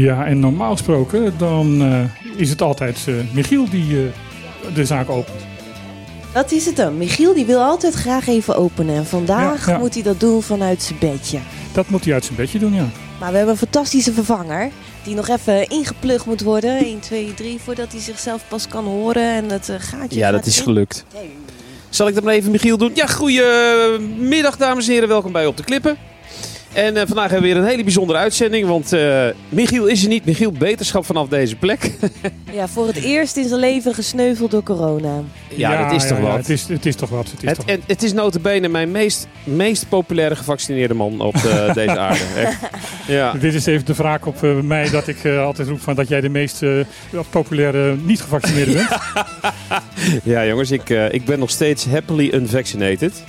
Ja, en normaal gesproken dan eh, is het altijd eh, Michiel die eh, de zaak opent. Dat is het dan. Michiel die wil altijd graag even openen. En vandaag Ja, ja. moet hij dat doen vanuit zijn bedje. Dat moet hij uit zijn bedje doen, ja. Maar we hebben een fantastische vervanger. Die nog even ingeplucht moet worden. 1, 2, 3. Voordat hij zichzelf pas kan horen. En het gaatje Ja, gaat dat is in. gelukt. Zal ik dat maar even Michiel doen? Ja, goedemiddag dames en heren. Welkom bij Op de Klippen. En eh, vandaag hebben we weer een hele bijzondere uitzending. Want eh, Michiel is er niet. Michiel, beterschap vanaf deze plek. Ja, voor het eerst in zijn leven gesneuveld door corona. ja, dat is toch ja, wat. Het is, het is toch wat. Het is Het, toch en, het is notabene mijn meest, meest populaire gevaccineerde man op eh, deze aarde. Echt. Ja. Dit is even de wraak op mij dat ik eh, altijd roep van dat jij de meest eh, populaire niet-gevaccineerde bent. ja, jongens, ik, eh, ik ben nog steeds happily unvaccinated.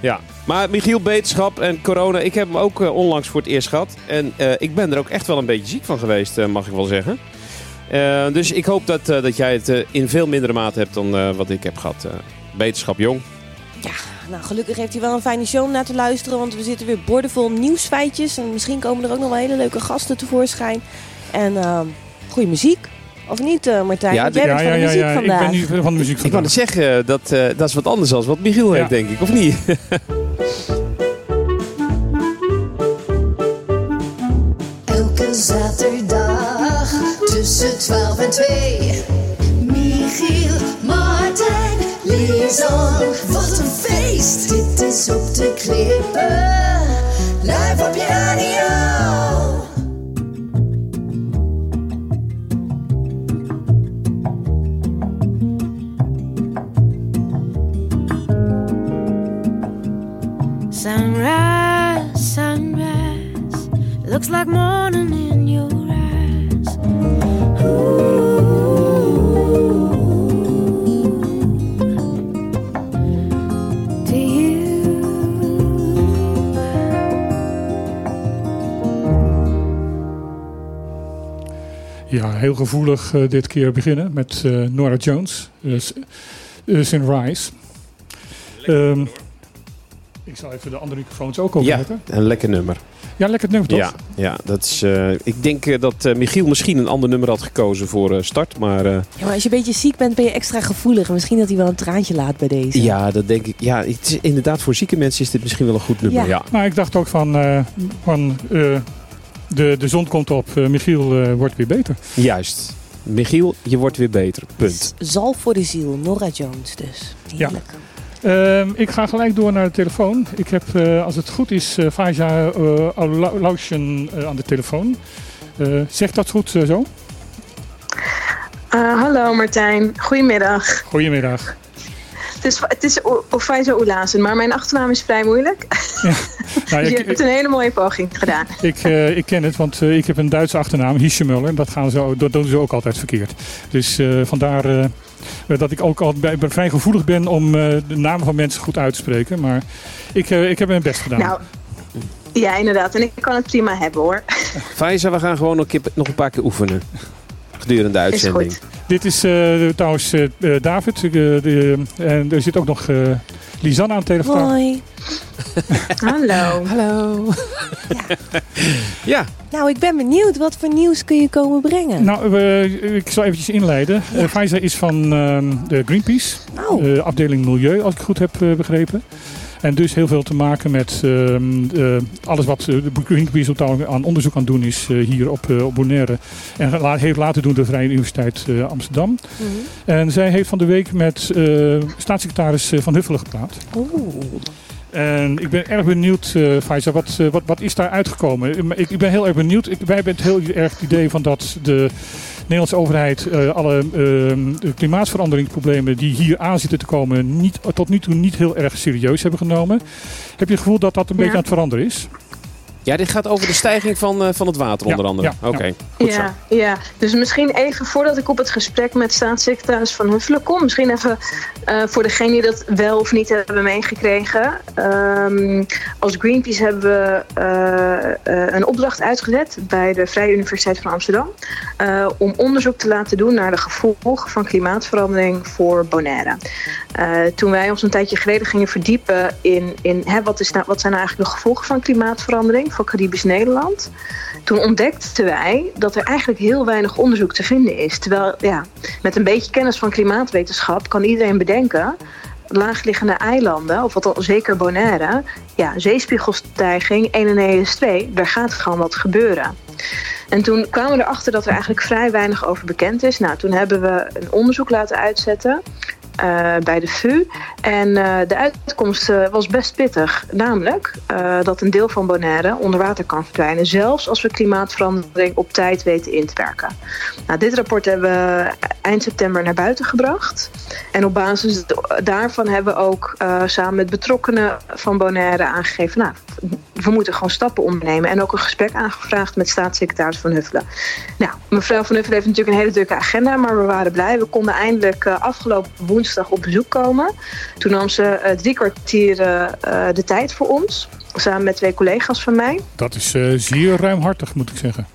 Ja, maar Michiel, beterschap en corona, ik heb hem ook eh, onlangs voor het eerst gehad. En eh, ik ben er ook echt wel een beetje ziek van geweest, eh, mag ik wel zeggen. Eh, dus ik hoop dat, eh, dat jij het in veel mindere mate hebt dan eh, wat ik heb gehad. Eh, beterschap, jong. Nou, gelukkig heeft hij wel een fijne show om naar te luisteren. Want we zitten weer boordevol nieuwsfeitjes. En misschien komen er ook nog wel hele leuke gasten tevoorschijn. En ehm goede muziek. Of niet, eh, Martijn? Ja, jij bent van de muziek Ik vandaag. ben nu van de muziek Ik vandaag. wou net zeggen, eh, dat, eh, dat is wat anders dan wat Michiel Ja. heeft, denk ik, of niet? Elke zaterdag tussen 12 en 2. Michiel, Martijn, Lisan. Wat een feest! Dit is op de klippen. Live op je looks like morning in your eyes. Ooh. To you. Ja, heel gevoelig eh, dit keer beginnen met eh, Nora Jones, uh, Sunrise. Ehm, ik zal even de andere microfoons ook Ja, openzetten. een lekker nummer. Ja, lekker nummer toch? Ja, ja dat is, eh, ik denk eh, dat eh, Michiel misschien een ander nummer had gekozen voor eh, start. Maar eh, Ja, maar als je een beetje ziek bent, ben je extra gevoelig. Misschien dat hij wel een traantje laat bij deze. ja, dat denk ik. Ja, het is, inderdaad, voor zieke mensen is dit misschien wel een goed nummer. Ja. Ja. Nou, ik dacht ook van, eh, van eh, de, de zon komt op, Michiel wordt weer beter. Juist. Michiel, je wordt weer beter. Punt. Zalf voor de ziel, Nora Jones dus. Heerlijk. Ehm, ik ga gelijk door naar de telefoon. Ik heb, eh, als het goed is, uh, Faja uh, Lausjen uh, aan de telefoon. Zegt dat goed zo? Hallo Martijn, goedemiddag. Goedemiddag. Het is, het is Ofaiza Oelazen, maar mijn achternaam is vrij moeilijk. Ja. Nou, dus je ik, hebt een hele mooie poging gedaan. Ik, uh, ik ken het, want uh, ik heb een Duitse achternaam, Hieschemuller. Dat, gaan ze, dat doen ze ook altijd verkeerd. Dus uh, vandaar dat ik ook altijd bij, vrij gevoelig ben om de namen van mensen goed uit te spreken. Maar ik, ik heb mijn best gedaan. Nou, ja, inderdaad. En ik kan het prima hebben hoor. Faiza, we gaan gewoon nog een, keer, nog een paar keer oefenen. Gedurende de uitzending. Is goed. Dit is uh, trouwens uh, David. Uh, de, en er zit ook nog Lisanne aan de telefoon. Hoi. Hallo. Hallo. Ja. ja. Nou, ik ben benieuwd. Wat voor nieuws kun je komen brengen? Nou, ik zal eventjes inleiden. Ja. Uh, Faiza is van de Greenpeace. Oh. afdeling Milieu, als ik goed heb begrepen. En dus heel veel te maken met uh, alles wat de Greenpeace aan onderzoek aan doen is uh, hier op, op Bonaire. En heeft laten doen de Vrije Universiteit Amsterdam. Mm Mhm. -hmm. En zij heeft van de week met staatssecretaris Van Huffelen gepraat. Oeh. En ik ben erg benieuwd, uh, wat, uh, wat, wat is daar uitgekomen? Ik, ik ben heel erg benieuwd. Ik, wij hebben het heel erg het idee van dat de Nederlandse overheid uh, alle klimaatveranderingsproblemen die hier aan zitten te komen, niet, tot nu toe niet heel erg serieus hebben genomen. Heb je het gevoel dat dat een ja. beetje aan het veranderen is? Ja, dit gaat over de stijging van, uh, van het water onder ja, andere. Ja, Oké, okay, goed ja, zo. Ja, dus misschien even voordat ik op het gesprek met staatssecretaris Van Huffelen kom. Misschien even uh, voor degenen die dat wel of niet hebben meegekregen. Um, als Greenpeace hebben we uh, een opdracht uitgezet bij de Vrije Universiteit van Amsterdam. om onderzoek te laten doen naar de gevolgen van klimaatverandering voor Bonaire. toen wij ons een tijdje geleden gingen verdiepen in, in hè, wat, is nou, wat zijn nou eigenlijk de gevolgen van klimaatverandering voor Caribisch Nederland. toen ontdekten wij dat er eigenlijk heel weinig onderzoek te vinden is. Terwijl, ja, met een beetje kennis van klimaatwetenschap kan iedereen bedenken laagliggende eilanden, of wat al zeker Bonaire, ja, zeespiegelstijging 1 en 1 is 2, daar gaat gewoon wat gebeuren. En toen kwamen we erachter dat er eigenlijk vrij weinig over bekend is. Nou, toen hebben we een onderzoek laten uitzetten eh, bij de VU. En eh, de uitkomst eh, was best pittig. Namelijk dat een deel van Bonaire onder water kan verdwijnen. Zelfs als we klimaatverandering op tijd weten in te werken. Nou, dit rapport hebben we eind september naar buiten gebracht. En op basis daarvan hebben we ook samen met betrokkenen van Bonaire aangegeven... Nou, we moeten gewoon stappen ondernemen. En ook een gesprek aangevraagd met staatssecretaris Van Huffelen. Nou, mevrouw Van Huffelen heeft natuurlijk een hele drukke agenda... maar we waren blij. We konden eindelijk afgelopen woensdag woensdag op bezoek komen. Toen nam ze uh, drie kwartier uh, de tijd voor ons. Samen met twee collega's van mij. Dat is uh, zeer ruimhartig, moet ik zeggen.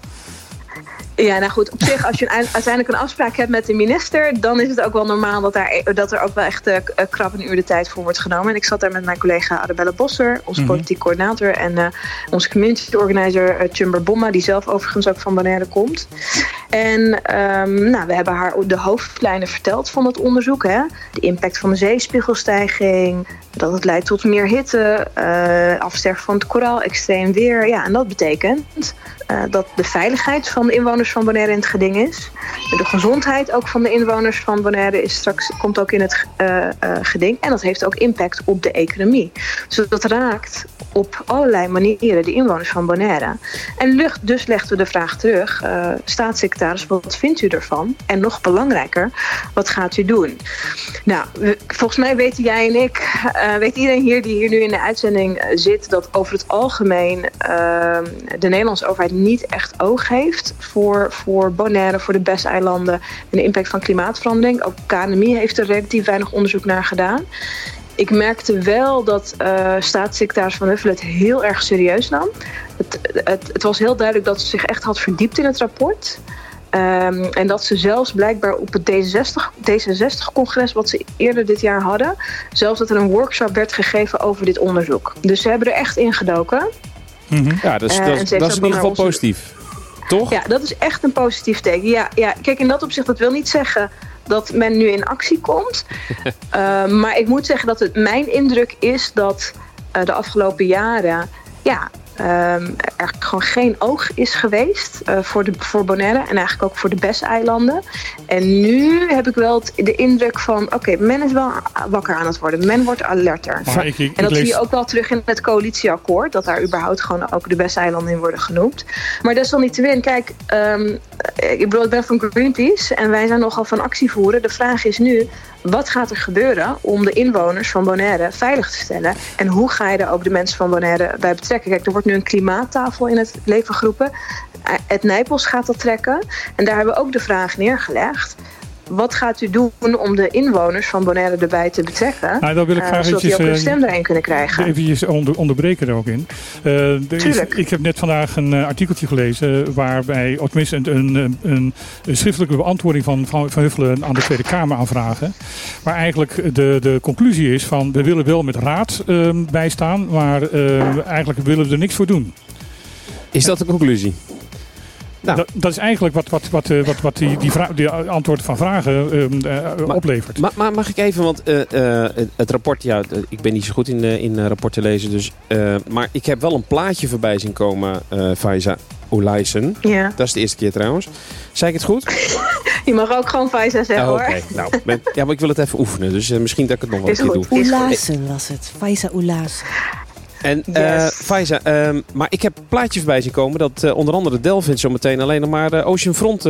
Ja, nou goed, op zich, als je uiteindelijk een afspraak hebt met de minister, dan is het ook wel normaal dat, daar, dat er ook wel echt uh, krap een uur de tijd voor wordt genomen. En ik zat daar met mijn collega Arabella Bosser, onze mm politiek coördinator, en uh, onze community organizer uh, Chumber Bomma, die zelf overigens ook van Bonaire komt. En um, nou, we hebben haar de hoofdlijnen verteld van het onderzoek. Hè? De impact van de zeespiegelstijging, dat het leidt tot meer hitte, afsterven van het koraal, extreem weer. Ja, en dat betekent dat de veiligheid van de inwoners van Bonaire in het geding is. De gezondheid ook van de inwoners van Bonaire is straks, komt ook in het uh, uh, geding. En dat heeft ook impact op de economie. Dus dat raakt op allerlei manieren de inwoners van Bonaire. En dus legden we de vraag terug. Staatssecretaris, wat vindt u ervan? En nog belangrijker, wat gaat u doen? Nou, volgens mij weten jij en ik, weet iedereen hier die hier nu in de uitzending zit... dat over het algemeen de Nederlandse overheid niet echt oog heeft... voor voor, Bonaire, voor de Bes-eilanden en de impact van klimaatverandering. Ook KNMI heeft er relatief weinig onderzoek naar gedaan. Ik merkte wel dat uh, staatssecretaris Van Huffelen het heel erg serieus nam. Het, het, het, was heel duidelijk dat ze zich echt had verdiept in het rapport. Um, en dat ze zelfs blijkbaar op het D66-congres, wat ze eerder dit jaar hadden, zelfs dat er een workshop werd gegeven over dit onderzoek. Dus ze hebben er echt in gedoken. Mm -hmm. Ja, dus, uh, dat, dat is in ieder geval positief. Toch? Ja, dat is echt een positief teken. Ja, ja, kijk, in dat opzicht, dat wil niet zeggen dat men nu in actie komt. uh, maar ik moet zeggen dat het mijn indruk is dat uh, de afgelopen jaren... ja, um, er gewoon geen oog is geweest uh, voor, de, voor Bonaire en eigenlijk ook voor de Bes-eilanden. En nu heb ik wel de indruk van, oké, okay, men is wel wakker aan het worden. Men wordt alerter. Maar ik, ik, en dat lees... zie je ook wel terug in het coalitieakkoord, dat daar überhaupt gewoon ook de Bes-eilanden in worden genoemd. Maar desalniettemin, kijk, um, ik bedoel, ik ben van Greenpeace en wij zijn nogal van actie voeren. De vraag is nu, wat gaat er gebeuren om de inwoners van Bonaire veilig te stellen? En hoe ga je daar ook de mensen van Bonaire bij betrekken? Kijk, er wordt nu een klimaattafel in het leven geroepen. Het Nijpels gaat dat trekken. En daar hebben we ook de vraag neergelegd. Wat gaat u doen om de inwoners van Bonaire erbij te betrekken? Nou, dan wil ik graag uh, zodat die ook een stem erin kunnen krijgen. Even onder, onderbreken er ook in. Uh, er is, ik heb net vandaag een uh, artikeltje gelezen waarbij, of tenminste een, een, een, een schriftelijke beantwoording van, van, van Huffelen aan de Tweede Kamer aanvragen. Waar eigenlijk de, de conclusie is van we willen wel met raad uh, bijstaan, maar eigenlijk willen we er niks voor doen. Is dat de conclusie? Nou. Dat, dat, is eigenlijk wat, wat, wat, wat, wat die, die, vraag, die antwoorden van vragen uh, uh, maar, oplevert. Maar, maar, mag ik even, want uh, het rapport, ja, ik ben niet zo goed in, in rapporten lezen, dus, maar ik heb wel een plaatje voorbij zien komen, Faiza Oelijsen. Ja. Dat is de eerste keer trouwens. Zei ik het goed? Je mag ook gewoon Faiza zeggen oh, hoor. Nou, ben, ja, maar ik wil het even oefenen, dus misschien dat ik het nog wel een keer goed. doe. Oelazen was het. Faiza Oelazen. En yes. uh, Faiza, um, maar ik heb een plaatje voorbij zien komen dat uh, onder andere Delvin zo meteen alleen nog maar uh, Oceanfront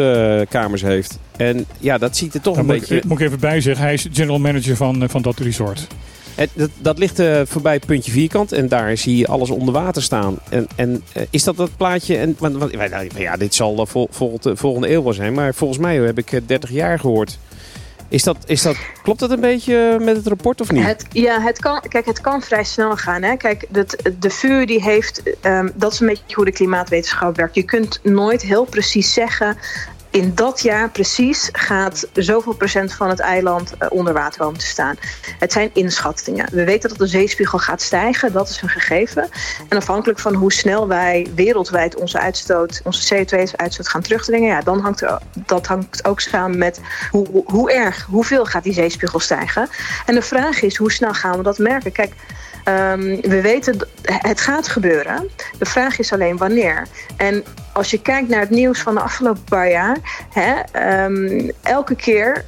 kamers heeft. En ja, dat ziet er toch Dan een moet beetje... Ik, moet ik even bij zeggen, hij is general manager van, van dat resort. Het, dat, dat, ligt voorbij puntje vierkant en daar zie je alles onder water staan. En, en is dat dat plaatje? En, want, want, ja, dit zal vol, vol, volgende eeuw wel zijn, maar volgens mij heb ik 30 jaar gehoord. Is dat, is dat, klopt dat een beetje met het rapport of niet? Het, ja, het kan, kijk, het kan vrij snel gaan. Hè? Kijk, de, de VU die heeft, um, dat is een beetje hoe de klimaatwetenschap werkt. Je kunt nooit heel precies zeggen in dat jaar precies gaat zoveel procent van het eiland eh, onder water komen te staan. Het zijn inschattingen. We weten dat de zeespiegel gaat stijgen, dat is een gegeven. En afhankelijk van hoe snel wij wereldwijd onze uitstoot, onze CO2-uitstoot gaan terugdringen, ja, dan hangt er, dat hangt ook samen met hoe, hoe erg, hoeveel gaat die zeespiegel stijgen. En de vraag is, hoe snel gaan we dat merken? Kijk, Ehm, we weten, het gaat gebeuren. De vraag is alleen wanneer. En als je kijkt naar het nieuws van de afgelopen paar jaar... Hè, ehm, elke keer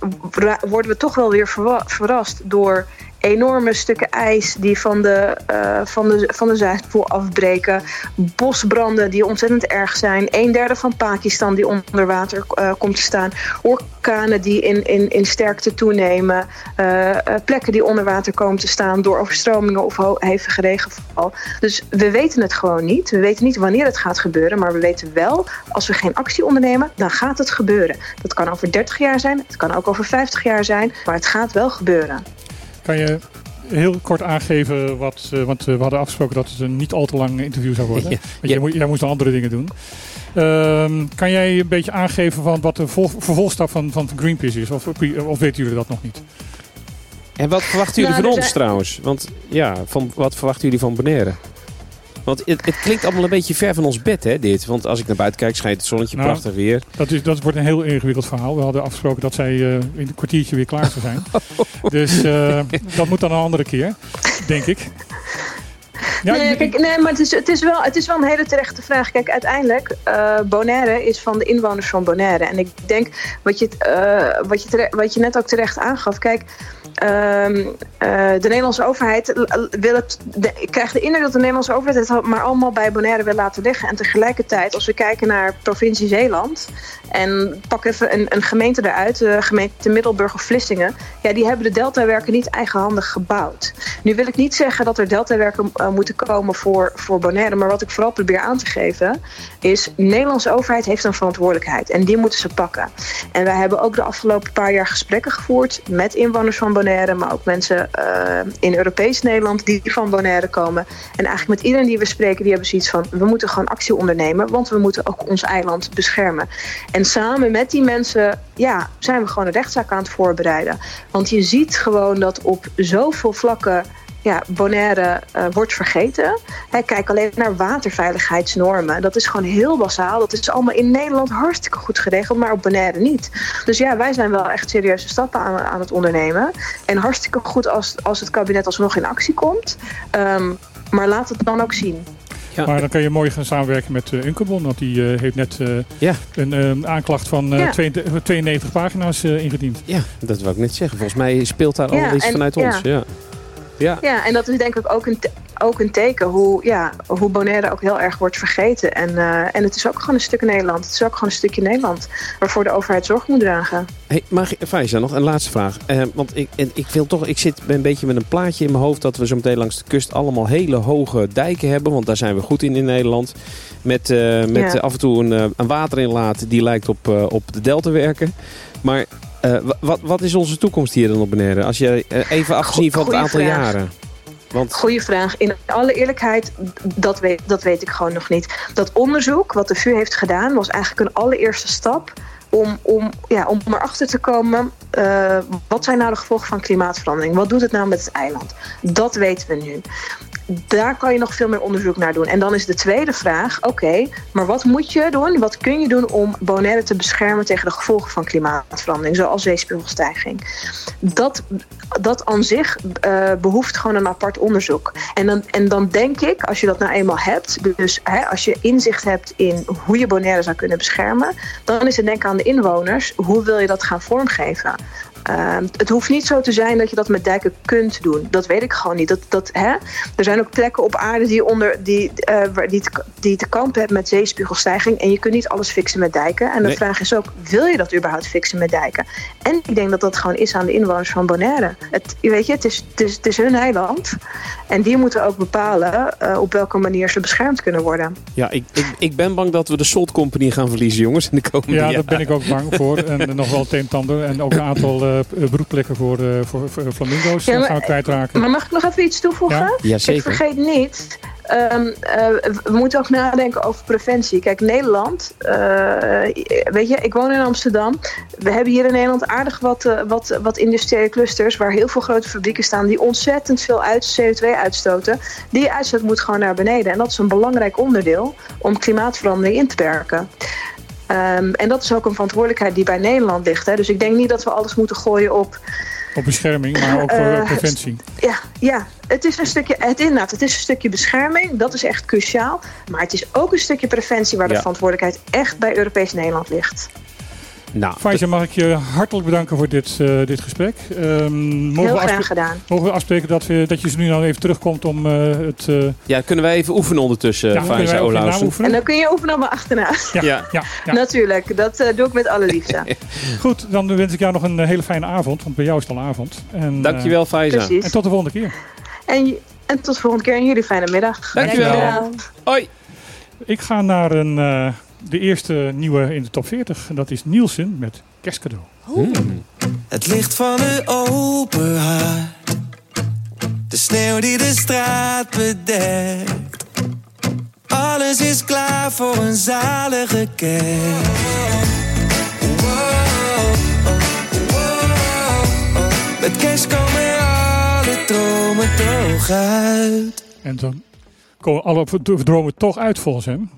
worden we toch wel weer verrast door enorme stukken ijs die van de, eh, van de, van de Zuidpool afbreken. Bosbranden die ontzettend erg zijn. Een derde van Pakistan die onder water eh, komt te staan. Orkanen die in, in, in sterkte toenemen. Eh, plekken die onder water komen te staan door overstromingen of hevige regenval. Dus we weten het gewoon niet. We weten niet wanneer het gaat gebeuren. Maar we weten wel, als we geen actie ondernemen, dan gaat het gebeuren. Dat kan over 30 jaar zijn. Het kan ook over 50 jaar zijn. Maar het gaat wel gebeuren. Kan je heel kort aangeven wat, eh, want eh, we hadden afgesproken dat het een niet al te lang interview zou worden. Ja, Want ja. jij, moest nog andere dingen doen. Ehm, kan jij een beetje aangeven van wat de vol- vervolgstap van, van Greenpeace is? Of, of weten jullie dat nog niet? En wat verwachten jullie Nou, van ons zijn- trouwens? Want ja, van, wat verwachten jullie van Bonaire? Want het, het klinkt allemaal een beetje ver van ons bed, hè, dit. Want als ik naar buiten kijk, schijnt het zonnetje Nou, prachtig weer. Dat, is, dat wordt een heel ingewikkeld verhaal. We hadden afgesproken dat zij eh, in een kwartiertje weer klaar zou zijn. dus eh, dat moet dan een andere keer, denk ik. Ja, nee, kijk, nee, maar het is, het, is wel, het is wel een hele terechte vraag. Kijk, uiteindelijk, eh Bonaire is van de inwoners van Bonaire. En ik denk, wat je, eh, wat je, tere- wat je net ook terecht aangaf... Kijk, de Nederlandse overheid wil het... De, de indruk dat de Nederlandse overheid het maar allemaal bij Bonaire wil laten liggen. En tegelijkertijd, als we kijken naar provincie Zeeland... en pak even een, een gemeente eruit, de gemeente Middelburg of Vlissingen... ja, die hebben de deltawerken niet eigenhandig gebouwd. Nu wil ik niet zeggen dat er deltawerken eh, moeten komen voor, voor Bonaire. Maar wat ik vooral probeer aan te geven is... de Nederlandse overheid heeft een verantwoordelijkheid. En die moeten ze pakken. En wij hebben ook de afgelopen paar jaar gesprekken gevoerd... met inwoners van Bonaire. Maar ook mensen eh, in Europees Nederland die van Bonaire komen. En eigenlijk met iedereen die we spreken... die hebben zoiets van... we moeten gewoon actie ondernemen. Want we moeten ook ons eiland beschermen. En samen met die mensen... ja, zijn we gewoon een rechtszaak aan het voorbereiden. Want je ziet gewoon dat op zoveel vlakken ja, Bonaire eh, wordt vergeten. Hè, kijk alleen naar waterveiligheidsnormen. Dat is gewoon heel basaal. Dat is allemaal in Nederland hartstikke goed geregeld, maar op Bonaire niet. Dus ja, wij zijn wel echt serieuze stappen aan, aan het ondernemen. En hartstikke goed als, als het kabinet alsnog in actie komt. Ehm, maar laat het dan ook zien. Ja. Maar dan kan je mooi gaan samenwerken met uh, Unkebon. Want die uh, heeft net uh, Ja. een eh, aanklacht van Ja. 92, 92 pagina's eh, ingediend. Ja, dat wil ik net zeggen. Volgens mij speelt daar Ja, al iets en- vanuit ja. ons. Ja. Ja. Ja, en dat is denk ik ook een, ook een teken hoe, ja, hoe Bonaire ook heel erg wordt vergeten. En, eh, en het is ook gewoon een stuk Nederland. Het is ook gewoon een stukje Nederland waarvoor de overheid zorg moet dragen. Hey, maar Faisa, nog een laatste vraag. Eh, want ik, en ik, wil toch, ik zit een beetje met een plaatje in mijn hoofd dat we zo meteen langs de kust allemaal hele hoge dijken hebben. Want daar zijn we goed in in Nederland. Met, eh, met Ja. af en toe een, een waterinlaat die lijkt op, op de deltawerken. Maar eh, wa- wat, wat is onze toekomst hier dan op Bonaire? Als je eh, even afgezien van het aantal vraag. jaren. Want Goeie vraag. In alle eerlijkheid, dat weet, dat weet ik gewoon nog niet. Dat onderzoek wat de VU heeft gedaan was eigenlijk een allereerste stap om, om, ja, om erachter te komen. eh, wat zijn nou de gevolgen van klimaatverandering? Wat doet het nou met het eiland? Dat weten we nu. Daar kan je nog veel meer onderzoek naar doen. En dan is de tweede vraag: oké, maar wat moet je doen? Wat kun je doen om Bonaire te beschermen tegen de gevolgen van klimaatverandering, zoals zeespiegelstijging? Dat, dat aan zich eh, behoeft gewoon een apart onderzoek. En dan, en dan denk ik, als je dat nou eenmaal hebt, dus hè, als je inzicht hebt in hoe je Bonaire zou kunnen beschermen, dan is het denken aan de inwoners: hoe wil je dat gaan vormgeven? Uh, het hoeft niet zo te zijn dat je dat met dijken kunt doen. Dat weet ik gewoon niet. Dat, dat, hè? Er zijn ook plekken op aarde die, onder, die, uh, waar die, te, die te kampen hebben met zeespiegelstijging. En je kunt niet alles fixen met dijken. En de Nee. vraag is ook, wil je dat überhaupt fixen met dijken? En ik denk dat dat gewoon is aan de inwoners van Bonaire. Het, je weet je, het is, het, is, het is hun eiland. En die moeten ook bepalen uh, op welke manier ze beschermd kunnen worden. ja, ik, ik, ik ben bang dat we de Salt Company gaan verliezen, jongens, in de komende Ja, daar ben ik ook bang voor. En nog wel het een en ander. En ook een aantal eh, broedplekken voor, eh, voor, voor flamingo's Ja, eh, maar- gaan we kwijtraken. Maar mag ik nog even iets toevoegen? Ja? Ja, Ik zeker. vergeet niet, ehm, eh, we moeten ook nadenken over preventie. Kijk, Nederland, eh, weet je, ik woon in Amsterdam. We hebben hier in Nederland aardig wat, eh, wat, wat industriële clusters waar heel veel grote fabrieken staan die ontzettend veel uit, CO2 uitstoten. Die uitstoot moet gewoon naar beneden. En dat is een belangrijk onderdeel om klimaatverandering in te perken. Ehm, en dat is ook een verantwoordelijkheid die bij Nederland ligt. Hè. Dus ik denk niet dat we alles moeten gooien op Op bescherming, maar ook voor Eh, preventie. ja, ja, het is een stukje, het inderdaad, het is een stukje bescherming. Dat is echt cruciaal. Maar het is ook een stukje preventie waar de verantwoordelijkheid echt bij Europees Nederland ligt. Nou, mag ik je hartelijk bedanken voor dit, eh, dit gesprek. Ehm, mogen, Heel we graag gedaan. mogen we afspreken dat, we, dat je ze nu nou even terugkomt om eh, het... eh ja, kunnen wij even oefenen ondertussen, ja, ja, kunnen wij Faiza ook je naam Olausen? oefenen? En dan kun je oefenen op achterna. Ja, Ja. ja. ja. Natuurlijk, dat eh, doe ik met alle liefde. Goed, dan wens ik jou nog een hele fijne avond, want bij jou is het al avond. En, Dankjewel, Faiza. Precies. en tot de volgende keer. En, en tot de volgende keer en jullie fijne middag. Dankjewel. Dankjewel. Hoi. Ik ga naar een, eh, de eerste nieuwe in de top 40. En dat is Nielsen met Kerstcadeau. Hmm. Het licht van een open haard. De sneeuw die de straat bedekt. Alles is klaar voor een zalige kerst. Met kerst komen alle dromen toch uit. En dan komen alle dromen toch uit volgens hem.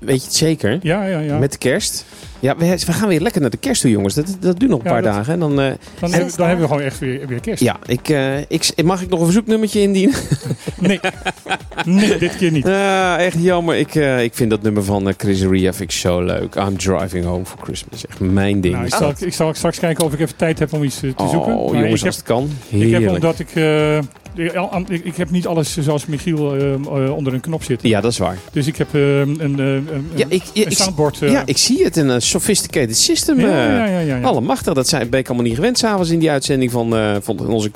Weet je het zeker? Ja, ja, ja. Met de kerst? Ja, we, we gaan weer lekker naar de kerst toe, jongens. Dat, dat duurt nog een Ja, paar dat- dagen. En dan, eh, dan, hebben, dan hebben we gewoon echt weer, weer kerst. ja, ik, eh, ik, mag ik nog een verzoeknummertje indienen? Nee. nee, dit keer niet. Echt jammer. Ik, eh, ik vind dat nummer van Chris Ria vind ik zo leuk. I'm driving home for Christmas. Echt mijn ding. Nou, ik, zal, ik zal straks kijken of ik even tijd heb om iets te oh, zoeken. Maar jongens, ik heb, als het kan. ik Heerlijk. heb omdat ik, ik, ik heb niet alles zoals Michiel onder een knop zitten. Ja, dat is waar. Dus ik heb een, een, een, Ja, ik, ja, een ik, soundboard. ja, ik zie het. Een eh, sophisticated system. ja, eh. ja, ja, ja, ja. Allemachtig, dat zijn, ben ik allemaal niet gewend s'avons in die uitzending van, eh, van onze.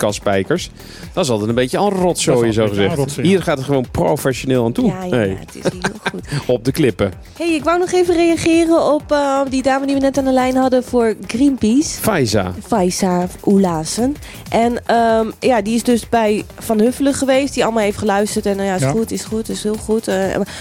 Dat is altijd een beetje een rotzooi, zo gezegd. rotzooi, ja. Hier gaat het gewoon professioneel aan toe. Ja, ja, Hey, het is heel goed. op de klippen. hey, ik wou nog even reageren op eh, die dame die we net aan de lijn hadden voor Greenpeace. Faiza. Faisa Oelassen. En ehm, ja, die is dus bij Van Huffelen geweest. Die allemaal heeft geluisterd. En nou ja, is Ja. goed, is goed, is heel goed. Eh,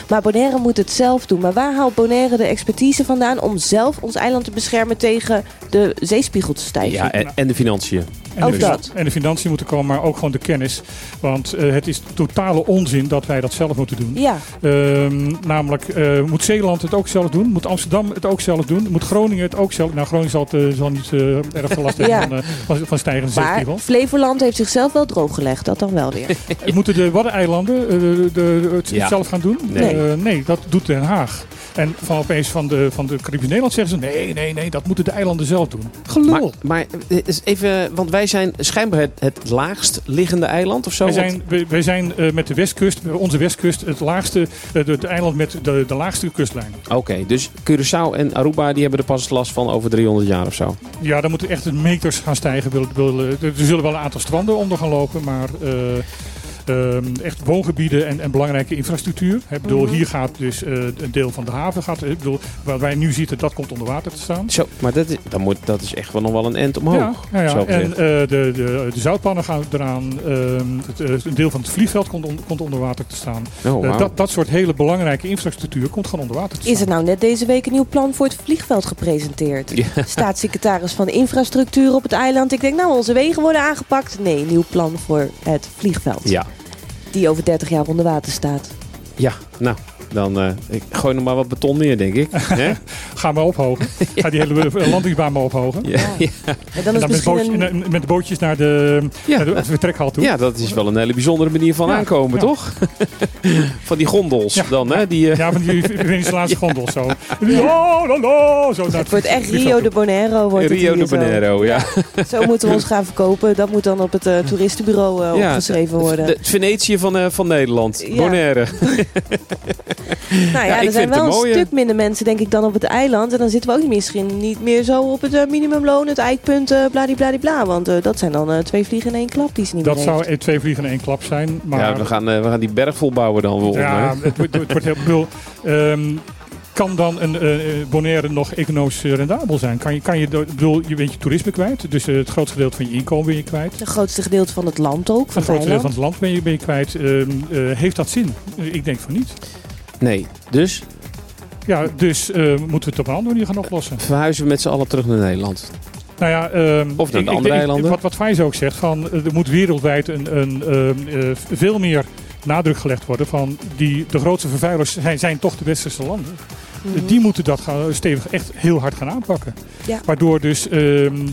maar Bonaire moet het zelf doen. Maar waar haalt Bonaire de expertise vandaan om zelf ons eiland te beschermen tegen de zeespiegel te stijgen? Ja, en, en de financiën. En Ook de, dat. en de financiën moeten komen, maar ook gewoon de kennis. Want eh, het is totale onzin dat wij dat zelf moeten doen. Ja, Ehm, namelijk, eh, moet Zeeland het ook zelf doen? Moet Amsterdam het ook zelf doen? Moet Groningen het ook zelf Nou, Groningen zal, het, eh, zal niet eh, erg veel last hebben Ja. van, van, van stijgende maar zeespiegel. Flevoland heeft zichzelf wel drooggelegd. Dat dan wel weer. Moeten de Waddeneilanden de, de, het Ja. zelf gaan doen? Nee. Eh, nee, dat doet Den Haag. En van opeens van de, van de Caribisch Nederland zeggen ze... nee, nee, nee, dat moeten de eilanden zelf doen. Gelul. Maar, maar eh, is even, want wij zijn schijnbaar het, het laagst liggende eiland of zo. Wij zijn, wij, wij zijn eh, met de westkust, onze westkust, het laagste, eh, de, de eiland met de, de laagste kustlijn. Oké, dus Curaçao en Aruba die hebben er pas last van over 300 jaar of zo. Ja, dan moeten echt de meters gaan stijgen. Er zullen wel een aantal stranden onder gaan lopen, maar ehm, echt woongebieden en, en belangrijke infrastructuur. Ik bedoel, Mhm. Hier gaat dus eh, een deel van de haven, gaat, ik bedoel, waar wij nu zitten, dat komt onder water te staan. Zo, maar dat is, dan moet, dat is echt wel nog wel een end omhoog. Ja, ja, ja. zo en eh, de, de, de zoutpannen gaan eraan. ehm, het, eh, een deel van het vliegveld komt, on- komt onder water te staan. oh, Eh, dat, dat soort hele belangrijke infrastructuur komt gewoon onder water te staan. Is er nou net deze week een nieuw plan voor het vliegveld gepresenteerd? Ja. Staatssecretaris van Infrastructuur op het eiland. Ik denk, nou, onze wegen worden aangepakt. Nee, nieuw plan voor het vliegveld. Ja, Die over 30 jaar onder water staat. Ja, nou, dan eh, ik gooi nog maar wat beton neer, denk ik. Hè? Ga maar ophogen. Ga die hele landingsbaan maar ophogen. Ja, ja. En dan En is dan met, bootjes, een... en, met bootjes naar de, naar de Ja. vertrekhal toe. ja, dat is wel een hele bijzondere manier van Ja, aankomen, ja. toch? van die gondels Ja. dan, hè? Die, eh, Ja, van die Venezolaanse gondels zo. La, la, la, zo Het wordt echt Rio de. Bonaire. Wordt het Rio hier de Janeiro, ja. Zo. moeten we ons gaan verkopen. Dat moet dan op het eh, toeristenbureau ja opgeschreven worden. De, het Venetië van, eh, van Nederland. Ja. Bonaire. nou ja, er zijn wel een mooie. stuk minder mensen denk ik dan op het eiland. En dan zitten we ook misschien niet meer zo op het eh, minimumloon, het eikpunt, uh, bladibladibla. Want eh, dat zijn dan eh, twee vliegen in één klap die ze niet Dat meer zou eh, twee vliegen in één klap zijn. Maar Ja, we gaan, we gaan die berg volbouwen dan volgens Ja, het, wordt- het wordt heel... Ik bedoel, ehm, kan dan een eh, Bonaire nog economisch eh, rendabel zijn? Kan je, kan je, bedoel, je bent je toerisme kwijt, dus eh, het grootste gedeelte van je inkomen ben je kwijt. Het grootste gedeelte van het land ook, van Het grootste deel van het land ben je, ben je kwijt. Ehm, eh, heeft dat zin? Eh, ik denk van niet. Nee, dus Ja, dus eh, moeten we het op een andere manier gaan oplossen. verhuizen we met z'n allen terug naar Nederland. Nou ja, ehm, Of naar ik- de ik andere eilanden. Wat, wat Fijs ook zegt, van, eh, er moet wereldwijd een, een, ehm, eh, veel meer nadruk gelegd worden van die, de grootste vervuilers zijn, zijn toch de westerse landen. Mhm. Die moeten dat gaan, stevig echt heel hard gaan aanpakken. Ja. Waardoor dus ehm,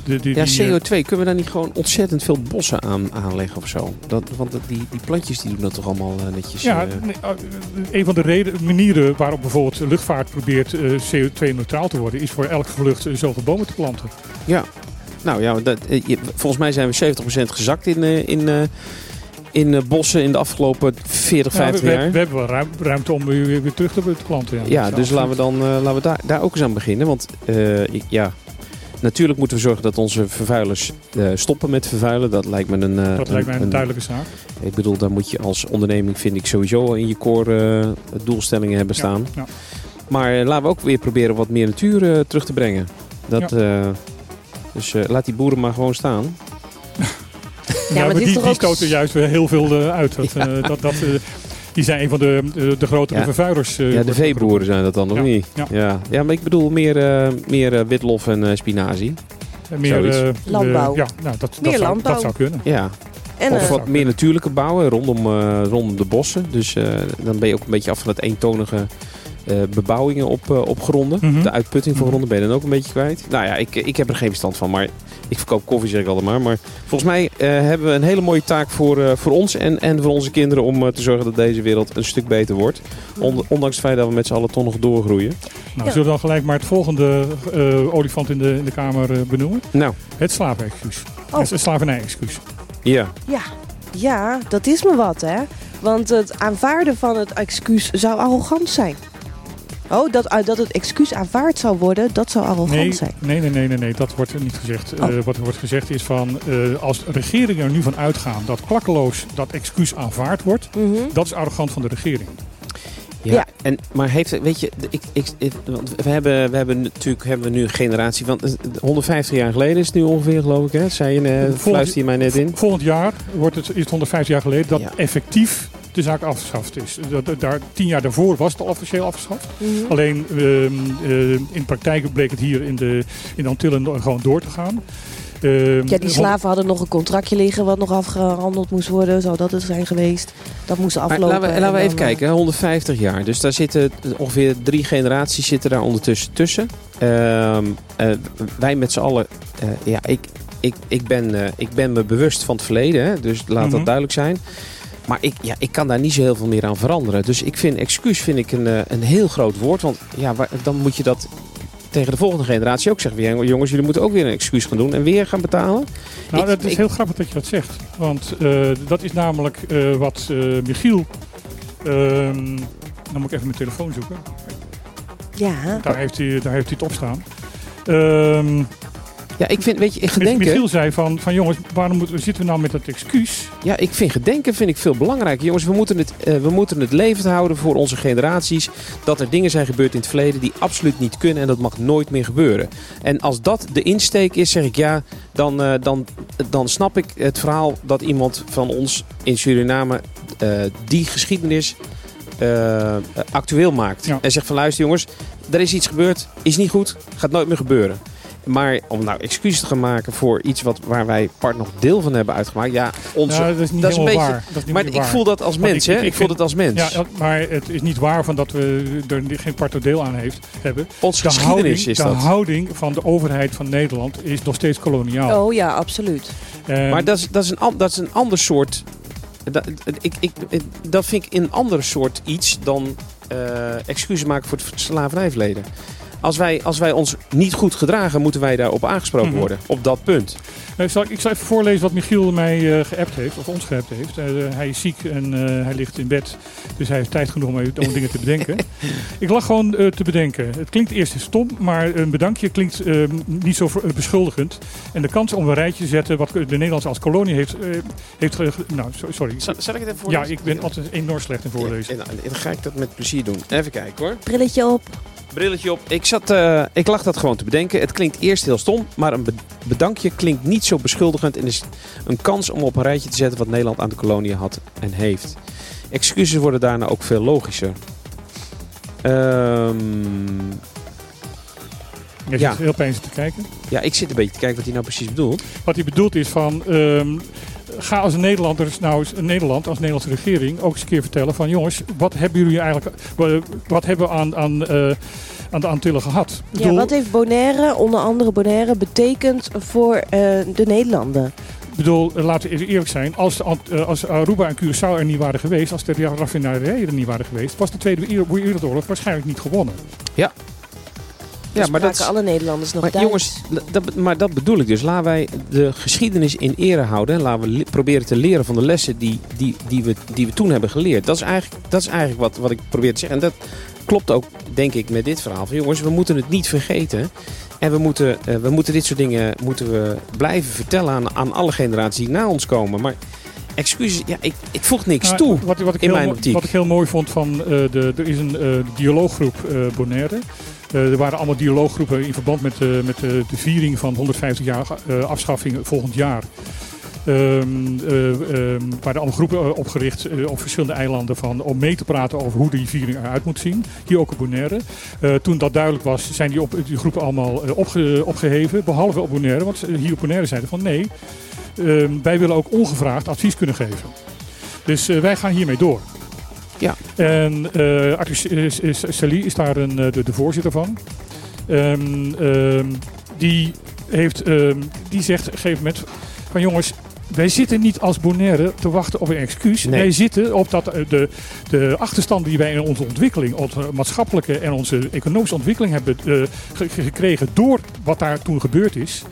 de, de, Ja, die, eh, CO2, kunnen we daar niet gewoon ontzettend veel bossen aan aanleggen of zo? Dat, want die, die plantjes die doen dat toch allemaal eh, netjes? Ja, eh, eh, een van de reden, manieren waarop bijvoorbeeld luchtvaart probeert eh, CO2-neutraal te worden, is voor elke vlucht zoveel bomen te planten. ja. Nou ja, dat, je- volgens mij zijn we 70% gezakt in, in, eh, in eh, bossen in de afgelopen 40, Ja, we, 50 we- jaar. we hebben wel ruim- ruimte om weer, weer terug te, te planten. Ja, dus laten we, dan, eh, laten we daar, daar ook eens aan beginnen. Want eh, ja, natuurlijk moeten we zorgen dat onze vervuilers stoppen met vervuilen. Dat lijkt me een... eh, Dat lijkt mij een een- duidelijke zaak. Ik bedoel, daar moet je als onderneming, vind ik, sowieso in je core doelstellingen hebben staan. Ja. Maar laten we ook weer proberen wat meer natuur terug te brengen. Dat, dus laat die boeren maar gewoon staan. Ja, maar die, die ook- stoten juist weer heel veel eh, uit. Dat, Ja. eh, dat, dat, eh, die zijn een van de, de, de grotere Ja. vervuilers. eh, ja, de veeboeren zijn dat dan, of Ja, niet? ja. Ja. Ja, maar ik bedoel meer, eh, meer witlof en eh, spinazie. En meer, eh, Landbouw. ja, nou, dat, Meer dat, zou, landbouw. dat zou kunnen. Ja, En of wat meer natuurlijke bouwen rondom, eh, rondom de bossen. Dus eh, dan ben je ook een beetje af van het eentonige eh, bebouwingen op, eh, op gronden. Mhm. De uitputting van Mhm. gronden ben je dan ook een beetje kwijt. Nou ja, ik, ik heb er geen verstand van. Maar ik verkoop koffie, zeg ik altijd maar. Maar volgens mij eh, hebben we een hele mooie taak voor, eh, voor ons en, en voor onze kinderen... om eh, te zorgen dat deze wereld een stuk beter wordt. On- ondanks het feit dat we met z'n allen toch nog doorgroeien. Nou, Ja. zullen we dan gelijk maar het volgende eh, olifant in de, in de kamer eh, benoemen? Nou, Het slavenexcuus. Oh. Het slavernij-excuus. ja. ja. ja, dat is me wat, hè. Want het aanvaarden van het excuus zou arrogant zijn. Oh, dat, uh, dat het excuus aanvaard zou worden, dat zou arrogant Nee, zijn. nee, nee, nee, nee, nee, dat wordt niet gezegd. Oh. Eh, wat er wordt gezegd is van, eh, als regeringen er nu van uitgaan dat klakkeloos dat excuus aanvaard wordt, Mhm. dat is arrogant van de regering. Ja, Ja. En, maar heeft, weet je, ik, ik, ik- want we hebben, we hebben natuurlijk hebben we nu een generatie van, eh, 150 jaar geleden is het nu ongeveer geloof ik hè? Zei je, eh Volgend- fluister je mij net in? Volgend jaar wordt het, is het 150 jaar geleden dat Ja. effectief de zaak afgeschaft is. Dat, daar, tien jaar daarvoor was het al officieel afgeschaft. Mhm. Alleen ehm, eh, in praktijk bleek het hier in de, in de Antillen gewoon door te gaan. Ehm, Ja, die slaven hadden nog een contractje liggen wat nog afgehandeld moest worden. Zou dat het zijn geweest? Dat moest Maar aflopen. laten we, en laten we dan, even eh, kijken, hè, 150 jaar. Dus daar zitten ongeveer drie generaties zitten daar ondertussen tussen. Ehm, eh, wij met z'n allen, eh, ja, ik, ik, ik, ben, eh, ik ben me bewust van het verleden, hè, dus laat Mhm. dat duidelijk zijn. Maar ik, ja, ik kan daar niet zo heel veel meer aan veranderen. Dus ik vind excuus vind ik een, eh, een heel groot woord. Want ja, waar- dan moet je dat tegen de volgende generatie ook zeggen. Jongens, jullie moeten ook weer een excuus gaan doen en weer gaan betalen. Nou, Ik- dat is ik- heel grappig dat je dat zegt. Want eh, dat is namelijk eh, wat eh, Michiel... ehm, dan moet ik even mijn telefoon zoeken. Ja, Daar heeft hij, daar heeft hij het op staan. Ja, ik vind, weet je, gedenken... Michiel zei van, van jongens, waarom moeten, zitten we nou met dat excuus? Ja, ik vind gedenken vind ik veel belangrijker. Jongens, we moeten, het, eh, we moeten het levend houden voor onze generaties. Dat er dingen zijn gebeurd in het verleden die absoluut niet kunnen. En dat mag nooit meer gebeuren. En als dat de insteek is, zeg ik ja. Dan, eh, dan, dan snap ik het verhaal dat iemand van ons in Suriname eh, die geschiedenis actueel maakt. Ja. En zegt van luister jongens, er is iets gebeurd. Is niet goed. Gaat nooit meer gebeuren. Maar om nou excuses te gaan maken voor iets wat, waar wij part nog deel van hebben uitgemaakt. Ja, onze, Ja, dat is niet dat is een beetje- waar. Dat is niet maar ik waar. voel dat als mens, hè? ik- Ik, ik voel het als mens. Ja, maar het is niet waar van dat we er geen parto deel aan heeft, hebben. Onze De geschiedenis houding, is de dat. houding van de overheid van Nederland is nog steeds koloniaal. oh ja, absoluut. En- Maar dat is, dat, is een, dat is een ander soort... Dat, ik, ik, dat vind ik een ander soort iets dan eh excuses maken voor het slavernijverleden. Als wij, als wij ons niet goed gedragen, moeten wij daarop aangesproken Mhm. worden. Op dat punt. Eh, zal ik, ik zal even voorlezen wat Michiel mij eh, geappt heeft, of ons geappt heeft. Eh, hij is ziek en eh, hij ligt in bed, dus hij heeft tijd genoeg om, om dingen te bedenken. ik lag gewoon eh, te bedenken. Het klinkt eerst stom, maar een bedankje klinkt eh, niet zo beschuldigend. En de kans om een rijtje te zetten wat de Nederlandse als kolonie heeft... eh, heeft nou, so- sorry. Zal, zal ik het even Ja, voorlezen? ik ben altijd enorm slecht in voorlezen. Ja, en, dan ga ik dat met plezier doen. Even kijken hoor. Brilletje op. Brilletje op. Ik, zat, eh, ik lag dat gewoon te bedenken. Het klinkt eerst heel stom, maar een be- bedankje klinkt niet zo beschuldigend en is een kans om op een rijtje te zetten wat Nederland aan de kolonie had en heeft. Excuses worden daarna ook veel logischer. Ehm, Je ja. zit heel pijnlijk te kijken. ja, ik zit een beetje te kijken wat hij nou precies bedoelt. Wat hij bedoelt is van... ehm, ga als Nederlanders, nou eens- Nederland als Nederlandse regering ook eens een keer vertellen van... jongens, wat hebben jullie eigenlijk... Wat, wat hebben we aan, aan, eh, aan de Antillen gehad? Ik Ja, bedoel- wat heeft Bonaire, onder andere Bonaire, betekend voor eh, de Nederlanden? Ik bedoel, eh, laten we even eerlijk zijn. Als, eh, als Aruba en Curaçao er niet waren geweest, als de raffinaderijen er niet waren geweest, was de Tweede Wereld- Wereldoorlog waarschijnlijk niet gewonnen. Ja, Dus maar dat, alle Nederlanders nog maar Duits. jongens, dat, maar dat bedoel ik dus. Laten wij de geschiedenis in ere houden. En laten we proberen te leren van de lessen die, die, die, we, die we toen hebben geleerd. Dat is eigenlijk, dat is eigenlijk wat, wat ik probeer te zeggen. En dat klopt ook, denk ik, met dit verhaal. Van, jongens, we moeten het niet vergeten. En we moeten, eh, we moeten dit soort dingen moeten we blijven vertellen aan, aan alle generaties die na ons komen. Maar excuses, ja, ik, ik voeg niks Nou, toe. Wat, wat, ik in heel, mijn mo- optiek. wat ik heel mooi vond van, eh, de, er is een eh, dialooggroep eh, Bonaire. Er waren allemaal dialooggroepen in verband met, met de viering van 150 jaar afschaffing volgend jaar. Ehm, waren allemaal groepen eh, opgericht eh, op verschillende eilanden van, om mee te praten over hoe die viering eruit moet zien. Hier ook op Bonaire. Eh, toen dat duidelijk was, zijn die, op, die groepen allemaal eh, opge- opgeheven. Behalve op Bonaire, want hier op Bonaire zeiden van nee, ehm, wij willen ook ongevraagd advies kunnen geven. Dus wij gaan hiermee door. Ja. En Arthur S- Sally is daar een, de, de voorzitter van. Ehm, ehm, die, heeft, die zegt op een gegeven moment van jongens, wij zitten niet als Bonaire te wachten op een excuus. Nee. Wij zitten op dat, eh, de, de achterstanden die wij in onze ontwikkeling, onze maatschappelijke en onze economische ontwikkeling hebben eh, ge- ge- gekregen door wat daar toen gebeurd is.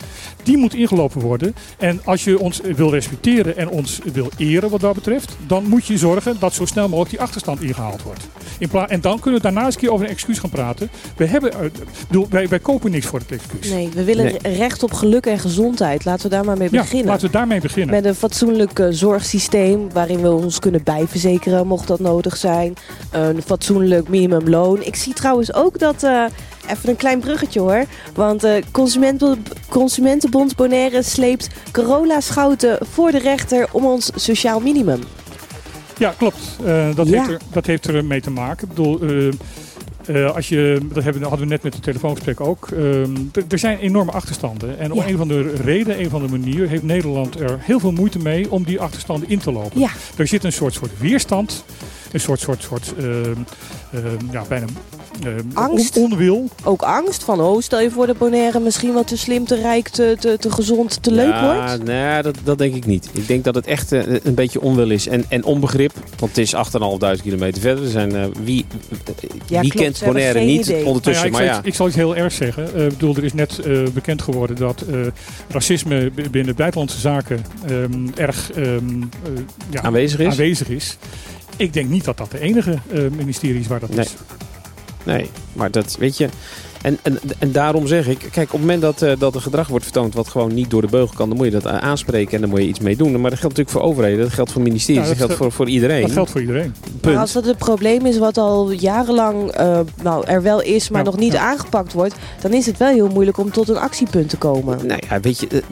Die moet ingelopen worden. En als je ons wil respecteren en ons wil eren wat dat betreft, dan moet je zorgen dat zo snel mogelijk die achterstand ingehaald wordt. In pla- en dan kunnen we daarna eens een keer over een excuus gaan praten. We hebben, eh, bedoel, wij, wij kopen niks voor het excuus. Nee, we willen Nee. recht op geluk en gezondheid. Laten we daar maar mee ja, beginnen. laten we daarmee beginnen. Met een fatsoenlijk eh, zorgsysteem waarin we ons kunnen bijverzekeren mocht dat nodig zijn. Een fatsoenlijk minimumloon. Ik zie trouwens ook dat, eh, even een klein bruggetje hoor. Want eh Consumenten, Consumentenbond Bonaire sleept Corolla Schouten voor de rechter om ons sociaal minimum. Ja, klopt. Eh, dat, Ja. Heeft er, dat heeft er mee te maken. Ik bedoel, eh, eh, als je, dat hebben, hadden we net met het telefoongesprek ook. Ehm, er- zijn enorme achterstanden. En om een van de reden, een van de manieren, heeft Nederland er heel veel moeite mee om die achterstanden in te lopen. Ja, Er zit een soort, soort weerstand. Een soort, soort, soort ehm, ehm, ja, bijna ehm, Angst. on- onwil. ook angst van, oh stel je voor dat Bonaire misschien wat te slim, te rijk, te, te, te gezond, te leuk ja, wordt. Nee, dat, dat denk ik niet. Ik denk dat het echt eh, een beetje onwil is en, en onbegrip. Want het is 8.500 kilometer verder. Er zijn, eh, wie Ja, wie klopt, kent Bonaire niet idee. ondertussen? Nou ja, ik, maar zal, ik zal iets heel ergs zeggen. Eh, Ik bedoel, er is net eh, bekend geworden dat eh, racisme binnen buitenlandse zaken ehm, erg ehm, eh, ja, aanwezig is. aanwezig is. Ik denk niet dat dat de enige eh, ministerie is waar dat Nee. is. Nee, maar dat weet je. En, en, en daarom zeg ik, kijk, op het moment dat, eh, dat er gedrag wordt vertoond wat gewoon niet door de beugel kan, dan moet je dat eh, aanspreken en dan moet je iets mee doen. Maar dat geldt natuurlijk voor overheden, dat geldt voor ministeries, dat, dat geldt voor, voor iedereen. Dat geldt voor iedereen. Maar Punt. als dat het probleem is wat al jarenlang eh, nou, er wel is, maar Ja, nog niet ja. aangepakt wordt, dan is het wel heel moeilijk om tot een actiepunt te komen. Nou ja, weet je,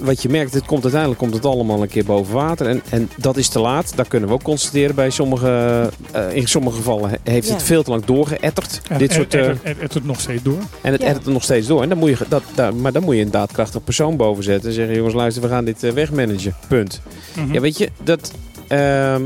wat je merkt, het komt uiteindelijk komt het allemaal een keer boven water. En, en dat is te laat. Dat kunnen we ook constateren bij sommige, eh, in sommige gevallen he- heeft het veel te lang doorgeëtterd. En, dit soort, eh, het er nog steeds door. en het Ja. edit er nog steeds door. En dan moet je, dat, daar, maar dan moet je een daadkrachtig persoon boven zetten. En zeggen, jongens, luister, we gaan dit eh, wegmanagen. Punt. Mhm. Ja, weet je, dat. ehm,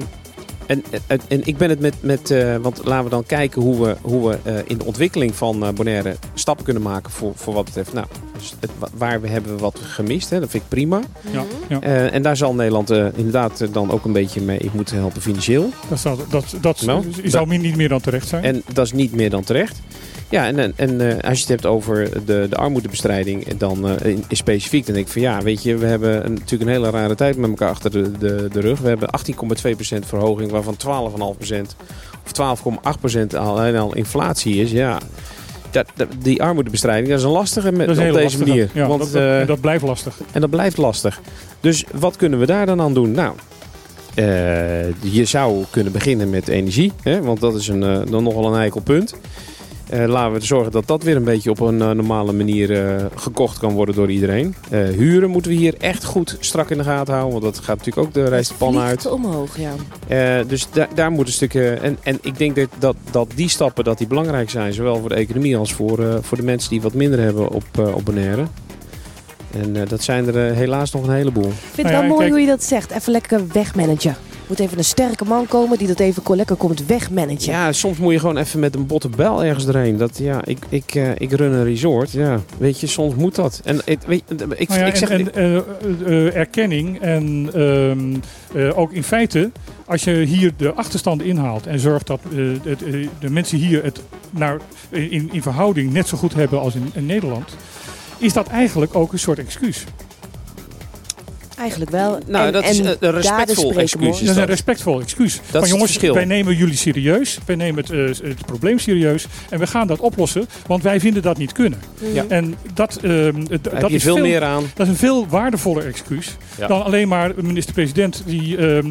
en, en, en ik ben het met. met eh, want laten we dan kijken hoe we, hoe we eh, in de ontwikkeling van eh, Bonaire stappen kunnen maken voor, voor wat betreft. Nou, dus het, waar we hebben we wat gemist, hè, dat vind ik prima. Ja, ja. Eh, en daar zal Nederland inderdaad dan ook een beetje mee moeten helpen financieel. Dat zou, dat, dat Nou, zou niet meer dan terecht zijn. En dat is niet meer dan terecht. Ja, en, en, eh, als je het hebt over de, de armoedebestrijding, dan eh, in, in specifiek, dan denk ik van ja, weet je, we hebben een, natuurlijk een hele rare tijd met elkaar achter de, de, de rug. We hebben 18,2% verhoging, waarvan 12,5% of 12,8% al, alleen al inflatie is. Ja, dat, dat- die armoedebestrijding, dat is een lastige met, op deze lastige. manier. Ja, Want, dat, dat, eh, dat blijft lastig. en dat blijft lastig. Dus wat kunnen we daar dan aan doen? Nou, je zou kunnen beginnen met energie. Hè? Want dat is een, dan nogal een heikel punt. Eh, laten we zorgen dat dat weer een beetje op een eh, normale manier eh, gekocht kan worden door iedereen. Eh, huren moeten we hier echt goed strak in de gaten houden. Want dat gaat natuurlijk ook de reis de pan uit. Omhoog, ja. Eh, dus da- daar moet een stukje. En, en ik denk dat, dat, dat die stappen dat die belangrijk zijn, zowel voor de economie als voor, eh, voor de mensen die wat minder hebben op, op Bonaire. En eh, dat zijn er helaas nog een heleboel. Ik vind het Nou wel ja, mooi kijk- hoe je dat zegt. Even lekker wegmanagen. Moet even een sterke man komen die dat even lekker komt wegmanagen. Ja, soms moet je gewoon even met een botte bel ergens erheen. Dat, ja, ik, ik, eh, ik run een resort. Ja, weet je, soms moet dat. En ik, weet, ik, Nou ja, ik zeg. en, en, eh, eh, eh, erkenning en ehm, eh, ook in feite, als je hier de achterstanden inhaalt en zorgt dat eh, het, eh, de mensen hier het naar, in, in verhouding net zo goed hebben als in, in Nederland, is dat eigenlijk ook een soort excuus. Eigenlijk wel. Nou, En- dat is en een- een daden respectvol excuus. Dat is een respectvol excuus. het jongens, wij nemen jullie serieus, wij nemen het, eh, het probleem serieus en we gaan dat oplossen, want wij vinden dat niet kunnen. Ja. En dat, ehm, d- Daar heb dat je is veel veel meer aan. Dat is een veel waardevoller excuus Ja. dan alleen maar een minister-president die. ehm,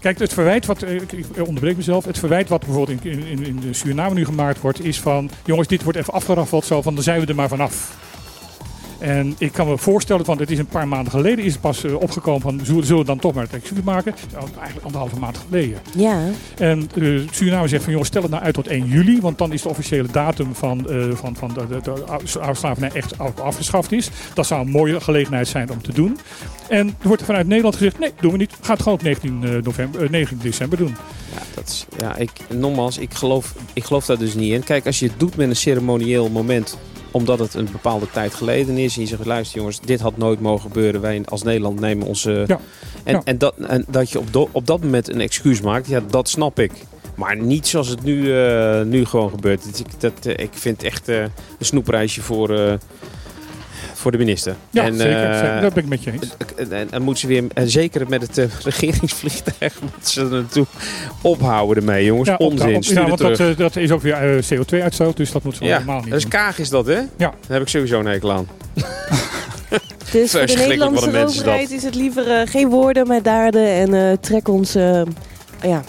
kijk, het verwijt wat. eh, Ik onderbreek mezelf. Het verwijt wat bijvoorbeeld in, in, in de Suriname nu gemaakt wordt, is van. Jongens, dit wordt even afgeraffeld, zo van dan zijn we er maar vanaf. En ik kan me voorstellen, want het is een paar maanden geleden is het pas eh, opgekomen van zullen we dan toch maar het excuus maken? Nou, eigenlijk anderhalve maand geleden. Ja, En eh Suriname zegt van jongens, stel het nou uit tot 1 juli. Want dan is de officiële datum van, eh, van, van de, de, de oude slavernij echt af- afgeschaft is. Dat zou een mooie gelegenheid zijn om te doen. En er wordt er vanuit Nederland gezegd, nee, doen we niet. Ga het gewoon op 19, eh, november, 19 december doen. Ja, dat is, ja ik, nogmaals, ik geloof, ik geloof daar dus niet in. Kijk, als je het doet met een ceremonieel moment, omdat het een bepaalde tijd geleden is. En je zegt, luister jongens, dit had nooit mogen gebeuren. Wij als Nederland nemen onze... Ja. En, Ja. en, dat, en dat je op, do- op dat moment een excuus maakt, ja, dat snap ik. Maar niet zoals het nu, eh, nu gewoon gebeurt. Ik, dat, eh, ik vind het echt eh, een snoepreisje voor, voor de minister. Ja, en, zeker, eh, zeker. Dat ben ik met je eens. en, en, en moet ze weer, en zeker met het eh, regeringsvliegtuig, moeten ze er naartoe ophouden ermee, jongens. Ja, Onzin, op- ja, want dat, eh, dat is ook weer eh, CO2-uitstoot, dus dat moeten we ja, helemaal niet dat is kaag is dat, hè? Ja. Daar heb ik sowieso een hekel aan. dus voor de Verschrikkelijk, Nederlandse wat een mens is dat. overheid is het liever geen woorden, maar daden. En eh, trek ons, eh, ja...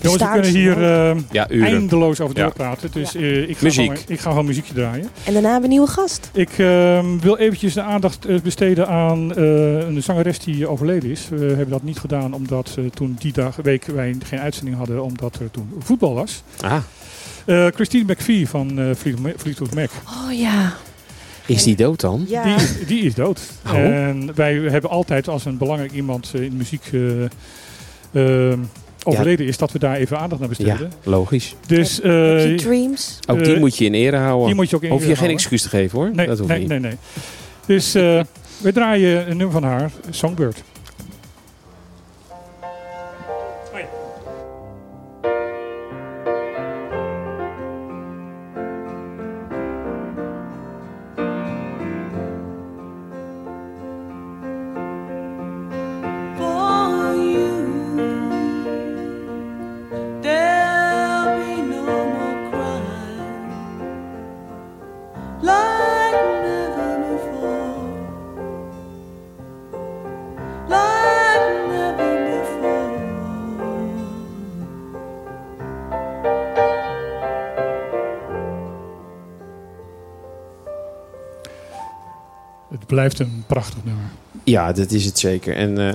Jongens, we kunnen hier eh, Ja, eindeloos over Ja. doorpraten. Dus eh, ik, ga Muziek. Gewoon, ik ga gewoon muziekje draaien. En daarna hebben we een nieuwe gast. Ik ehm, wil eventjes de aandacht eh, besteden aan eh, een zangeres die overleden is. We hebben dat niet gedaan omdat eh, toen die dag, week wij geen uitzending hadden, omdat er toen voetbal was. Ah, Eh, Christine McVie van eh, Fleetwood Mac. Oh ja. is die dood dan? Ja. Die, is- die is dood. Oh. En wij hebben altijd als een belangrijk iemand in muziek eh, ehm, overleden is, dat we daar even aandacht naar Ja, besteden. logisch. Dus eh, Heb je dreams? Ook die Eh, moet je in ere houden. die moet je ook in Hoef je geen excuus te geven hoor. Nee, dat hoeft nee, niet. nee, nee. Dus eh, we draaien een nummer van haar, Songbird. Blijft een prachtig nummer. Ja, dat is het zeker. En eh,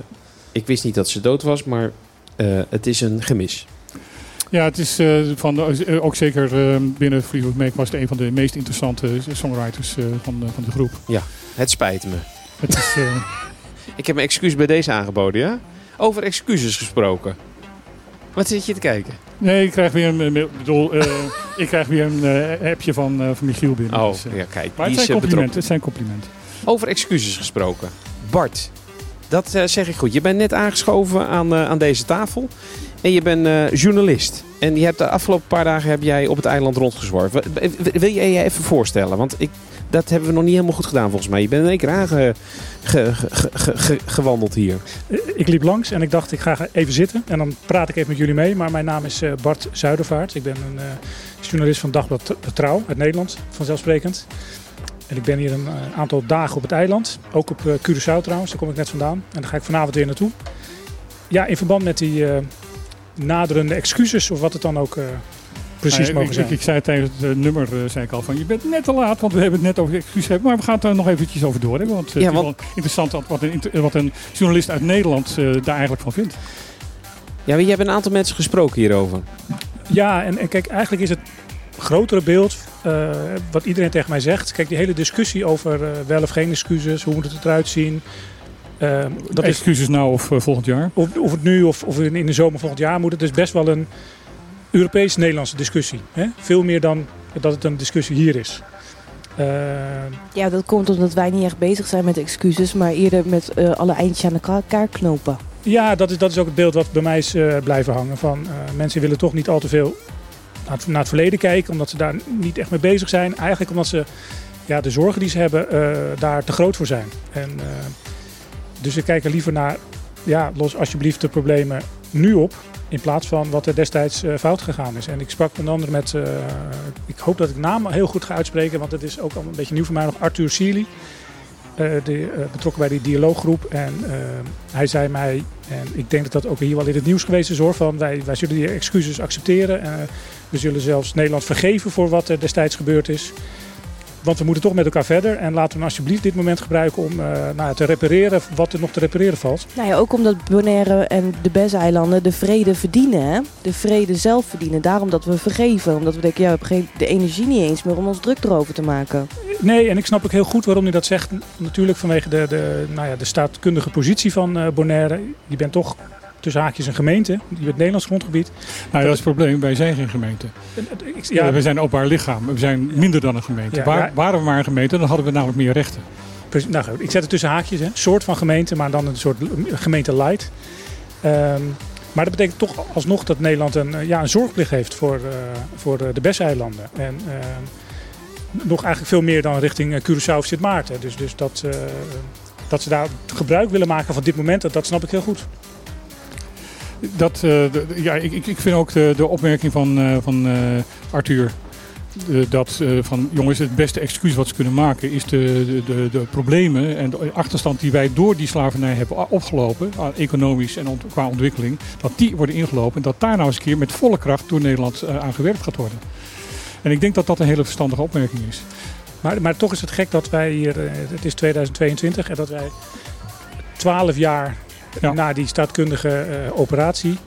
ik wist niet dat ze dood was, maar eh, het is een gemis. Ja, het is eh, van, de- ook zeker binnen Fleetwood Mac was het een van de meest interessante songwriters van, de, van de groep. Het spijt me. Het is, Ik heb mijn excuus bij deze aangeboden, ja? Over excuses gesproken. Wat zit je te kijken? nee, ik krijg weer een, bedoel, ik krijg weer een eh, appje van, eh, van Michiel binnen. Oh, dus, ja, kijk. maar die het zijn complimenten. Het zijn complimenten. Over excuses gesproken. Bart, dat eh, zeg ik goed. Je bent net aangeschoven aan, eh, aan deze tafel. En je bent eh, journalist. En je hebt de afgelopen paar dagen heb jij op het eiland rondgezworven. Wil je je even voorstellen? Want ik, dat hebben we nog niet helemaal goed gedaan volgens mij. Je bent in één keer aangewandeld hier. Ik liep langs en ik dacht ik ga even zitten en dan praat ik even met jullie mee. Maar mijn naam is eh, Bart Zuidervaart. Ik ben een eh, journalist van Dagblad Trouw uit Nederland, vanzelfsprekend. En ik ben hier een eh, aantal dagen op het eiland. Ook op eh, Curaçao trouwens, daar kom ik net vandaan. En daar ga ik vanavond weer naartoe. Ja, in verband met die eh, naderende excuses of wat het dan ook eh, precies Nou, mogen ik, zijn. Ik, ik zei tijdens het nummer zei ik al van je bent net te laat, want we hebben het net over excuses. Maar we gaan het er nog eventjes over door hebben. Want Ja, het is want- wel interessant wat- wat een, wat een journalist uit Nederland eh, daar eigenlijk van vindt. Ja, je hebt een aantal mensen gesproken hierover. Ja, en, en kijk, eigenlijk is het grotere beeld eh, wat iedereen tegen mij zegt. Kijk, die hele discussie over eh, wel of geen excuses, hoe moet het eruit zien. eh, dat is, Excuses nou of eh, volgend jaar. of, of het nu of, of in in de zomer volgend jaar moet. Het is best wel een Europees-Nederlandse discussie. Hè? Veel meer dan dat het een discussie hier is. Eh, Ja, dat komt omdat wij niet echt bezig zijn met excuses, maar eerder met eh, alle eindjes aan elkaar knopen. Ja, dat is, dat is ook het beeld wat bij mij is eh, blijven hangen. Van, eh, mensen willen toch niet al te veel naar het, verleden kijken, omdat ze daar niet echt mee bezig zijn. Eigenlijk omdat ze ja, de zorgen die ze hebben eh, daar te groot voor zijn. En, eh, dus ze kijken liever naar, ja, los alsjeblieft de problemen nu op. In plaats van wat er destijds eh, fout gegaan is. En ik sprak onder andere met, ik hoop dat ik naam heel goed ga uitspreken, want het is ook al een beetje nieuw voor mij nog, Arthur Sealy. Eh, eh, betrokken bij die dialooggroep. En eh, hij zei mij, en ik denk dat dat ook hier wel in het nieuws geweest is hoor, van wij, wij zullen die excuses accepteren. We zullen zelfs Nederland vergeven voor wat er destijds gebeurd is. Want we moeten toch met elkaar verder. En laten we alsjeblieft dit moment gebruiken om eh, nou, te repareren wat er nog te repareren valt. Nou ja, ook omdat Bonaire en de Besseilanden de vrede verdienen. Hè? De vrede zelf verdienen. Daarom dat we vergeven. Omdat we denken, ja, we hebben geen, de energie niet eens meer om ons druk erover te maken. Nee, en ik snap ook heel goed waarom hij dat zegt. Natuurlijk vanwege de, de, nou ja, de staatkundige positie van eh, Bonaire. Je bent toch tussen haakjes een gemeente. Je bent Nederlands grondgebied. Nou, dat is het probleem. Wij zijn geen gemeente. En, ik- Ja, ja, we zijn een openbaar lichaam. We zijn minder dan een gemeente. Ja, Waar. Waren we maar een gemeente, dan hadden we namelijk meer rechten. Nou ik zet het tussen haakjes. Hè. soort van gemeente, maar dan een soort gemeente light. Ehm, maar dat betekent toch alsnog dat Nederland een, eh, ja, een zorgplicht heeft voor, eh, voor eh, de Besseilanden. En ehm, nog eigenlijk veel meer dan richting Curaçao of Sint Maarten. Dus, dus dat, dat ze daar gebruik willen maken van dit moment, dat, dat snap ik heel goed. Dat, eh, ja, ik, ik vind ook de, de opmerking van, eh, van eh, Arthur. dat van jongens, het beste excuus wat ze kunnen maken is de, de, de, problemen en de achterstand die wij door die slavernij hebben opgelopen, economisch en qua ontwikkeling, dat die worden ingelopen en dat daar nou eens een keer met volle kracht door Nederland aan gewerkt gaat worden. En ik denk dat dat een hele verstandige opmerking is. Maar, maar toch is het gek dat wij hier, het is 2022, en dat wij 12 jaar Ja. na die staatkundige eh, operatie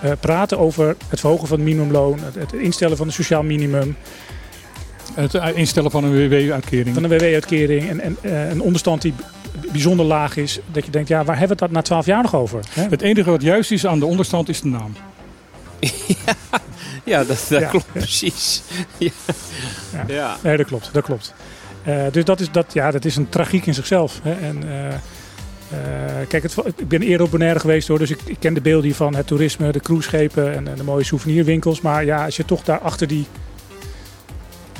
eh, praten over het verhogen van het minimumloon, het, het instellen van een sociaal minimum, Het eh, instellen van een WW-uitkering. van een WW-uitkering en, en eh, een onderstand die bijzonder laag is. Dat je denkt, ja, waar hebben we het dat na 12 jaar nog over? Hè? Het enige wat juist is aan de onderstand is de naam. Ja, dat, dat Ja. klopt precies. Ja. Ja. Ja. Nee, dat klopt, dat klopt. Eh, dus dat is, dat, ja, dat is een tragiek in zichzelf. Hè? En, eh, eh, kijk, het, ik ben eerder op Bonaire geweest hoor, dus ik, ik ken de beelden van het toerisme, de cruiseschepen en, en de mooie souvenirwinkels. Maar ja, als je toch daar achter die...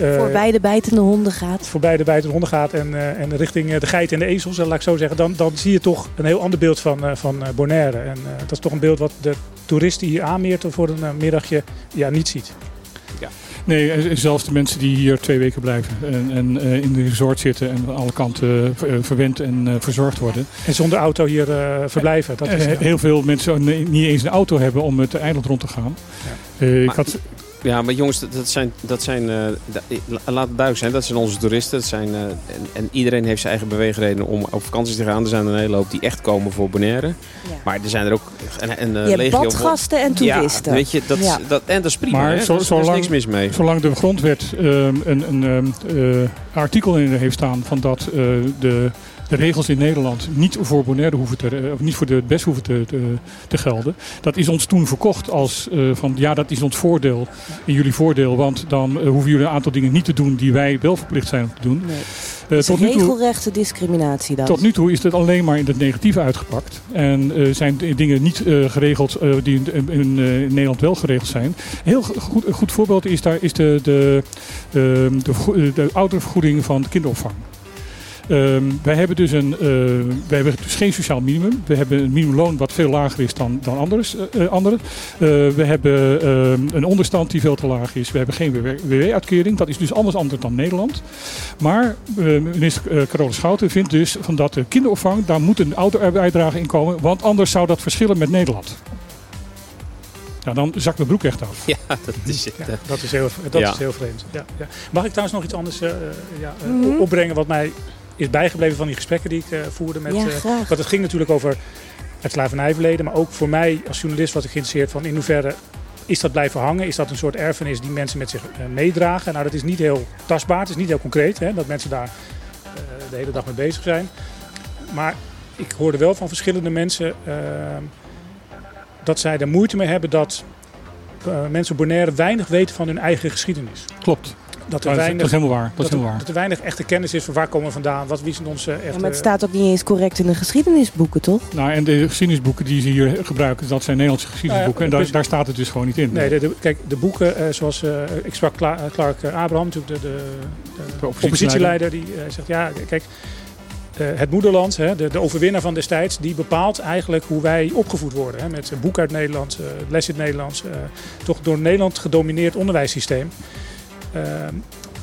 eh, Voorbij de bijtende honden gaat. voorbij de bijtende honden gaat en, eh, en richting de geiten en de ezels, laat ik zo zeggen, dan, dan zie je toch een heel ander beeld van, eh, van eh, Bonaire. En eh, dat is toch een beeld wat de toerist die hier aanmeert voor een middagje ja, niet ziet. Nee, zelfs de mensen die hier twee weken blijven en, en eh, in de resort zitten en aan alle kanten eh, verwend en eh, verzorgd worden. En zonder auto hier eh, verblijven. Dat is, Eh, ja. Heel veel mensen niet eens een auto hebben om het eiland rond te gaan. Eh, ik Maar- had, Ja, maar jongens, dat, zijn, dat zijn eh, laat het duidelijk zijn, dat zijn onze toeristen. Dat zijn, eh, en, en iedereen heeft zijn eigen beweegredenen om op vakantie te gaan. Er zijn er een hele hoop die echt komen voor Bonaire. Ja. Maar er zijn er ook een, een eh, Je hebt legio... badgasten en toeristen. Ja, weet je, dat, Ja. dat, en dat is prima. Maar hè? zo- Daar is- niks mis mee. zolang de grondwet ehm, een, een ehm, eh, artikel in heeft staan van dat eh, de de regels in Nederland niet voor Bonaire hoeven te, eh, of niet voor de best hoeven te, te, te gelden. Dat is ons toen verkocht als eh, van ja, dat is ons voordeel en jullie voordeel, want dan eh, hoeven jullie een aantal dingen niet te doen die wij wel verplicht zijn om te doen. Nee. Tot nu toe regelrechte discriminatie dan. tot nu toe is het alleen maar in het negatieve uitgepakt. En zijn dingen niet geregeld die in, in, in Nederland wel geregeld zijn. Een heel go- goed, goed voorbeeld is daar is de, de, ehm, de, de oudervergoeding van de kinderopvang. Ehm, wij hebben dus een, eh, wij hebben dus geen sociaal minimum. We hebben een minimumloon wat veel lager is dan, dan anders, eh, eh, anderen. Eh, we hebben ehm, een onderstand die veel te laag is. We hebben geen WW-uitkering. Dat is dus anders anders dan Nederland. Maar minister uh, Carola Schouten vindt dus van dat de kinderopvang, daar moet een ouderbijdrage in komen. Want anders zou dat verschillen met Nederland. Ja, dan zakt mijn broek echt af. Ja, dat is het. Ja, hè. dat is heel, dat Ja. is heel vreemd. Ja, ja. Mag ik trouwens nog iets anders ja, Mhm. opbrengen wat mij is bijgebleven van die gesprekken die ik eh, voerde met... ja, eh, want het ging natuurlijk over het slavernijverleden, maar ook voor mij als journalist was ik geïnteresseerd van in hoeverre is dat blijven hangen? Is dat een soort erfenis die mensen met zich eh, meedragen? Nou, dat is niet heel tastbaar, het is niet heel concreet, hè, dat mensen daar eh, de hele dag mee bezig zijn. Maar ik hoorde wel van verschillende mensen dat zij er moeite mee hebben dat mensen op Bonaire weinig weten van hun eigen geschiedenis. Klopt. Dat er is, weinig, dat is helemaal waar. Dat, dat is er, helemaal waar. dat er weinig echte kennis is van waar komen we vandaan, wat wie zijn onze Ja, echte... maar het staat ook niet eens correct in de geschiedenisboeken, toch? Nou, en de geschiedenisboeken die ze hier gebruiken, dat zijn Nederlandse geschiedenisboeken. en daar, staat het dus gewoon niet in. Nee, de, de- kijk, de boeken eh, zoals eh, ik sprak eh, Clark Abraham, natuurlijk de, de, de oppositieleider. oppositieleider, die zegt ja, kijk, eh, het moederland, hè, de, de overwinnaar van destijds, die bepaalt eigenlijk hoe wij opgevoed worden. Hè, met een boek uit Nederland, les in het Nederlands, toch door Nederland gedomineerd onderwijssysteem. Ehm,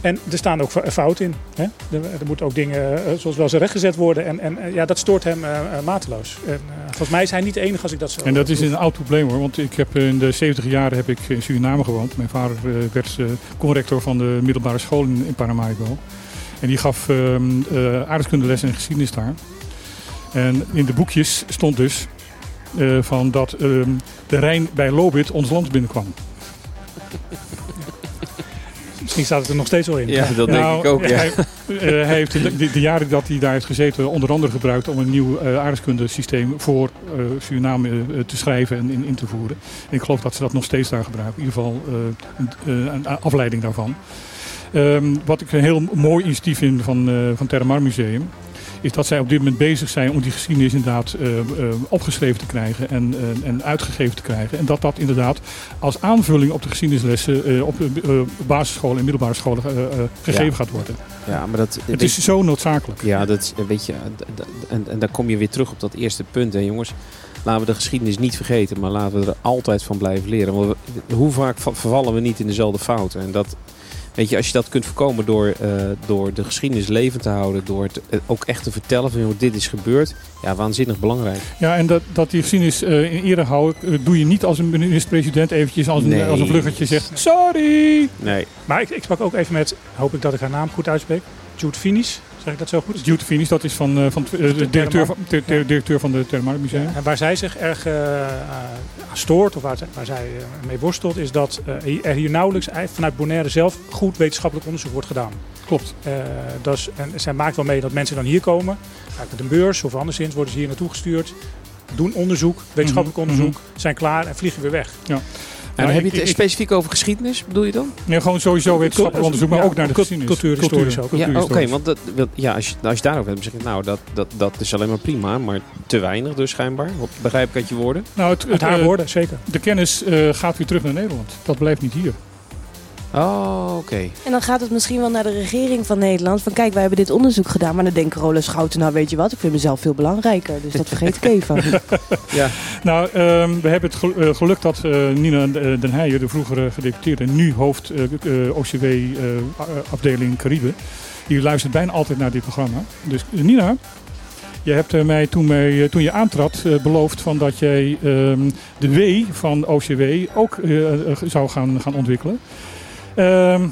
en er staan ook fo- fouten in. Hè? Er, er moeten ook dingen, eh, zoals wel eens rechtgezet worden. En, en eh, ja, dat stoort hem eh, mateloos. En, volgens mij is hij niet de enige als ik dat zo En dat is een oud probleem hoor, want ik heb in de 70 jaren heb ik in Suriname gewoond. Mijn vader werd conrector van de middelbare school in, in Paramaribo. En die gaf ehm eh, aardrijkskundeles en geschiedenis daar. En in de boekjes stond dus van dat ehm, de Rijn bij Lobit ons land binnenkwam. Misschien staat het er nog steeds wel in. Ja, dat denk Nou, ik ook. Ja. Hij, eh, hij heeft de, jaren dat hij daar heeft gezeten onder andere gebruikt om een nieuw uh, aardrijkskundesysteem voor eh, Suriname te schrijven en in, in te voeren. En ik geloof dat ze dat nog steeds daar gebruiken. In ieder geval een, een afleiding daarvan. Ehm, wat ik een heel mooi initiatief vind van, eh van Terramar Museum is dat zij op dit moment bezig zijn om die geschiedenis inderdaad eh, eh, opgeschreven te krijgen en, eh, en uitgegeven te krijgen. En dat dat inderdaad als aanvulling op de geschiedenislessen op basisscholen en middelbare scholen gegeven Ja. gaat worden. Ja, maar dat, Het is zo noodzakelijk. Ja, dat weet je, en, en daar kom je weer terug op dat eerste punt, hè, jongens. Laten we de geschiedenis niet vergeten, maar laten we er altijd van blijven leren. Want we- hoe vaak va- vervallen we niet in dezelfde fouten? En dat, weet je, als je dat kunt voorkomen door, eh, door de geschiedenis levend te houden, door het eh, ook echt te vertellen van hoe dit is gebeurd, ja, waanzinnig belangrijk. Ja, en dat, dat die geschiedenis eh, in ere houden, doe je niet als een minister-president eventjes als een, als een vluggertje zegt, sorry! Nee, Maar ik, ik sprak ook even met, hoop ik dat ik haar naam goed uitspreek, Jude Finis. Zeg ik dat zo goed? Jude Finis, dat is van, eh, van eh, de directeur van, de, directeur van de Museum. Ja, en waar zij zich erg eh, aan stoort, of waar, zij- waar zij mee worstelt, is dat er hier nauwelijks vanuit Bonaire zelf goed wetenschappelijk onderzoek wordt gedaan. Klopt. Dat is, en zij maakt wel mee dat mensen dan hier komen, vaak met een beurs of anderszins worden ze hier naartoe gestuurd, doen onderzoek, wetenschappelijk Mhm, onderzoek, zijn klaar en vliegen weer weg. En Nou, heb je het ik- specifiek over geschiedenis, bedoel je dan? Nee, gewoon sowieso wetenschappelijk onderzoek, maar Ja, ook naar de geschiedenis. cultuurhistorisch ook. Ja, oké, want dat, ja, als, je, als je daarover hebt, dan zeg je, nou, dat, dat, dat is alleen maar prima, maar te weinig dus schijnbaar. Wat begrijp ik uit je woorden? Nou, het, haar eh, woorden, zeker. de kennis eh, gaat weer terug naar Nederland. Dat blijft niet hier. Oh, oké. En dan gaat het misschien wel naar de regering van Nederland. Van kijk, wij hebben dit onderzoek gedaan. Maar dan denkt Carola Schouten, nou weet je wat, ik vind mezelf veel belangrijker. Dus dat vergeet ik even. Ja, Nou, ehm, we hebben het eh, geluk dat eh, Nina eh, Den Heijer, de vroegere gedeputeerde, nu hoofd eh, eh, OCW-afdeling Caribe, die luistert bijna altijd naar dit programma. Dus Nina, je hebt mij toen, mij, toen je aantrad beloofd van dat jij ehm, de W van OCW ook zou gaan, gaan ontwikkelen. Ehm,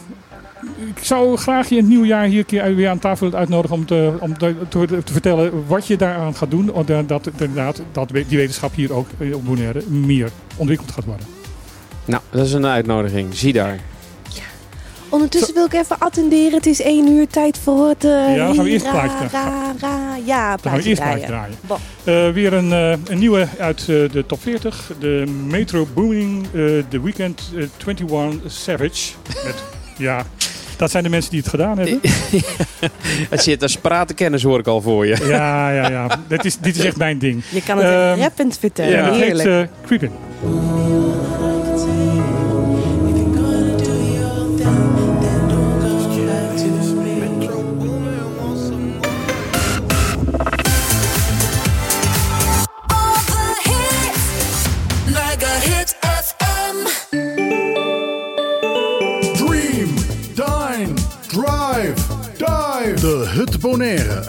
ik zou graag je in het nieuwe jaar hier keer weer aan tafel uitnodigen om, te, om te, te, te vertellen wat je daaraan gaat doen. om Dat, dat, inderdaad, dat die wetenschap hier ook eh, op Bonaire meer ontwikkeld gaat worden. nou, dat is een uitnodiging. Zie daar. Ondertussen wil ik even attenderen. Het is één uur tijd voor het... eh, Ja, dan gaan we eerst plaatje ra, ra, Ja, Dan gaan we plaatje eerst draaien. plaatje draaien. Eh, weer een, eh, een nieuwe uit de top 40. De Metro Booming eh The Weekend eh, 21 Savage. Met, ja, dat zijn de mensen die het gedaan hebben. Het zit als pratenkennis hoor ik al voor je. Ja, ja, ja. Dit is, dit is echt mijn ding. Je kan het Ehm, rappend vertellen. Ja, het heet Heerlijk. eh, Creepin'.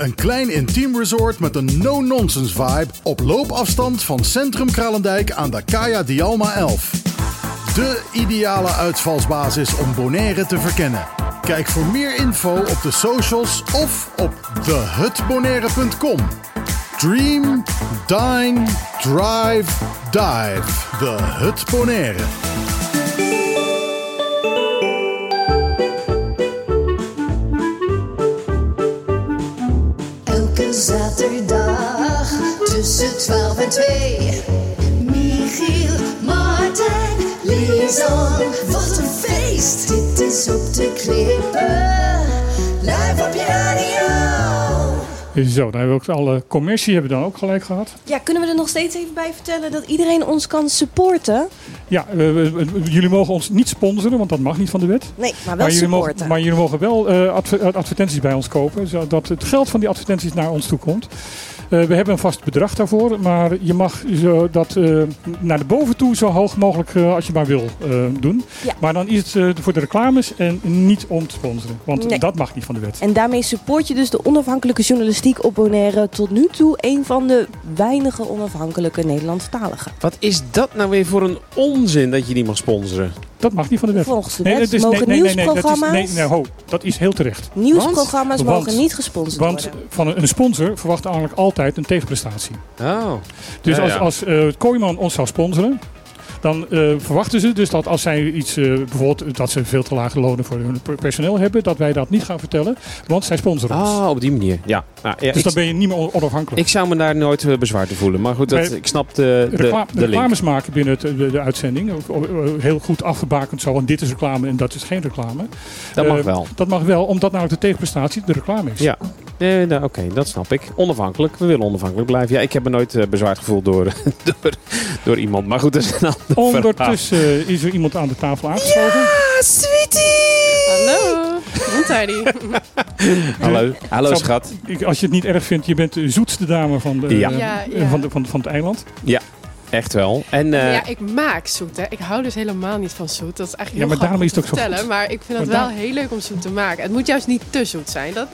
Een klein intiem resort met een no-nonsense vibe. Op loopafstand van Centrum Kralendijk aan de Kaya Dialma 11. De ideale uitvalsbasis om Bonaire te verkennen. Kijk voor meer info op de socials of op thehutbonaire.com. Dream, dine, drive, dive. De Hut Bonaire. 12 en 2. Michiel, Martijn, Lisan. Wat een feest! Dit is op de klippen. Live op je radio. Zo, dan hebben we ook alle commercie hebben we dan ook gelijk gehad. Ja, kunnen we er nog steeds even bij vertellen dat iedereen ons kan supporten? Ja, eh, we- we- jullie mogen ons niet sponsoren, want dat mag niet van de wet. Nee, maar wel jullie supporten. mogen, maar jullie mogen wel eh, adver- advertenties bij ons kopen, zodat het geld van die advertenties naar ons toe komt. Eh, we hebben een vast bedrag daarvoor, maar je mag zo dat eh, naar de boven toe zo hoog mogelijk eh, als je maar wil eh, doen. Ja. Maar dan is het eh, voor de reclames en niet om te sponsoren, want Nee. dat mag niet van de wet. En daarmee support je dus de onafhankelijke journalistiek op Bonaire. Tot nu toe een van de weinige onafhankelijke Nederlandstaligen. Wat is dat nou weer voor een onzin dat je die mag sponsoren? Dat mag niet van de wet. Volgens de wet het is- mogen dat is- nieuwsprogramma's, nee, nee, ho, dat is heel terecht. nieuwsprogramma's Want- mogen niet gesponsord Want worden. van een, een sponsor verwacht eigenlijk altijd een tegenprestatie. Oh. Dus Ja, als, als eh Kooiman ons zou sponsoren, dan eh, verwachten ze dus dat als zij iets, eh, bijvoorbeeld dat ze veel te lage lonen voor hun per- personeel hebben, dat wij dat niet gaan vertellen, want zij sponsoren ons. Ah, op die manier. Ja. Nou, ja, dus dan ben je niet meer on- onafhankelijk. ik zou me daar nooit bezwaar te voelen. Maar goed, dat, ik snap de, de, de reclames maken binnen het, de, de uitzending, heel goed afgebakend zo, en dit is reclame en dat is geen reclame. Dat mag wel. Dat mag wel, omdat namelijk de tegenprestatie de reclame is. Ja. Nee, nou, Oké, dat snap ik. Onafhankelijk. We willen onafhankelijk blijven. Ja, ik heb me nooit eh, bezwaard gevoeld door, door, door iemand. Maar goed, dat is een ander verhaal. Ondertussen eh, is er iemand aan de tafel aangeschoven. Hallo, Montidy. Hallo, hallo Zal- schat. Ik, als je het niet erg vindt, je bent de zoetste dame van, de, Ja. eh, Ja, eh, ja. Van, de, van, van het eiland. Echt wel. En eh, ja, ik maak zoet. Hè. Ik hou dus helemaal niet van zoet. Dat is eigenlijk Ja, maar daarom is het ook zo vertellen. Maar ik vind het wel daar- heel leuk om zoet te maken. Het moet juist niet te zoet zijn. Dat,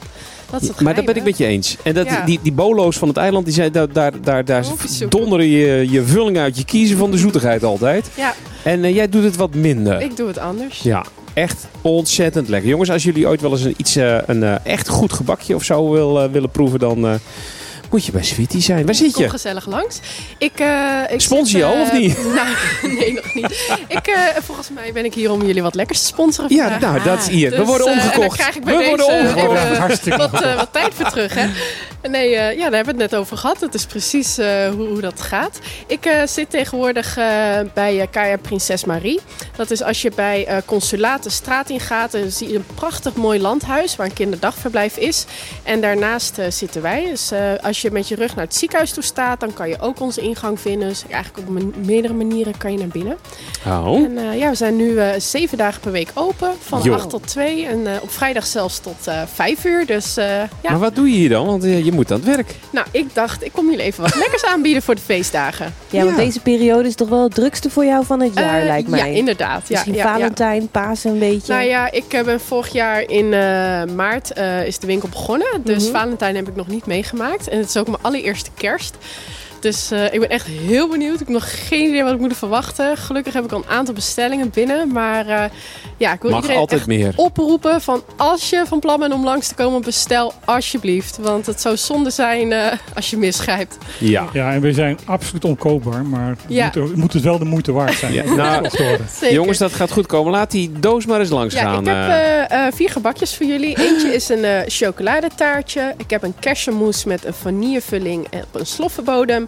dat is het maar dat ben ik met je eens. En dat, Ja. die, die bolo's van het eiland, die zijn, daar, daar, daar, donderen je, je vulling uit. Je kiezen van de zoetigheid altijd. Ja, En eh, jij doet het wat minder. ik doe het anders. Ja, echt ontzettend lekker. Jongens, als jullie ooit wel eens een, iets, eh, een eh, echt goed gebakje of zo wil, willen proeven, dan moet je bij Sweetie zijn. Waar zit Kom je? gezellig langs. Ik, eh ik Spons je al, eh, of niet? Nou, nee, nog niet. Ik, eh, volgens mij ben ik hier om jullie wat lekkers te sponsoren Ja, vandaag. nou, dat is hier. We Dus, worden en omgekocht. We deze worden omgekocht. even, Hartstikke wat, eh, wat tijd voor terug, hè? Nee, eh, ja, daar hebben we het net over gehad. Het is precies eh, hoe, hoe dat gaat. Ik eh, zit tegenwoordig bij eh Kaya Prinses Marie. Dat is als je bij eh Consulaat de straat in gaat, dan zie je een prachtig mooi landhuis waar een kinderdagverblijf is. En daarnaast eh, zitten wij. Dus eh, als je met je rug naar het ziekenhuis toe staat, dan kan je ook onze ingang vinden. Dus eigenlijk op meerdere manieren kan je naar binnen. Oh. En eh, ja, we zijn nu eh, zeven dagen per week open. Van Jo. 8 tot 2 en eh, op vrijdag zelfs tot eh 5 uur. Dus eh, ja, Maar wat doe je hier dan? Want je moet aan het werk. nou, ik dacht, ik kom jullie even wat lekkers aanbieden voor de feestdagen. Ja, want deze periode is toch wel het drukste voor jou van het jaar, lijkt mij. Ja, inderdaad. Ja, Misschien ja, ja. Valentijn, Pasen een beetje. Nou ja, ik ben vorig jaar in eh, maart eh, is de winkel begonnen. Dus Mhm. Valentijn heb ik nog niet meegemaakt. En het is ook mijn allereerste kerst. Dus eh, ik ben echt heel benieuwd. Ik heb nog geen idee wat ik moet verwachten. Gelukkig heb ik al een aantal bestellingen binnen. Maar eh, ja, ik wil Mag iedereen altijd echt meer. oproepen van als je van plan bent om langs te komen, bestel alsjeblieft. Want het zou zonde zijn eh, als je misgrijpt. Ja. Ja, en we zijn absoluut onkoopbaar, maar het Ja. moet, moet het wel de moeite waard zijn. Ja, nou. Jongens, dat gaat goed komen. Laat die doos maar eens langs Ja, gaan. ik heb eh. eh, eh, vier gebakjes voor jullie. Eentje is een eh, chocoladetaartje. Ik heb een cashewmousse met een vanillevulling en op een sloffenbodem.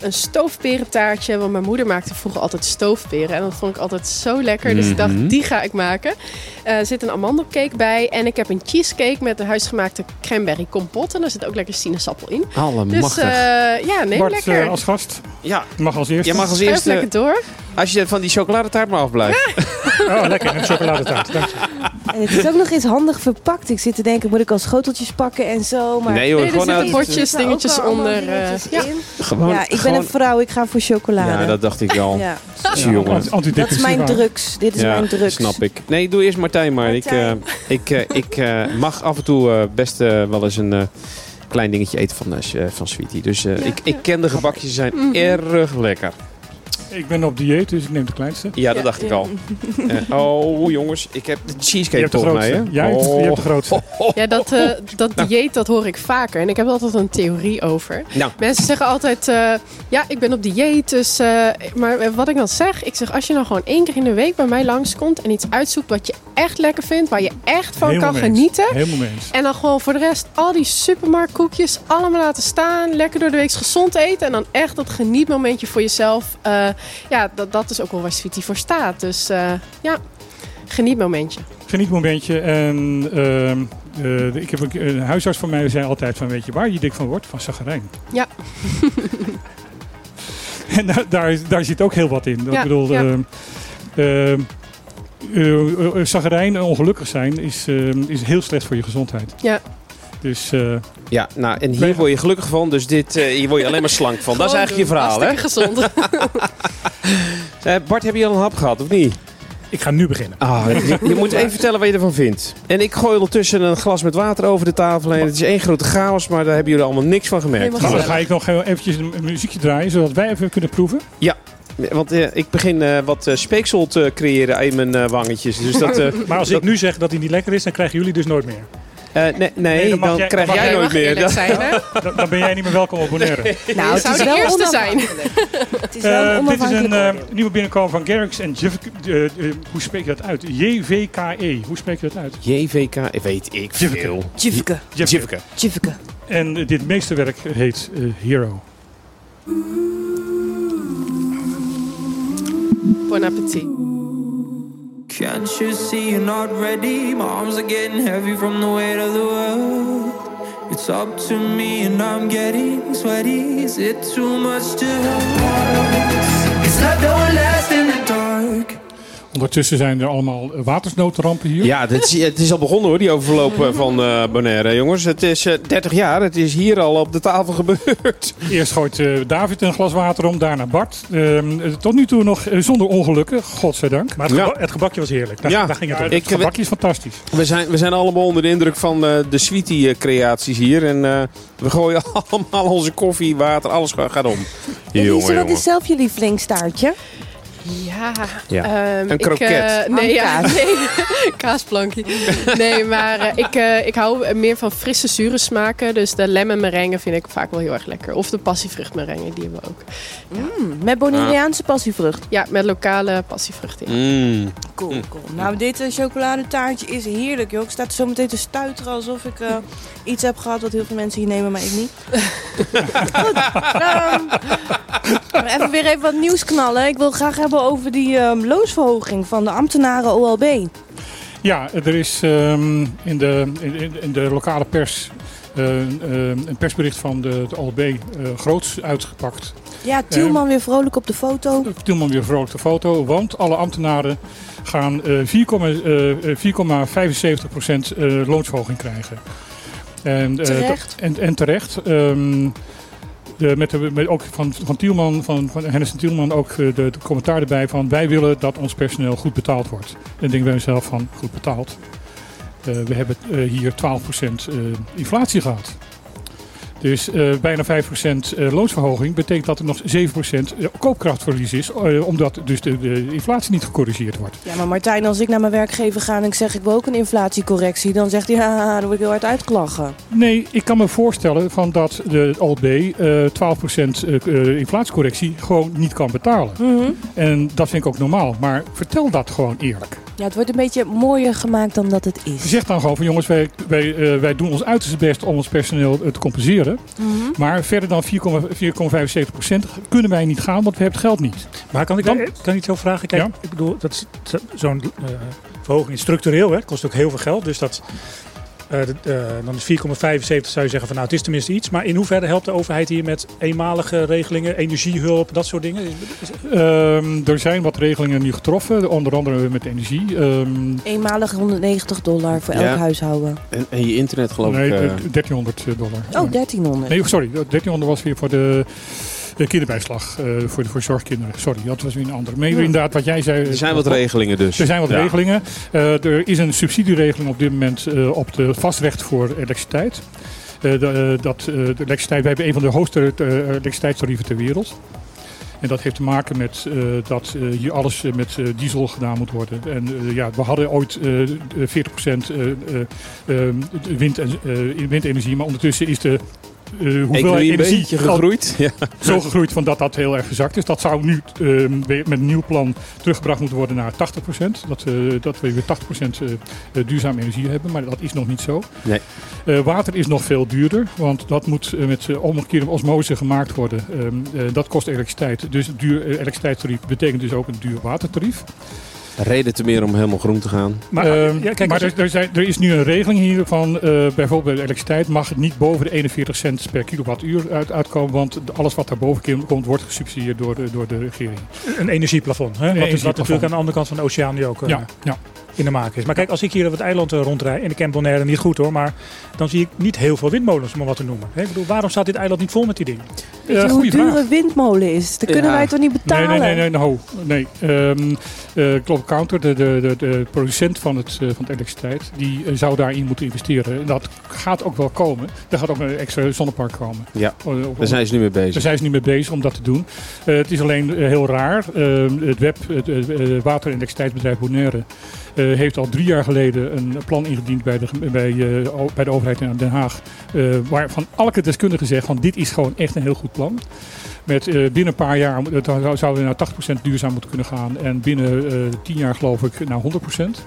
Een stoofperentaartje, want mijn moeder maakte vroeger altijd stoofperen. En dat vond ik altijd zo lekker, dus ik Mhm. dacht, die ga ik maken. Eh, er zit een amandelcake bij en ik heb een cheesecake met een huisgemaakte cranberry kompot. En daar zit ook lekker sinaasappel in. Dus Allemachtig. eh, ja, nee, Bart, lekker. eh, als gast, ja, mag als eerste. jij mag als Schuif eerste... lekker door. Als je van die chocoladetaart maar afblijft. Oh, lekker, een chocoladetaart. Dank je. En het is ook nog eens handig verpakt. Ik zit te denken, moet ik al schoteltjes pakken en zo. Maar Nee hoor, Nee, er gewoon zitten uit... bordjes, dingetjes onder, eh, dingetjes ja. Gewoon, ja, ik ben gewoon- een vrouw, ik ga voor chocolade. Ja, dat dacht ik al. Ja. Jongen. Dat is mijn drugs. Dit is Ja, mijn drugs. snap ik. Nee, doe eerst Martijn maar. Ik, eh, ik, eh, ik eh, mag af en toe best wel eens een eh, klein dingetje eten van, eh, van Sweetie. Dus eh, ik, ik ken de gebakjes, ze zijn Mhm. erg lekker. Ik ben op dieet, dus ik neem de kleinste. Ja, dat dacht ik al. Eh, oh jongens, ik heb de cheesecake volgens mij. grootste. Hè? Jij hebt, oh. je hebt de grootste. Ja, dat, eh, dat dieet, dat hoor ik vaker. En ik heb er altijd een theorie over. Nou, Mensen zeggen altijd, eh, ja, ik ben op dieet. Dus, eh, maar wat ik dan zeg, ik zeg, als je nou gewoon één keer in de week bij mij langskomt en iets uitzoekt wat je echt lekker vindt, waar je echt van Helemaal kan mee eens. genieten. Helemaal mee eens. En dan gewoon voor de rest al die supermarktkoekjes allemaal laten staan. Lekker door de week gezond eten. En dan echt dat genietmomentje voor jezelf. Eh, ja, dat, dat is ook wel waar Sweetie voor staat. Dus eh, ja, genietmomentje. Genietmomentje. En eh, ik heb een, een huisarts van mij zei altijd van, weet je waar je dik van wordt? Van zagrijn. Ja. en daar, daar, zit ook heel wat in. Ik Ja, bedoel, ja. eh, eh, en ongelukkig zijn is, is heel slecht voor je gezondheid. Ja. Dus eh, ja, nou, en hier word je gelukkig van, dus dit, eh, hier word je alleen maar slank van. dat is eigenlijk je verhaal, hè? Gezond. Eh, Bart, heb je al een hap gehad, of niet? Ik ga nu beginnen. Ah, je, je moet even vertellen wat je ervan vindt. En ik gooi ondertussen een glas met water over de tafel heen. Het is één grote chaos, maar daar hebben jullie allemaal niks van gemerkt. Nou, dan ga ik nog eventjes een muziekje draaien, zodat wij even kunnen proeven. Want eh, ik begin eh, wat speeksel te creëren in mijn eh, wangetjes. Dus dat, eh, Maar als ik nu zeg dat hij niet lekker is, dan krijgen jullie dus nooit meer. Eh, nee, nee, dan mag dan jij- krijg dan jij nooit meer. zijn, hè? Dan, dan ben jij niet meer welkom op Bonaire. Nou, het zou is de wel eerste zijn. Het is wel Eh, dit is een eh, nieuwe binnenkomen van Garrix en Jivke. eh, eh, hoe spreek je dat uit? JVKE. Hoe spreek je dat uit? JVK, weet ik Jivke. veel. Jivke. Jivke. Jivke. En eh, dit meesterwerk heet eh, Hero. Bon appetit. Can't you see you're not ready? My arms are getting heavy from the weight of the world. It's up to me and I'm getting sweaty. Is it too much to hold? It's in the dark. Ondertussen zijn er allemaal eh, watersnoodrampen hier. Ja, het is, het is al begonnen hoor, die overloop eh, van eh Bonaire. Jongens, het is eh, 30 jaar. Het is hier al op de tafel gebeurd. Eerst gooit eh, David een glas water om, daarna Bart. Ehm, eh, tot nu toe nog eh, zonder ongelukken, godzijdank. Maar het, Ja. geba- het gebakje was heerlijk. Daar, Ja. daar ging het om. het Ik- gebakje is fantastisch. We zijn, we zijn allemaal onder de indruk van eh, de Sweetie-creaties hier. En eh, we gooien allemaal onze koffie, water, alles ga- gaat om. Elise, wat is zelf je lievelingstaartje? Ja, Ja. ehm, Een ik, kroket. eh, nee, ja, Kaas. nee, kaasplankje. Nee, maar eh, ik, eh, ik hou meer van frisse, zure smaken. Dus de lemon merengue vind ik vaak wel heel erg lekker. Of de passievrucht merengue, die hebben we ook. Mm, met Bonaireaanse passievrucht. Ja, met lokale passievruchten. in. Mm. Cool, cool. Nou, dit eh, chocoladetaartje is heerlijk, joh. Ik sta zo meteen te stuiteren alsof ik eh, iets heb gehad wat heel veel mensen hier nemen, maar ik niet. Goed. ehm, even weer even wat nieuws knallen. Ik wil graag hebben over die ehm, loonsverhoging van de ambtenaren OLB. Ja, er is ehm, in, de, in, in de lokale pers een persbericht van de, de OLB eh, groots uitgepakt. Ja, Tielman weer vrolijk op de foto. Tilman weer vrolijk de foto, want alle ambtenaren gaan eh, 4,75% eh, loonsverhoging krijgen. En, eh, Terecht. en, en terecht. ehm, de, met de, met ook van, van Tielman, van, van Hennis en Tielman ook eh, de, de commentaar erbij van wij willen dat ons personeel goed betaald wordt. En dan denk bij mezelf van goed betaald. Eh, we hebben eh, hier 12% eh, inflatie gehad. Dus bijna 5% eh, loonsverhoging betekent dat er nog 7% koopkrachtverlies is. omdat dus de, de inflatie niet gecorrigeerd wordt. Ja, maar Martijn, als ik naar mijn werkgever ga en ik zeg ik wil ook een inflatiecorrectie, dan zegt hij, ja, dan word ik heel hard uitgelachen. Nee, ik kan me voorstellen van dat de OLB eh 12% eh, eh, inflatiecorrectie gewoon niet kan betalen. Mhm. En dat vind ik ook normaal. Maar vertel dat gewoon eerlijk. Ja, het wordt een beetje mooier gemaakt dan dat het is. Zeg dan gewoon van jongens, wij, wij, eh, wij doen ons uiterste best om ons personeel eh, te compenseren. Mhm. Maar verder dan 4,75% kunnen wij niet gaan, want we hebben het geld niet. Maar kan ik, Dan- kan ik iets over vragen? Kijk, ik bedoel, dat is zo- zo'n eh, verhoging is structureel, hè? kost ook heel veel geld. Dus dat, dan is 4,75 zou je zeggen van nou, het is tenminste iets. Maar in hoeverre helpt de overheid hier met eenmalige regelingen, energiehulp, dat soort dingen? Ehm, er zijn wat regelingen nu getroffen, onder andere met energie. Ehm, Eenmalig 190 dollar voor Ja. elk huishouden. En, en je internet geloof nee, ik. eh, eh, 1300 dollar. Oh, 1300. Nee, sorry, 1300 was weer voor de, de kinderbijslag, eh, voor, de, voor zorgkinderen. Sorry, dat was weer een andere. Maar Ja. inderdaad, wat jij zei. er zijn wat regelingen dus. Er zijn wat Ja. regelingen. Eh, er is een subsidieregeling op dit moment eh, op de vastrecht voor elektriciteit. Eh, de, eh, dat, eh, de elektriciteit. We hebben een van de hoogste eh, elektriciteitstarieven ter wereld. En dat heeft te maken met eh, dat eh, hier alles eh, met eh, diesel gedaan moet worden. En eh, ja, we hadden ooit eh, 40% eh, eh, eh, wind en, eh, windenergie, maar ondertussen is de eh, een energie gegroeid. Ja. zo gegroeid van dat dat heel erg gezakt is. Dat zou nu ehm, weer met een nieuw plan teruggebracht moeten worden naar 80%. Dat, eh, dat we weer 80% eh, duurzame energie hebben, maar dat is nog niet zo. Nee. Water is nog veel duurder, want dat moet met uh, omgekeerde osmose gemaakt worden. Ehm, eh, dat kost elektriciteit. Dus duur elektriciteitstarief betekent dus ook een duur watertarief. Reden te meer om helemaal groen te gaan. Maar, Ehm, ja, kijk, maar er, er, zijn, er is nu een regeling hier van eh, bijvoorbeeld bij de elektriciteit mag het niet boven de 41 cent per kilowattuur uit, uitkomen, want alles wat daarboven komt wordt gesubsidieerd door de, door de regering. Een energieplafond. Hè? Wat, wat energieplafond. natuurlijk aan de andere kant van de oceaan nu ook eh, Ja, ja. In de maak is. Maar kijk, als ik hier op het eiland eh, rondrijd, en ik ken Bonaire niet goed hoor, maar dan zie ik niet heel veel windmolens, om maar wat te noemen. Hè? Ik bedoel, waarom staat dit eiland niet vol met die dingen? Weet je Eh, hoe vraag. een windmolen is? Dat kunnen Ja. wij toch niet Nee, betalen? nee, nee, nee, no, nee. Ehm eh, Global Counter, de, de, de, de producent van, het, eh, van de elektriciteit, die zou daarin moeten investeren. En dat gaat ook wel komen. Er gaat ook een extra zonnepark komen. Ja, daar zijn ze nu mee bezig. Daar zijn ze nu mee bezig om dat te doen. Eh, het is alleen heel raar. Eh, het WEB, het water- en elektriciteitsbedrijf Bonaire, heeft al drie jaar geleden een plan ingediend bij de, bij, eh, bij de overheid in Den Haag. eh, waarvan elke deskundige zegt van dit is gewoon echt een heel goed plan. Met eh, binnen een paar jaar zouden we naar 80% duurzaam moeten kunnen gaan. En binnen eh 10 jaar geloof ik naar 100%.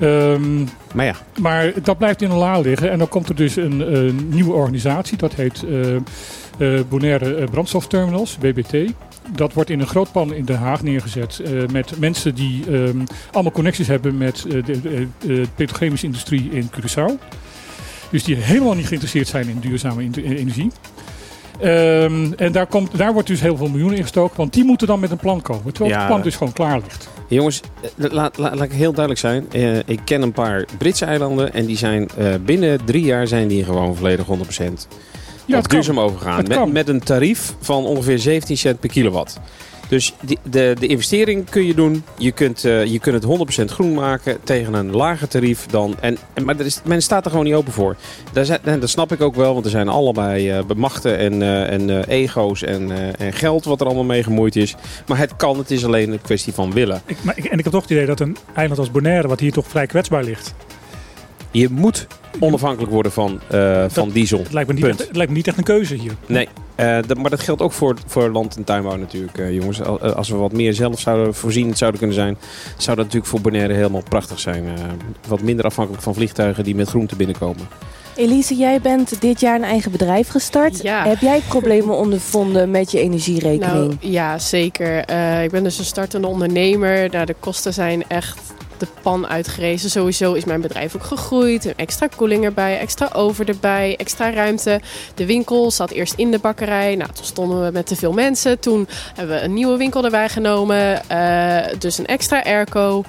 Ehm, Maar ja, maar dat blijft in een la liggen. En dan komt er dus een, eh, nieuwe organisatie. Dat heet eh eh, Bonaire eh, Brandstofterminals, BBT. Dat wordt in een groot plan in Den Haag neergezet. eh, met mensen die ehm, allemaal connecties hebben met eh, de, de, petrochemische industrie in Curaçao. Dus die helemaal niet geïnteresseerd zijn in duurzame energie. Ehm, en daar, komt, daar wordt dus heel veel miljoenen in gestoken. Want die moeten dan met een plan komen. Terwijl Ja. het plan dus gewoon klaar ligt. jongens, eh, laat, laat, laat ik heel duidelijk zijn. Eh, ik ken een paar Britse eilanden en die zijn eh, binnen drie jaar zijn die gewoon volledig 100% Ja, op duurzaam overgegaan. Het Met, met een tarief van ongeveer 17 cent per kilowatt. Dus die, de, de investering kun je doen. Je kunt, eh, je kunt het 100% groen maken tegen een lager tarief dan. En, en, maar er is, men staat er gewoon niet open voor. Daar zijn, en dat snap ik ook wel, want er zijn allebei eh, bemachten en, eh, en ego's en, en geld wat er allemaal mee gemoeid is. Maar het kan, het is alleen een kwestie van willen. Ik, maar, ik- en ik heb toch het idee dat een eiland als Bonaire, wat hier toch vrij kwetsbaar ligt, Je moet onafhankelijk worden van, eh, van diesel. het lijkt, me niet Punt. echt, het lijkt me niet echt een keuze hier. Nee, eh, dat- maar dat geldt ook voor, voor land- en tuinbouw natuurlijk, eh, jongens. Al- Als we wat meer zelf zouden voorzien zouden kunnen zijn, zou dat natuurlijk voor Bonaire helemaal prachtig zijn. Eh, wat minder afhankelijk van vliegtuigen die met groente binnenkomen. Elise, jij bent dit jaar een eigen bedrijf gestart. Ja. Heb jij problemen ondervonden met je energierekening? Nou ja, zeker. Eh, ik ben dus een startende ondernemer. Nou, de kosten zijn echt de pan uitgerezen. Sowieso is mijn bedrijf ook gegroeid. Een extra koeling erbij, extra oven erbij, extra ruimte. De winkel zat eerst in de bakkerij. Nou, toen stonden we met te veel mensen. Toen hebben we een nieuwe winkel erbij genomen. Eh, dus een extra airco.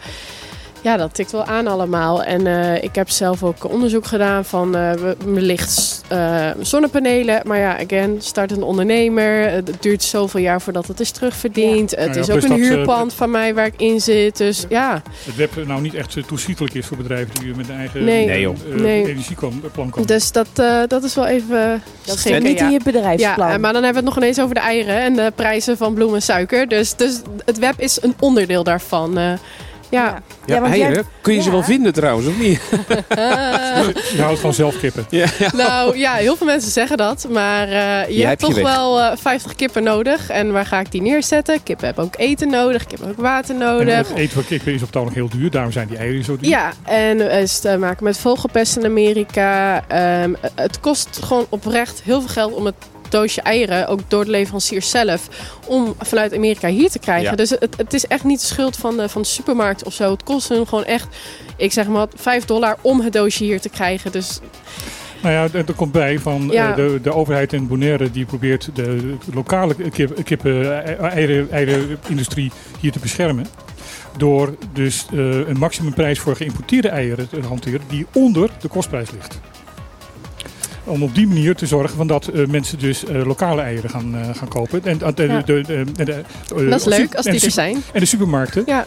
Ja, dat tikt wel aan allemaal. En eh, ik heb zelf ook onderzoek gedaan van eh, we- wellicht eh, zonnepanelen. Maar ja, again, start een ondernemer. Het duurt zoveel jaar voordat het is terugverdiend. Het ja, is ook een dat, eh, huurpand van mij waar ik in zit. Dus ja, Het web nou niet echt eh, toeschietelijk is voor bedrijven die met een eigen Nee. Nee, eh, Nee. energieplan komen. dus dat, eh, dat is wel even Dat zit niet ja. in je bedrijfsplan. Ja, maar dan hebben we het nog ineens over de eieren en de prijzen van bloemen en suiker. Dus, dus het web is een onderdeel daarvan. Eh, ja. Ja, want jij-. Kun je ze wel vinden trouwens, of niet? Je houdt van zelf kippen. Ja. Nou ja, heel veel mensen zeggen dat. Maar eh, je Je hebt je toch wel eh, 50 kippen nodig. En waar ga ik die neerzetten? Kippen hebben ook eten nodig. Kippen hebben ook water En nodig. het eten van kippen is op het ogenblik heel duur. Daarom zijn die eieren zo duur. Ja, en het is te maken met vogelpest in Amerika. Ehm, het kost gewoon oprecht heel veel geld om het doosje eieren, ook door de leverancier zelf, om vanuit Amerika hier te krijgen. Ja. Dus het, het is echt niet de schuld van de, van de supermarkt of zo. Het kost hun gewoon echt, ik zeg maar, 5 dollar om het doosje hier te krijgen. Dus Nou ja, er komt bij van Ja. eh, de, de overheid in Bonaire die probeert de, lokale kip, kippen, eh, eieren, eierenindustrie hier te beschermen. Door dus eh, een maximumprijs voor geïmporteerde eieren te hanteren die onder de kostprijs ligt. Om op die manier te zorgen van dat eh, mensen dus eh, lokale eieren gaan, eh, gaan kopen. En, en de- Ja. de- de- en de- dat is leuk als die er zijn. En de supermarkten. Ja.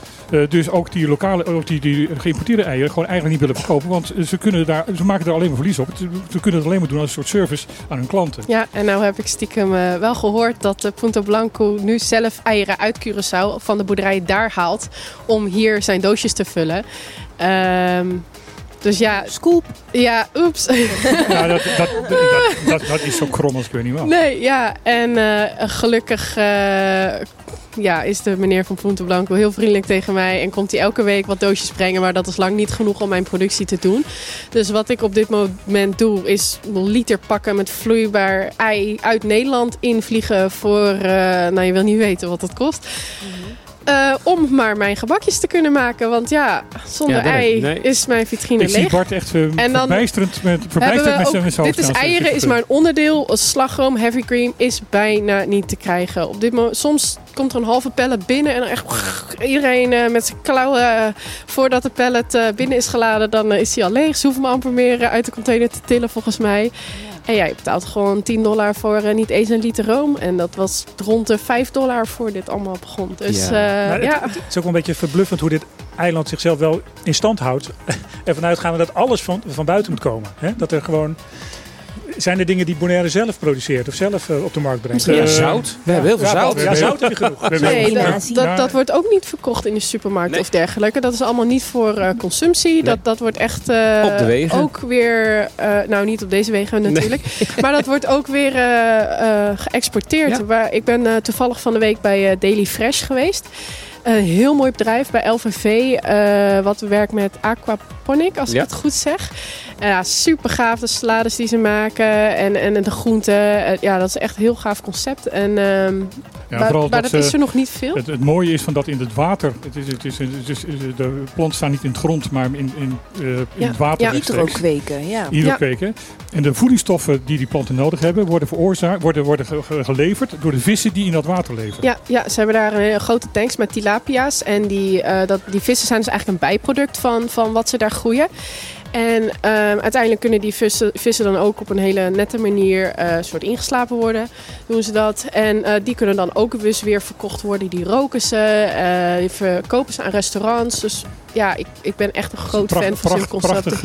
Dus ook die lokale, ook die, die geïmporteerde eieren gewoon eigenlijk niet willen verkopen. Want ze, kunnen daar, ze maken er alleen maar verlies op. Ze, kunnen het alleen maar doen als een soort service aan hun klanten. Ja, en nou heb ik stiekem wel gehoord dat Punto Blanco nu zelf eieren uit Curaçao van de boerderij daar haalt om hier zijn doosjes te vullen. Ehm, dus ja, Scoop. ja, oeps. Ja, dat, dat, dat, dat, dat is zo krom als ik weet niet wat. nee, ja, en eh, gelukkig eh, ja, is de meneer van Punto Blanco heel vriendelijk tegen mij en komt hij elke week wat doosjes brengen, maar dat is lang niet genoeg om mijn productie te doen. Dus wat ik op dit moment doe, is een liter pakken met vloeibaar ei uit Nederland invliegen voor, eh, nou je wil niet weten wat dat kost. Eh, om maar mijn gebakjes te kunnen maken. Want ja, zonder Ja, ei nee. is mijn vitrine Ik zie leeg. Bart echt En dan verbijsterend met, verbijsterend zijn ook, met dit is eieren, is maar een onderdeel. Slagroom, heavy cream is bijna niet te krijgen. Op dit moment, soms komt er een halve pallet binnen en dan echt iedereen eh, met zijn klauwen eh, voordat de pallet eh, binnen is geladen, dan is hij al leeg. Ze hoeven hem amper meer uit de container te tillen volgens mij. En ja, je betaalt gewoon 10 dollar voor eh, niet eens een liter room. En dat was rond de 5 dollar voor dit allemaal begon. Dus Ja. ja, Maar ja. het, het is ook wel een beetje verbluffend hoe dit eiland zichzelf wel in stand houdt. Ervan uitgaande dat alles van, van buiten moet komen. Hè? Dat er gewoon... Zijn er dingen die Bonaire zelf produceert of zelf eh, op de markt brengt? Misschien- Ja, Eh, zout. We hebben heel veel Ja, zout. Ja, zout heb je genoeg. Nee, dat, dat, wordt ook niet verkocht in de supermarkt Nee. of dergelijke. Dat is allemaal niet voor eh, consumptie. Dat, dat wordt echt eh, Op de wegen. ook weer, eh, nou niet op deze wegen natuurlijk, maar dat wordt ook weer eh, eh, geëxporteerd. Ja. Waar, ik ben eh, toevallig van de week bij eh, Daily Fresh geweest. Een heel mooi bedrijf bij LVV, eh, wat werkt met aquaponic, als Ja. ik het goed zeg. En ja, super gaaf, de salades die ze maken en, en de groenten. Eh, ja, dat is echt een heel gaaf concept. En, ehm, Ja, maar dat dat is ze- er nog niet veel. Het, het mooie is van dat in het water, het is, het is, het is, de planten staan niet in het grond, maar in, in, eh, in Ja, het water ja. rechtstreeks. kweken, ja. Hydrokweken. En de voedingsstoffen die die planten nodig hebben, worden, veroorzaakt, worden, worden ge- ge- geleverd door de vissen die in dat water leven. Ja, ja, ze hebben daar een hele grote tanks met tilapia's. En die, eh, dat, die vissen zijn dus eigenlijk een bijproduct van, van wat ze daar groeien. En ehm, uiteindelijk kunnen die vissen, vissen dan ook op een hele nette manier eh, soort ingeslapen worden. Doen ze dat. En eh, die kunnen dan ook dus weer verkocht worden. Die roken ze, eh, die verkopen ze aan restaurants. Dus ja, ik, ik ben echt een groot fan van pracht- zo'n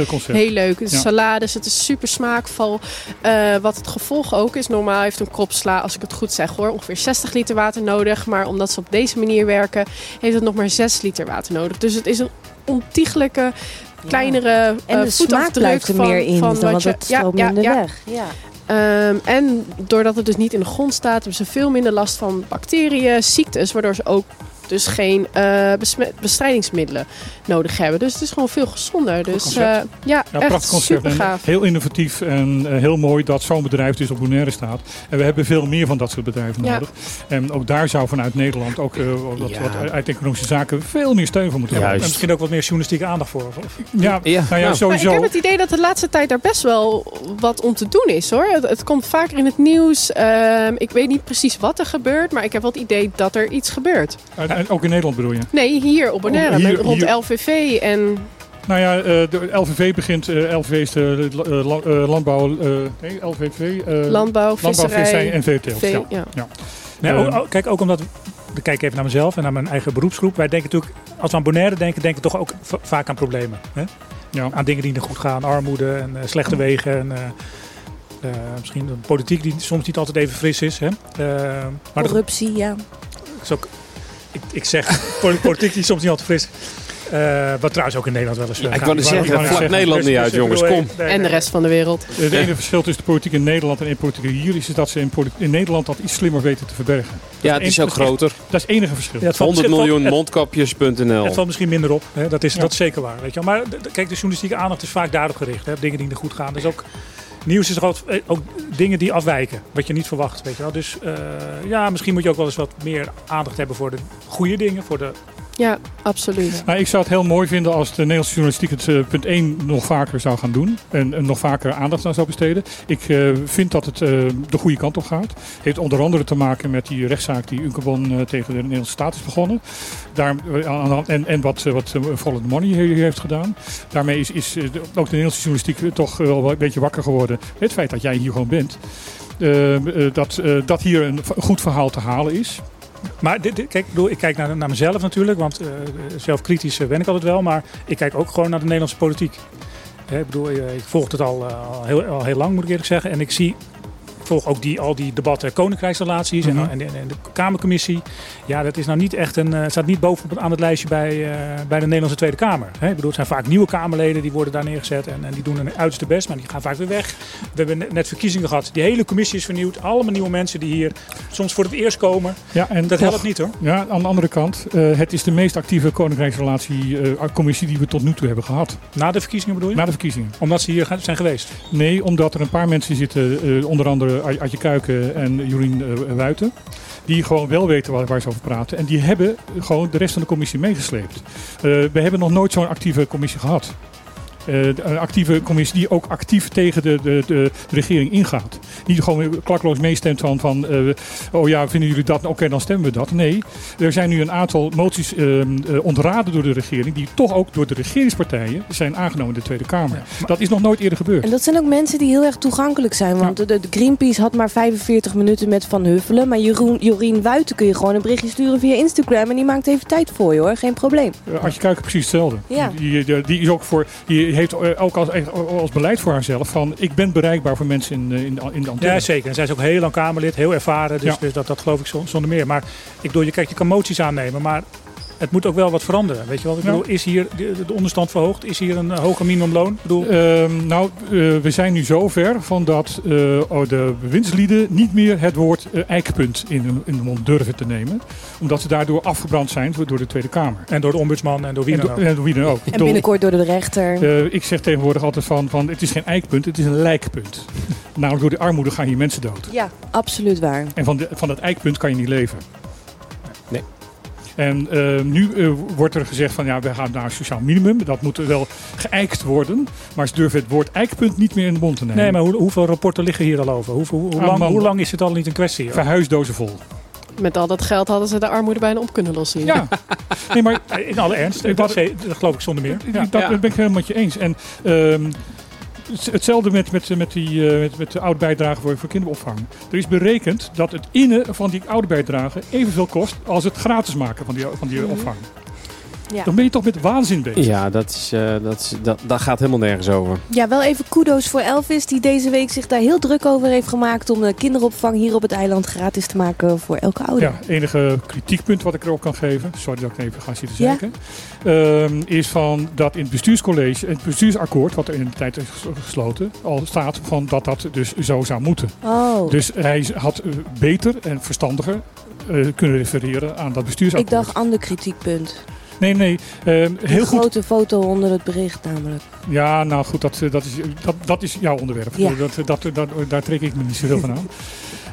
concept. Heel leuk. De Ja. salades, het is super smaakvol. Wat het gevolg ook is, normaal heeft een krop sla, als ik het goed zeg hoor, ongeveer 60 liter water nodig. Maar omdat ze op deze manier werken, heeft het nog maar 6 liter water nodig. Dus het is een ontiegelijke, kleinere En eh, smaak voetafdruk blijft er van, meer in, van dan wat je... stroomt minder weg. Ja. Ehm, en doordat het dus niet in de grond staat, hebben ze veel minder last van bacteriën, ziektes, waardoor ze ook dus geen eh, bestrijdingsmiddelen nodig hebben. Dus het is gewoon veel gezonder. Dus eh, ja, Ja, echt prachtig concept. super En gaaf. heel innovatief en eh, heel mooi dat zo'n bedrijf dus op Bonaire staat. En we hebben veel meer van dat soort bedrijven Ja. nodig. En ook daar zou vanuit Nederland, ook eh, wat, Ja. wat uit economische zaken, veel meer steun voor moeten hebben. En misschien ook wat meer journalistieke aandacht voor. Of- Ja, Ja, nou ja, nou. Maar sowieso. ik heb het idee dat de laatste tijd daar best wel wat om te doen is hoor. Het, het komt vaker in het nieuws. Ehm, ik weet niet precies wat er gebeurt, maar ik heb wel het idee dat er iets gebeurt. En- en ook in Nederland bedoel je? Nee, hier op Bonaire, Oh, hier- met- rond hier. LVV en Nou ja, eh, de LVV begint. eh, LVV is de eh, la- landbouw. eh, nee, LVV. eh, Landbouw, visserij, en veeteelt. vee- ja. ja. Ja. Nee, Eh, ook- ook- kijk, ook omdat... Dan kijk ik even naar mezelf en naar mijn eigen beroepsgroep. Wij denken natuurlijk, als we aan Bonaire denken, denken we toch ook va- vaak aan problemen. Hè? Ja. Aan dingen die niet goed gaan, armoede en eh, slechte wegen. En, misschien een politiek die soms niet altijd even fris is. Hè? Maar dat Corruptie, ja. is ook, ik, ik zeg poli- politiek die soms niet altijd fris. Eh, wat trouwens ook in Nederland wel eens. eh, Ja, ik gaat. wou zeggen, vlak Nederland niet uit, jongens, kom. En de rest van de wereld. Eh, Het enige verschil tussen de politiek in Nederland en de politiek hier is dat ze in, in Nederland dat iets slimmer weten te verbergen. Ja, het is ook groter. Dat is het enige verschil. Ja, het valt 100 misschien- miljoen mondkapjes.nl. Het valt misschien minder op. Hè? Dat, is, Ja. dat is zeker waar. Weet je wel. Maar kijk, de journalistieke aandacht is vaak daarop gericht. Hè? Dingen die niet goed gaan. Dus ook nieuws is toch ook, eh, ook dingen die afwijken. Wat je niet verwacht. Weet je wel. Dus eh, ja, misschien moet je ook wel eens wat meer aandacht hebben voor de goede dingen. Voor de, Ja, absoluut. Ik zou het heel mooi vinden als de Nederlandse journalistiek het eh, punt 1 nog vaker zou gaan doen. En, nog vaker aandacht aan zou besteden. Ik eh, vind dat het eh, de goede kant op gaat. Heeft onder andere te maken met die rechtszaak die Unkebon tegen de Nederlandse staat is begonnen. Daar, en, en wat, wat the Money hier heeft gedaan. Daarmee is, is ook de Nederlandse journalistiek toch wel een beetje wakker geworden. Het feit dat jij hier gewoon bent. Dat, dat hier een goed verhaal te halen is. Maar ik, kijk naar, naar mezelf natuurlijk. Want eh, zelf kritisch eh, ben ik altijd wel. Maar ik kijk ook gewoon naar de Nederlandse politiek. Hè, ik bedoel, eh, ik volg het al, eh, al, heel, al heel lang moet ik eerlijk zeggen. En ik zie... Volg ook die, al die debatten koninkrijksrelaties en, Mhm. en, en de Kamercommissie. Ja, dat is nou niet echt een, eh, staat niet bovenop aan het lijstje bij, eh, bij de Nederlandse Tweede Kamer. Hè? Ik bedoel, het zijn vaak nieuwe Kamerleden die worden daar neergezet en, en die doen hun uiterste best, maar die gaan vaak weer weg. We hebben net- verkiezingen gehad. Die hele commissie is vernieuwd. Allemaal nieuwe mensen die hier soms voor het eerst komen. Ja, en Dat toch- helpt niet hoor. Ja, aan de andere kant, eh, het is de meest actieve koninkrijksrelatie-commissie die we tot nu toe hebben gehad. Na de verkiezingen bedoel je? Na de verkiezingen. Omdat ze hier zijn geweest. Nee, omdat er een paar mensen zitten, onder andere Adje Kuiken en Jorien eh, Wuiten. Die gewoon wel weten waar, waar ze over praten. En die hebben gewoon de rest van de commissie meegesleept. Eh, we hebben nog nooit zo'n actieve commissie gehad. Eh, een actieve commissie die ook actief tegen de, de, de, regering ingaat. Niet gewoon klakloos meestemt van, van eh, oh ja, vinden jullie dat? Oké, dan stemmen we dat. Nee, er zijn nu een aantal moties eh, eh, ontraden door de regering, die toch ook door de regeringspartijen zijn aangenomen in de Tweede Kamer. dat is nog nooit eerder gebeurd. En dat zijn ook mensen die heel erg toegankelijk zijn. Want de, de Greenpeace had maar 45 minuten met Van Huffelen. Maar Jeroen, Jorien Wuiten kun je gewoon een berichtje sturen via Instagram. En die maakt even tijd voor je hoor. Geen probleem. Uh, Adje Kuiken precies hetzelfde. Ja. Die, die, die is ook voor, die heeft eh, ook als, als beleid voor haarzelf van ik ben bereikbaar voor mensen in, eh, in, de- in de Antillen. Ja, zeker. En zij is ook heel lang Kamerlid, heel ervaren. Dus, Ja. dus dat, dat geloof ik zon- zonder meer. Maar ik bedoel, je, kijk, je kan moties aannemen, maar het moet ook wel wat veranderen. Weet je wel? Ik Ja. bedoel, is hier de, de onderstand verhoogd? Is hier een eh, hoger minimumloon? Ik bedoel, Ehm, nou, eh, we zijn nu zo ver van dat eh, oh, de bewindslieden niet meer het woord eikpunt in, hun- in de mond durven te nemen. Omdat ze daardoor afgebrand zijn door de Tweede Kamer. en door de ombudsman en door wie En dan ook. en door wie dan ook. Ik En bedoel, binnenkort door de rechter. eh, ik zeg tegenwoordig altijd van, van het is geen eikpunt, het is een lijkpunt. Namelijk door de armoede gaan hier mensen dood. Ja, absoluut waar. En van, de, van dat eikpunt kan je niet leven. Nee. En eh, nu eh, wordt er gezegd van ja, we gaan naar een sociaal minimum. Dat moet wel geëikt worden. Maar ze durven het woord eikpunt niet meer in de mond te nemen. Nee, maar hoe, hoeveel rapporten liggen hier al over? Hoe, hoe, hoe lang, hoe lang is het al niet een kwestie? Verhuisdozen vol. Met al dat geld hadden ze de armoede bijna op kunnen lossen. hier. Ja, nee, maar In alle ernst, Ik dat, wou- dat, dat geloof ik zonder meer. Ja. dat ben ik helemaal met je eens. En ehm, hetzelfde met, met, met, die, eh, met, met de oude bijdrage voor, voor kinderopvang. Er is berekend dat het innen van die oude bijdrage evenveel kost als het gratis maken van die, van die opvang. Ja. Dan ben je toch met waanzin bezig. Ja, dat, is, eh, dat, is, dat, dat gaat helemaal nergens over. Ja, wel even kudo's voor Elvis, die deze week zich daar heel druk over heeft gemaakt om de kinderopvang hier op het eiland gratis te maken voor elke ouder. Ja, enige kritiekpunt wat ik erop kan geven, sorry dat ik even ga zitten Ja. zeiken, ehm, is van dat in het bestuurscollege, het bestuursakkoord, wat er in de tijd is ges- gesloten, al staat van dat dat dus zo zou moeten. Oh, Dus hij had eh, beter en verstandiger eh, kunnen refereren aan dat ik bestuursakkoord. dacht ander kritiekpunt. Nee, nee, ehm, Die heel goed. grote foto onder het bericht namelijk. Ja, nou goed, dat, eh, dat, is, dat, dat is jouw onderwerp. Ja. Dat, dat, dat, daar trek ik me niet zoveel van aan.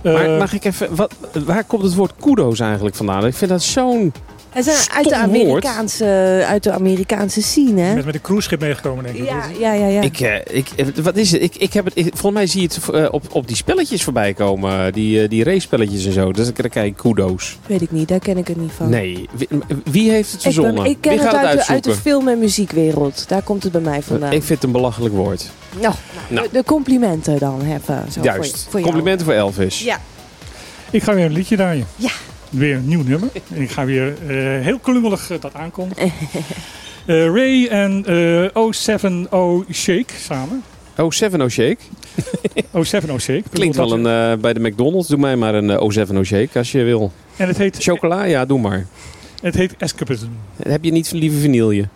Maar Eh, mag ik even, wat, waar komt het woord kudo's eigenlijk vandaan? Ik vind dat zo'n Hij zijn uit de. Amerikaanse, uit de Amerikaanse scene, hè? Met, met een cruiseschip meegekomen, denk ik. Ja, ja, ja. ja. Ik, eh, ik, eh, wat is het? Ik, ik heb het ik, volgens mij zie je het eh, op, op die spelletjes voorbij komen. Die, die race spelletjes en zo. Dus dan krijg ik kudo's. Weet ik niet, daar ken ik het niet van. Nee. Wie, wie heeft het Ik, ben- verzonnen? ik ken wie het gaat uit, het de, uit de film- en muziekwereld. Daar komt het bij mij vandaan. Ik vind het een belachelijk woord. Nou, Nou. De, de complimenten dan even. Zo Juist. Voor, voor jou. Complimenten voor Elvis. Ja. Ik ga weer een liedje draaien. Ja. Weer een nieuw nummer. En ik ga weer eh, heel klungelig eh, dat aankondigen. Eh, Ray en eh 070 Shake samen. Oh, Seven O Shake. 070 Shake. Klinkt wel een, bij de McDonald's. Doe mij maar een eh, O7 O Shake als je wil. En het heet, Chocola? Ja, doe maar. het heet Escapism. Heb je niet lieve vanille?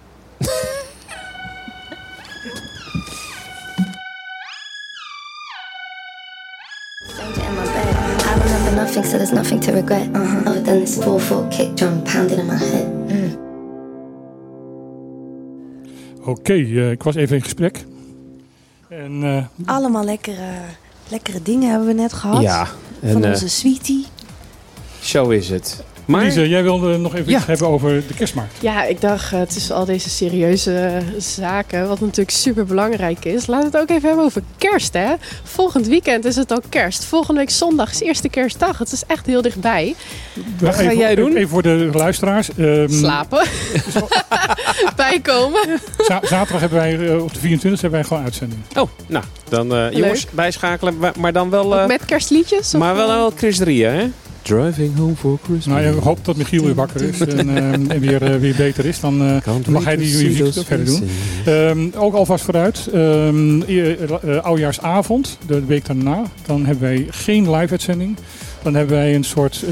Remember nothing, so there's nothing to regret. Uh-huh. Other than this 4-4 kick drum pounding in my head. Mm. Oké, eh, ik was even in gesprek. En eh, Allemaal lekkere, lekkere dingen hebben we net gehad. Ja. En, Van eh, onze sweetie. zo is het. Maar Lise, jij wilde nog even Ja. iets hebben over de kerstmarkt. Ja, ik dacht, eh, tussen al deze serieuze zaken, wat natuurlijk super belangrijk is, laten we het ook even hebben over kerst, hè? Volgend weekend is het al kerst. Volgende week zondag is eerste kerstdag. Het is echt heel dichtbij. Wat ga even, jij doen? Even voor de luisteraars. Ehm, Slapen. Bijkomen. za- zaterdag hebben wij, eh, op de 24 hebben wij gewoon uitzending. Oh, nou, dan eh, jongens, bijschakelen. Maar, maar dan wel... eh, met kerstliedjes? of, maar wel wel Chris Ria, hè? Driving home for Christmas. Nou, ik hoop dat Michiel weer wakker is en, ehm, en weer, eh, weer beter is. Dan eh, mag hij die muziek verder doen. Ehm, ook alvast vooruit. Eh, oudjaarsavond, de week daarna, dan hebben wij geen live-uitzending. Dan hebben wij een soort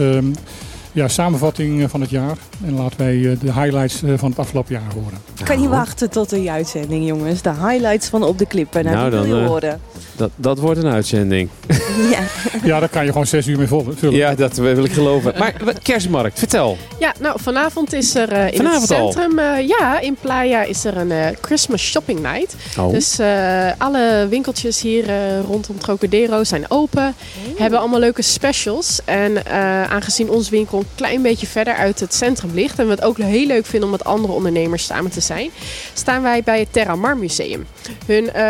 ja, samenvatting eh, van het jaar. En laten wij eh, de highlights eh, van het afgelopen jaar horen. Ik kan niet wachten tot de uitzending, jongens. De highlights van Op de Klippen. Nou, Nou, die wil dan, je horen. Dat, dat wordt een uitzending. Ja. Ja, daar kan je gewoon zes uur mee vullen. Ja, dat wil ik geloven. Maar kerstmarkt, vertel. Ja, nou vanavond is er in Vanavond het al? centrum, eh, ja, in Playa is er een Christmas shopping night. Oh. Dus eh, alle winkeltjes hier eh, rondom Trocadero zijn open, hebben allemaal leuke specials. En eh, aangezien ons winkel een klein beetje verder uit het centrum ligt en het ook heel leuk vinden om met andere ondernemers samen te zijn, staan wij bij het Terra Mar Museum. Hun eh,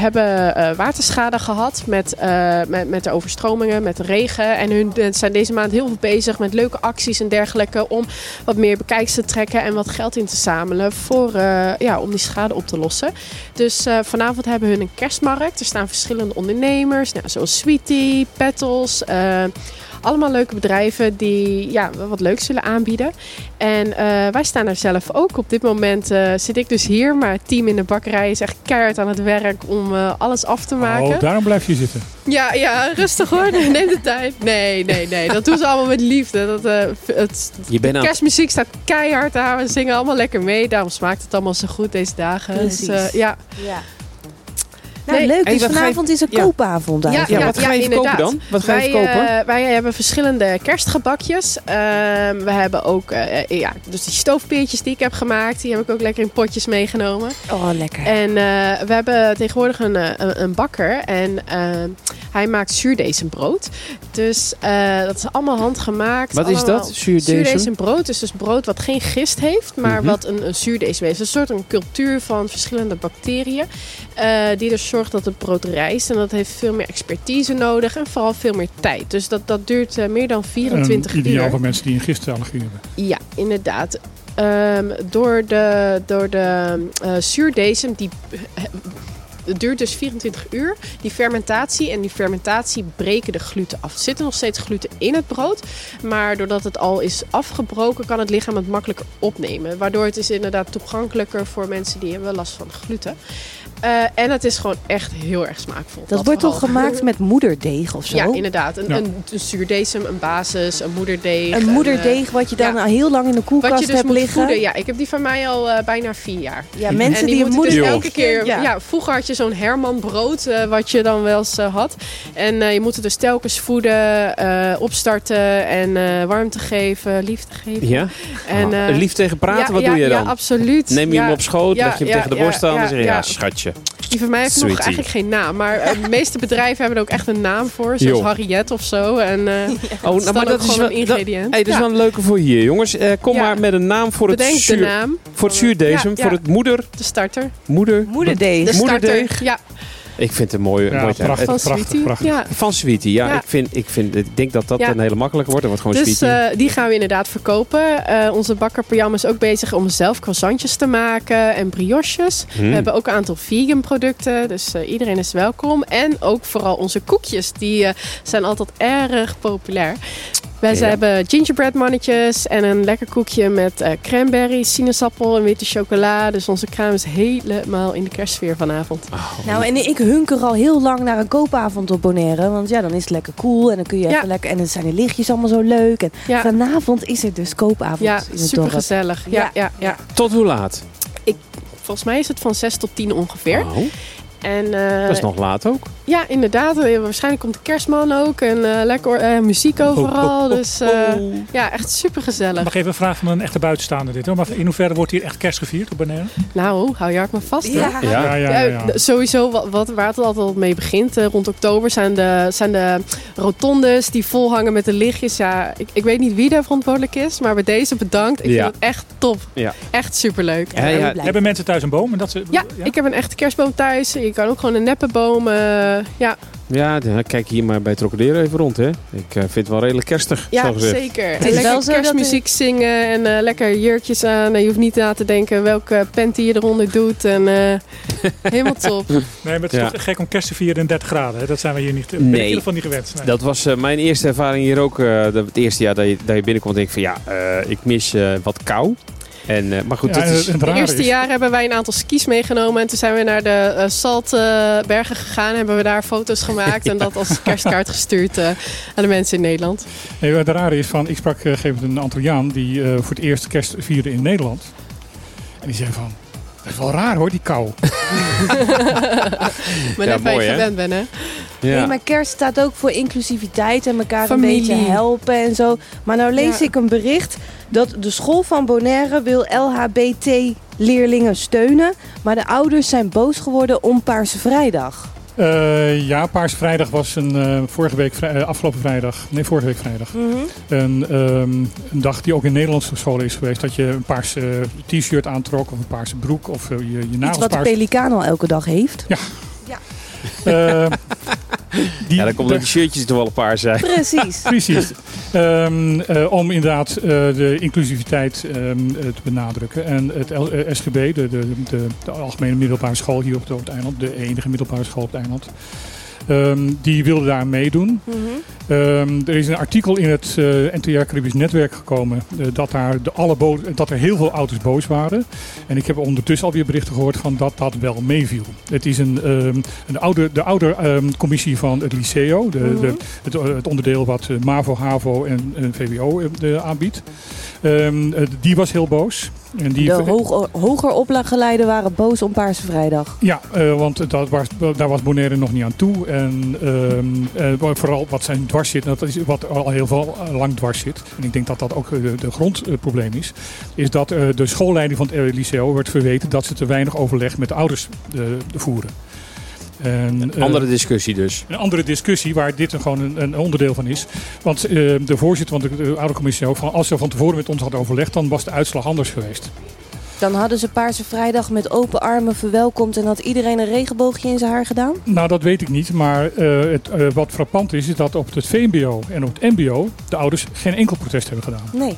hebben eh, waterschade gehad met, eh, met, met de overstromingen, met de regen. En hun zijn deze maand heel veel bezig met leuke acties en dergelijke om wat meer bekijks te trekken en wat geld in te zamelen voor, ja, om die schade op te lossen. Dus vanavond hebben hun een kerstmarkt. Er staan verschillende ondernemers, nou, zoals Sweetie, Petals. Allemaal leuke bedrijven die ja, wat leuks zullen aanbieden. En eh, wij staan er zelf ook. Op dit moment eh, zit ik dus hier, maar het team in de bakkerij is echt keihard aan het werk om eh, alles af te maken. Oh, daarom blijf je zitten. Ja, ja, rustig hoor. Neem de tijd. Nee, nee, nee. Dat doen ze allemaal met liefde. Dat, eh, het, Je bent de aan- kerstmuziek staat keihard aan. We zingen allemaal lekker mee. Daarom smaakt het allemaal zo goed deze dagen. Precies. Dus, eh, ja. Ja. Nou, Nee. leuk. Dus je- vanavond is een koopavond Ja, eigenlijk. Ja, wat ga je verkopen inderdaad. dan? Wat ga je wij, verkopen? eh, wij hebben verschillende kerstgebakjes. Ehm, we hebben ook eh, ja, dus die stoofpeertjes die ik heb gemaakt. Die heb ik ook lekker in potjes meegenomen. Oh, lekker. En eh, we hebben tegenwoordig een, een, een bakker. En eh, hij maakt zuurdesembrood. Dus eh, dat is allemaal handgemaakt. Wat is dat? Zuurdesem? Zuurdesembrood is dus brood wat geen gist heeft. Maar Mhm. wat een, een zuurdesem heeft. Een soort een cultuur van verschillende bacteriën. eh, die dus zorgt dat het brood rijst. En dat heeft veel meer expertise nodig. En vooral veel meer tijd. Dus dat, dat duurt eh, meer dan 24 Een ideaal uur. voor mensen die een hebben. Ja, inderdaad. Ehm, door de, door de zuurdesem, die het duurt dus 24 uur, die fermentatie. En die fermentatie breken de gluten af. Er zit nog steeds gluten in het brood. Maar doordat het al is afgebroken, kan het lichaam het makkelijker opnemen. Waardoor het is inderdaad toegankelijker voor mensen die hebben last van gluten. Eh, en het is gewoon echt heel erg smaakvol. Dat wordt toch gemaakt met moederdeeg of zo? Ja, inderdaad. Een, Ja. een, een zuurdesem, een basis, een moederdeeg. Een eh, moederdeeg wat je dan ja. al heel lang in de koelkast wat je dus hebt moet liggen. voeden. Ja, ik heb die van mij al eh, bijna vier jaar. Ja, En mensen die, die een moeten moeder... dus elke keer... Ja. Ja. vroeger had je zo'n Herman brood, eh, wat je dan wel eens had. En eh, je moet het dus telkens voeden, eh, opstarten en eh, warmte geven, liefde geven. Ja? En, Ah, eh, lief tegen praten, ja, wat ja, doe je dan? Ja, absoluut. Neem je ja. hem op schoot, Ja, leg je hem ja, tegen de borst aan en zeg je, ja. schatje. Die van mij heeft nog eigenlijk geen naam. Maar eh, de meeste bedrijven hebben er ook echt een naam voor. Zoals. Harriet of zo. En, eh Oh, is dan ook gewoon wel- een ingrediënt. Hey, dat is Ja. wel een leuke voor hier, jongens. Eh, kom Ja. maar met een naam voor het de zuur, naam. voor het zuurdesem, Ja, ja. voor het moeder, De starter. moeder, Moederdeeg. De Moederdeeg. starter. Ja, Ik vind het een mooie, Ja, mooie prachtig, van prachtig. Ja. Van Sweetie, ja. Ja. Ik, vind, ik, vind, ik denk dat dat Ja. een hele makkelijke wordt. Dat wordt gewoon Dus Sweetie. eh, die gaan we inderdaad verkopen. Eh, onze bakker Pajam is ook bezig om zelf croissantjes te maken en brioches. Hmm. We hebben ook een aantal vegan producten, dus eh, iedereen is welkom. En ook vooral onze koekjes, die eh, zijn altijd erg populair. Wij Ja. hebben gingerbread mannetjes en een lekker koekje met eh cranberry, sinaasappel en witte chocola. Dus onze kraam is helemaal in de kerstsfeer vanavond. Nou, en ik hunker al heel lang naar een koopavond op Bonaire. Want ja, dan is het lekker cool en dan kun je Ja. even lekker... En dan zijn de lichtjes allemaal zo leuk. En Ja. vanavond is er dus koopavond Ja, in het super dorp. gezellig. Ja, ja, ja. Tot hoe laat? Volgens mij is het van 6 tot 10 ongeveer. Oh, En, eh, dat is nog laat ook. Ja, inderdaad. Eh, Waarschijnlijk komt de kerstman ook. En eh, lekker eh, muziek overal. Dus eh, ja, echt super gezellig. Mag even een vraag van een echte buitenstaander dit hoor. Maar in hoeverre wordt hier echt kerst gevierd op Bonaire? Nou, hou je hart maar vast. Ja. Ja. Ja, ja, ja. Ja, d- Sowieso, wat, wat, waar het altijd mee begint, eh, rond oktober, zijn de, zijn de rotondes die vol hangen met de lichtjes. Ja, ik, ik weet niet wie daar verantwoordelijk is, maar bij deze bedankt. Ik Ja. vind het echt top. Ja. Echt superleuk. Ja, ja. Hebben mensen thuis een boom? En dat ze, Ja, ik heb een echte kerstboom thuis. Je kan ook gewoon een neppe boom. Eh, ja, Ja, kijk hier maar bij Trocadero even rond, hè. Ik eh, vind het wel redelijk kerstig, zo ja gezegd. zeker. is En lekker kerstmuziek zingen en eh, lekker jurkjes aan. En je hoeft niet na te denken welke panty je eronder doet. En eh, helemaal top. Nee, maar het is Ja. toch gek om kerst te vieren in 30 graden. Hè? Dat zijn we hier niet, in Nee. ieder geval niet gewend. Nee. Dat was eh, mijn eerste ervaring hier ook. eh, dat, het eerste jaar dat je, dat je binnenkomt, denk ik van ja, eh, ik mis eh, wat kou. En, eh, maar goed, Ja, is... het- eerste is- jaar hebben wij een aantal skis meegenomen. En toen zijn we naar de eh, Saltbergen gegaan. Hebben we daar foto's gemaakt. En dat als kerstkaart gestuurd eh, aan de mensen in Nederland. Nee, wat het rare is van, ik sprak een gegeven moment een Antilliaan die eh, voor het eerst kerst vierde in Nederland. En die zei van, dat is wel raar hoor, die kou. Maar Ja, net waar je hè? gewend bent, hè? ja. Nee, maar kerst staat ook voor inclusiviteit en elkaar Familie. een beetje helpen en zo. Maar nou lees Ja. ik een bericht dat de school van Bonaire wil LHBT-leerlingen steunen. Maar de ouders zijn boos geworden om Paarse Vrijdag. Eh, ja, Paarse Vrijdag was een, eh, vorige week, vrij- eh, afgelopen vrijdag, nee vorige week vrijdag. Een, ehm, een dag die ook in Nederlandse scholen is geweest. Dat je een paarse t-shirt aantrok of een paarse broek of je, je Iets nagels wat de paars. pelikaan al elke dag heeft. Eh, die- ja, dan komt dat die shirtjes toch wel een paar zijn. Precies. Precies. Ehm, eh, om inderdaad eh, de inclusiviteit ehm, eh, te benadrukken. En het L- SGB, de, de, de, de Algemene Middelbare School hier op het, op het eiland, de enige middelbare school op het eiland, ehm, die wilde daar meedoen. Ehm, er is een artikel in het eh NTR Caribisch Netwerk gekomen eh, dat, daar de alle dat er heel veel ouders boos waren. En ik heb ondertussen alweer berichten gehoord van dat dat wel meeviel. Het is een, ehm, een oude, de oude ehm, commissie van het Liceo, de, de, het, eh, het onderdeel wat MAVO, HAVO en, en VWO aanbiedt. Die was heel boos. En die De hoog, hoger opgeleiden waren boos om Paarse Vrijdag. ja, eh, want dat was, daar was Bonaire nog niet aan toe. En ehm, eh, vooral wat zijn dwars zit, dat is wat al heel veel eh, lang dwars zit. En ik denk dat dat ook de, de grondprobleem is. Is dat de schoolleiding van het Liceo werd verweten dat ze te weinig overleg met de ouders voeren. En, eh, Andere discussie dus. een andere discussie waar dit een, gewoon een, een onderdeel van is. Want eh, de voorzitter van de, de oude commissie ook van als ze van tevoren met ons hadden overlegd, dan was de uitslag anders geweest. Dan hadden ze Paarse Vrijdag met open armen verwelkomd en had iedereen een regenboogje in zijn haar gedaan. Nou, dat weet ik niet. Maar eh, het, eh, wat frappant is, is dat op het VMBO en op het MBO de ouders geen enkel protest hebben gedaan. Nee.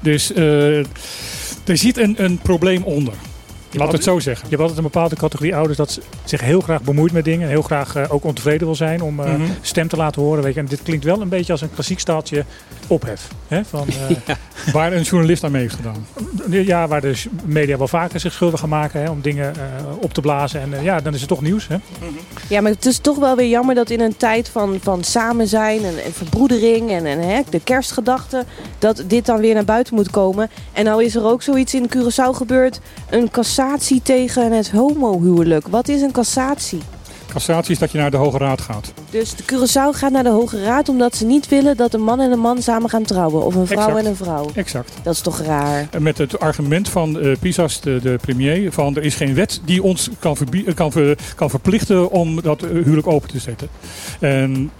Dus eh, er zit een, een probleem onder. Laat het zo zeggen. Je hebt altijd een bepaalde categorie ouders dat ze zich heel graag bemoeit met dingen. En heel graag eh, ook ontevreden wil zijn om eh, Mhm. stem te laten horen. Weet je. En dit klinkt wel een beetje als een klassiek staaltje ophef. Hè? Van, eh, Waar een journalist aan mee heeft gedaan. ja, waar de media wel vaker zich schuldig gaan maken hè, om dingen eh, op te blazen. En ja, dan is het toch nieuws. Hè? Ja, maar het is toch wel weer jammer dat in een tijd van, van samen zijn en, en verbroedering en, en hè, de kerstgedachte, dat dit dan weer naar buiten moet komen. En nou is er ook zoiets in Curaçao gebeurd, een cassatie tegen het homohuwelijk. Wat is een cassatie? Cassatie is dat je naar de Hoge Raad gaat. Dus de Curaçao gaat naar de Hoge Raad omdat ze niet willen dat een man en een man samen gaan trouwen. Of een vrouw Exact. en een vrouw. Exact. Dat is toch raar? En met het argument van eh, Pisas, de, de premier, van er is geen wet die ons kan, eh, kan, ver- kan verplichten om dat eh, huwelijk open te zetten. En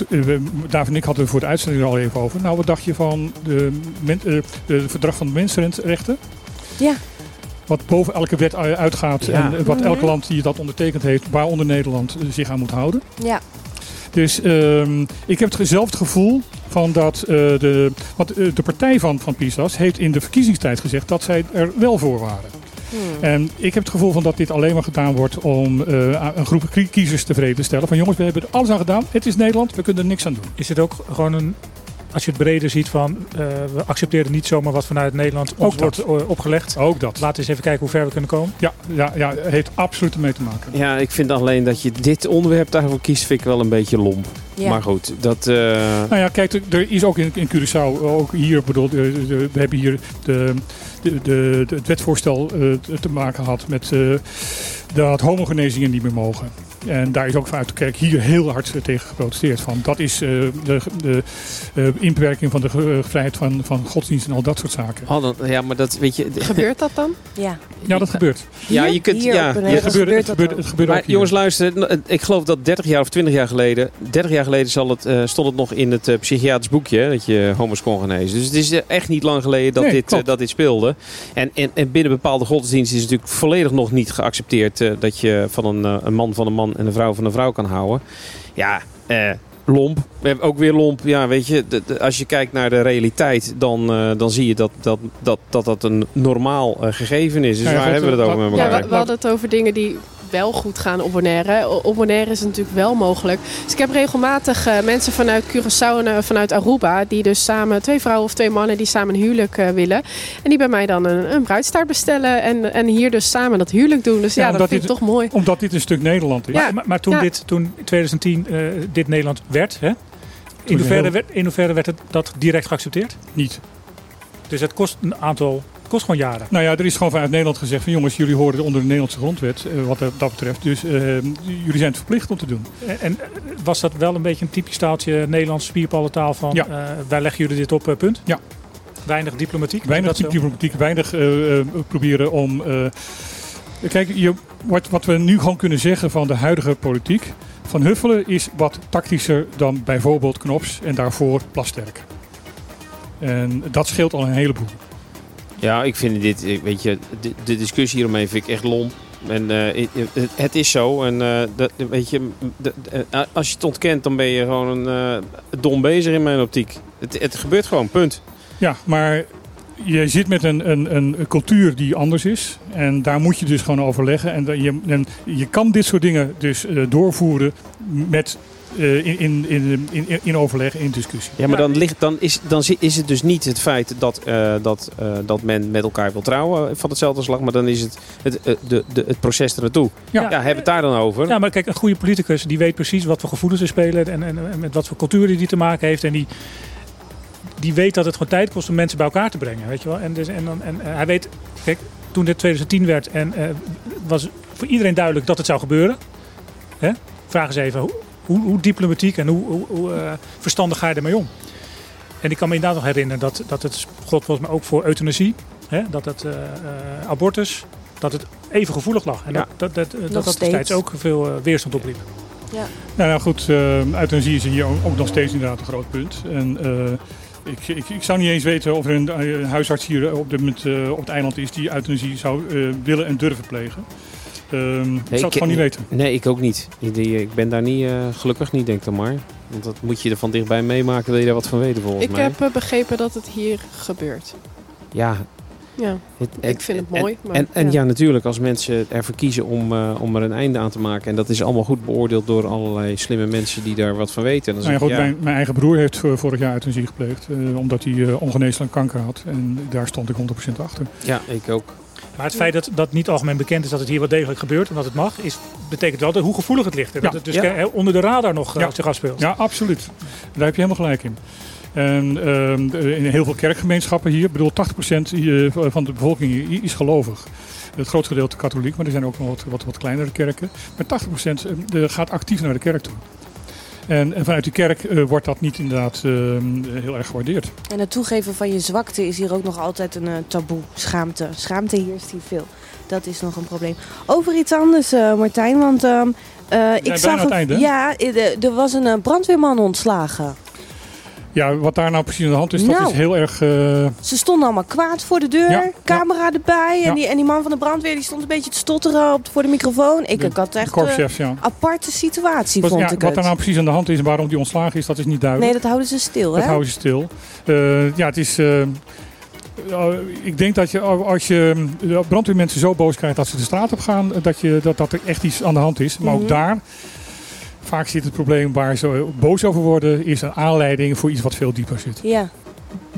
David en ik hadden het voor de uitzending er al even over. Nou, wat dacht je van de, men, eh, de verdrag van de mensenrechten? Ja. Wat boven elke wet u- uitgaat Ja. en eh, wat elk Mhm. land die dat ondertekend heeft, waaronder Nederland, eh, zich aan moet houden. Ja. Dus ehm, ik heb het zelf het gevoel van dat eh, de, want, eh, de partij van, van PISAS heeft in de verkiezingstijd gezegd dat zij er wel voor waren. Hmm. En ik heb het gevoel van dat dit alleen maar gedaan wordt om eh, een groep kie- kiezers tevreden te stellen. Van jongens, we hebben er alles aan gedaan. Het is Nederland, we kunnen er niks aan doen. Is het ook gewoon een, als je het breder ziet van, eh, we accepteren niet zomaar wat vanuit Nederland ons Ook dat. wordt eh, opgelegd. Ook dat. Laten we eens even kijken hoe ver we kunnen komen. Ja, ja, ja het heeft absoluut ermee te maken. Ja, ik vind alleen dat je dit onderwerp daarvoor kiest, vind ik wel een beetje lomp. Ja. Maar goed, dat... eh, Nou ja, kijk, er- is ook in, in Curaçao, ook hier, bedoel, we hebben hier de, de, de, de- het wetvoorstel te- maken gehad met eh, dat homogenezingen niet meer mogen. En daar is ook vanuit de kerk hier heel hard eh, tegen geprotesteerd. Van, dat is eh, de, de eh, inperking van de vrijheid van, van godsdienst en al dat soort zaken. oh, dan- ja, maar dat weet je... Gebeurt dat dan? Ja. Ja, dat gebeurt. Ja, je kunt... Hier ja, gebeurt, gebeurt het dat gebeurt, het gebeurt Maar ook hier. jongens, luister. Ik geloof dat 30 jaar of 20 jaar geleden... 30 jaar geleden zal het, eh, stond het nog in het psychiatrisch boekje... hè, dat je homo's kon genezen. Dus het is echt niet lang geleden dat, Nee, dit, dat dit speelde. En, en, en binnen bepaalde godsdiensten is het natuurlijk volledig nog niet geaccepteerd... eh, dat je van een, een man van een man en een vrouw van een vrouw kan houden. Ja, eh, lomp. We hebben ook weer lomp. Ja, weet je, de- de- als je kijkt naar de realiteit... dan, eh, dan zie je dat dat, dat, dat, dat een normaal eh, gegeven is. Dus Nou ja, waar hebben we het over met Ja, elkaar? we, we hadden het over dingen die wel goed gaan op Bonaire. Op Bonaire is het natuurlijk wel mogelijk. Dus ik heb regelmatig eh, mensen vanuit Curaçao en eh, vanuit Aruba... die dus samen, twee vrouwen of twee mannen die samen een huwelijk eh, willen. En die bij mij dan een, een bruidstaart bestellen en, en hier dus samen dat huwelijk doen. Dus ja, Ja, dat vind ik toch mooi. Omdat dit een stuk Nederland is. Ja. Maar, toen, Ja. dit, toen in 2010 eh, dit Nederland werd, hè? In, hoeverre heel- werd, in hoeverre werd het, dat direct geaccepteerd? Niet. Dus het kost een aantal, kost gewoon jaren. Nou ja, er is gewoon vanuit Nederland gezegd van jongens, jullie horen onder de Nederlandse grondwet, eh, wat dat betreft. Dus eh, jullie zijn het verplicht om te doen. En, was dat wel een beetje een typisch taaltje Nederlands spierpallentaal van Ja. eh, wij leggen jullie dit op, punt? Ja. Weinig diplomatiek? Weinig diplomatiek, weinig proberen om... kijk, je, wat, wat we nu gewoon kunnen zeggen van de huidige politiek... Van Huffelen is wat tactischer dan bijvoorbeeld Knops en daarvoor Plasterk. En dat scheelt al een heleboel. Ja, ik vind dit, weet je, de, discussie hieromheen vind ik echt lomp. En eh, het- is zo. En eh, dat, weet je, eh, als je het ontkent, dan ben je gewoon een dom bezig in mijn optiek. Het, het gebeurt gewoon, punt. Ja, maar je zit met een, een, een cultuur die anders is. En daar moet je dus gewoon overleggen. En, je, en je kan dit soort dingen dus doorvoeren met, in, in, in, in, in overleg, in discussie. Ja, maar dan, ligt, dan, is, dan is het dus niet het feit dat, eh, dat, eh, dat men met elkaar wil trouwen van hetzelfde slag. Maar dan is het het, eh, de, de, het proces er naartoe. Ja. Ja, hebben we het daar dan over? Ja, maar kijk, een goede politicus die weet precies wat voor gevoelens er spelen en, en, en met wat voor cultuur die te maken heeft. En die, die weet dat het gewoon tijd kost om mensen bij elkaar te brengen. Weet je wel? En, dus, en, dan, en eh, hij weet, kijk, toen dit 2010 werd en eh, was voor iedereen duidelijk dat het zou gebeuren. Hè? Vraag eens even, hoe, diplomatiek en hoe, hoe, hoe, eh, verstandig ga je ermee om? En ik kan me inderdaad nog herinneren dat, dat het God volgens mij ook voor euthanasie, hè? dat het eh, eh, abortus, dat het even gevoelig lag. En Ja. dat dat, dat, dat, destijds steeds. ook veel weerstand opliep. Ja. Nou ja, goed, uh, euthanasie is hier ook, ook nog steeds inderdaad een groot punt. En eh, ik, ik, ik zou niet eens weten of er een, een huisarts hier op, dit moment, op het eiland is die euthanasie zou willen en durven plegen. Ehm, ik zou het gewoon niet weten. Nee, ik ook niet. Ik, die- ik ben daar niet, eh, gelukkig niet, denk ik dan maar. Want dat moet je er van dichtbij meemaken, wil je daar wat van weten volgens Ik mij. heb eh, begrepen dat het hier gebeurt. Ja, Ja. het- Ik vind het mooi, En, maar, en, en ja. ja. natuurlijk, als mensen ervoor kiezen om, eh, om er een einde aan te maken. En dat is allemaal goed beoordeeld door allerlei slimme mensen die daar wat van weten. Dan Nou ja, goed, ik, mijn, mijn eigen broer heeft vorig jaar euthanasie gepleegd. eh, omdat hij uh, ongeneeslijk kanker had. En daar stond ik 100% achter. ja, ik ook. Maar het feit dat, dat niet algemeen bekend is dat het hier wel degelijk gebeurt en dat het mag, is, betekent wel dat hoe gevoelig het ligt. En dat het dus eh, onder de radar nog eh, Ja. zich afspeelt. Ja, absoluut. Daar heb je helemaal gelijk in. En ehm, in heel veel kerkgemeenschappen hier, ik bedoel 80% hier van de bevolking hier is gelovig. Het grootste gedeelte katholiek, maar er zijn ook nog wat, wat, wat kleinere kerken. Maar 80% eh, gaat actief naar de kerk toe. En, en vanuit die kerk eh, wordt dat niet inderdaad ehm, heel erg gewaardeerd. En het toegeven van je zwakte is hier ook nog altijd een eh, taboe. Schaamte. Schaamte heerst hier veel. Dat is nog een probleem. Over iets anders, eh, Martijn. Want ehm, eh, ik zag. het ja, eh, er was een eh, brandweerman ontslagen. Ja, wat daar nou precies aan de hand is, dat Nou. is heel erg... eh, Ze stonden allemaal kwaad voor de deur, Ja, camera erbij. En, Ja. die, en die man van de brandweer die stond een beetje te stotteren op, voor de microfoon. Ik, De ik had echt een korpschef, ja. aparte situatie, wat, vond ik wat het. daar nou precies aan de hand is en waarom die ontslagen is, dat is niet duidelijk. Nee, dat houden ze stil, Dat hè? houden ze stil. Eh, ja, het is. eh, eh, ik denk dat je als je brandweermensen zo boos krijgt dat ze de straat op gaan, eh, dat, je, dat, dat er echt iets aan de hand is. Maar Mhm. ook daar, vaak zit het probleem waar ze boos over worden, is een aanleiding voor iets wat veel dieper zit. Ja.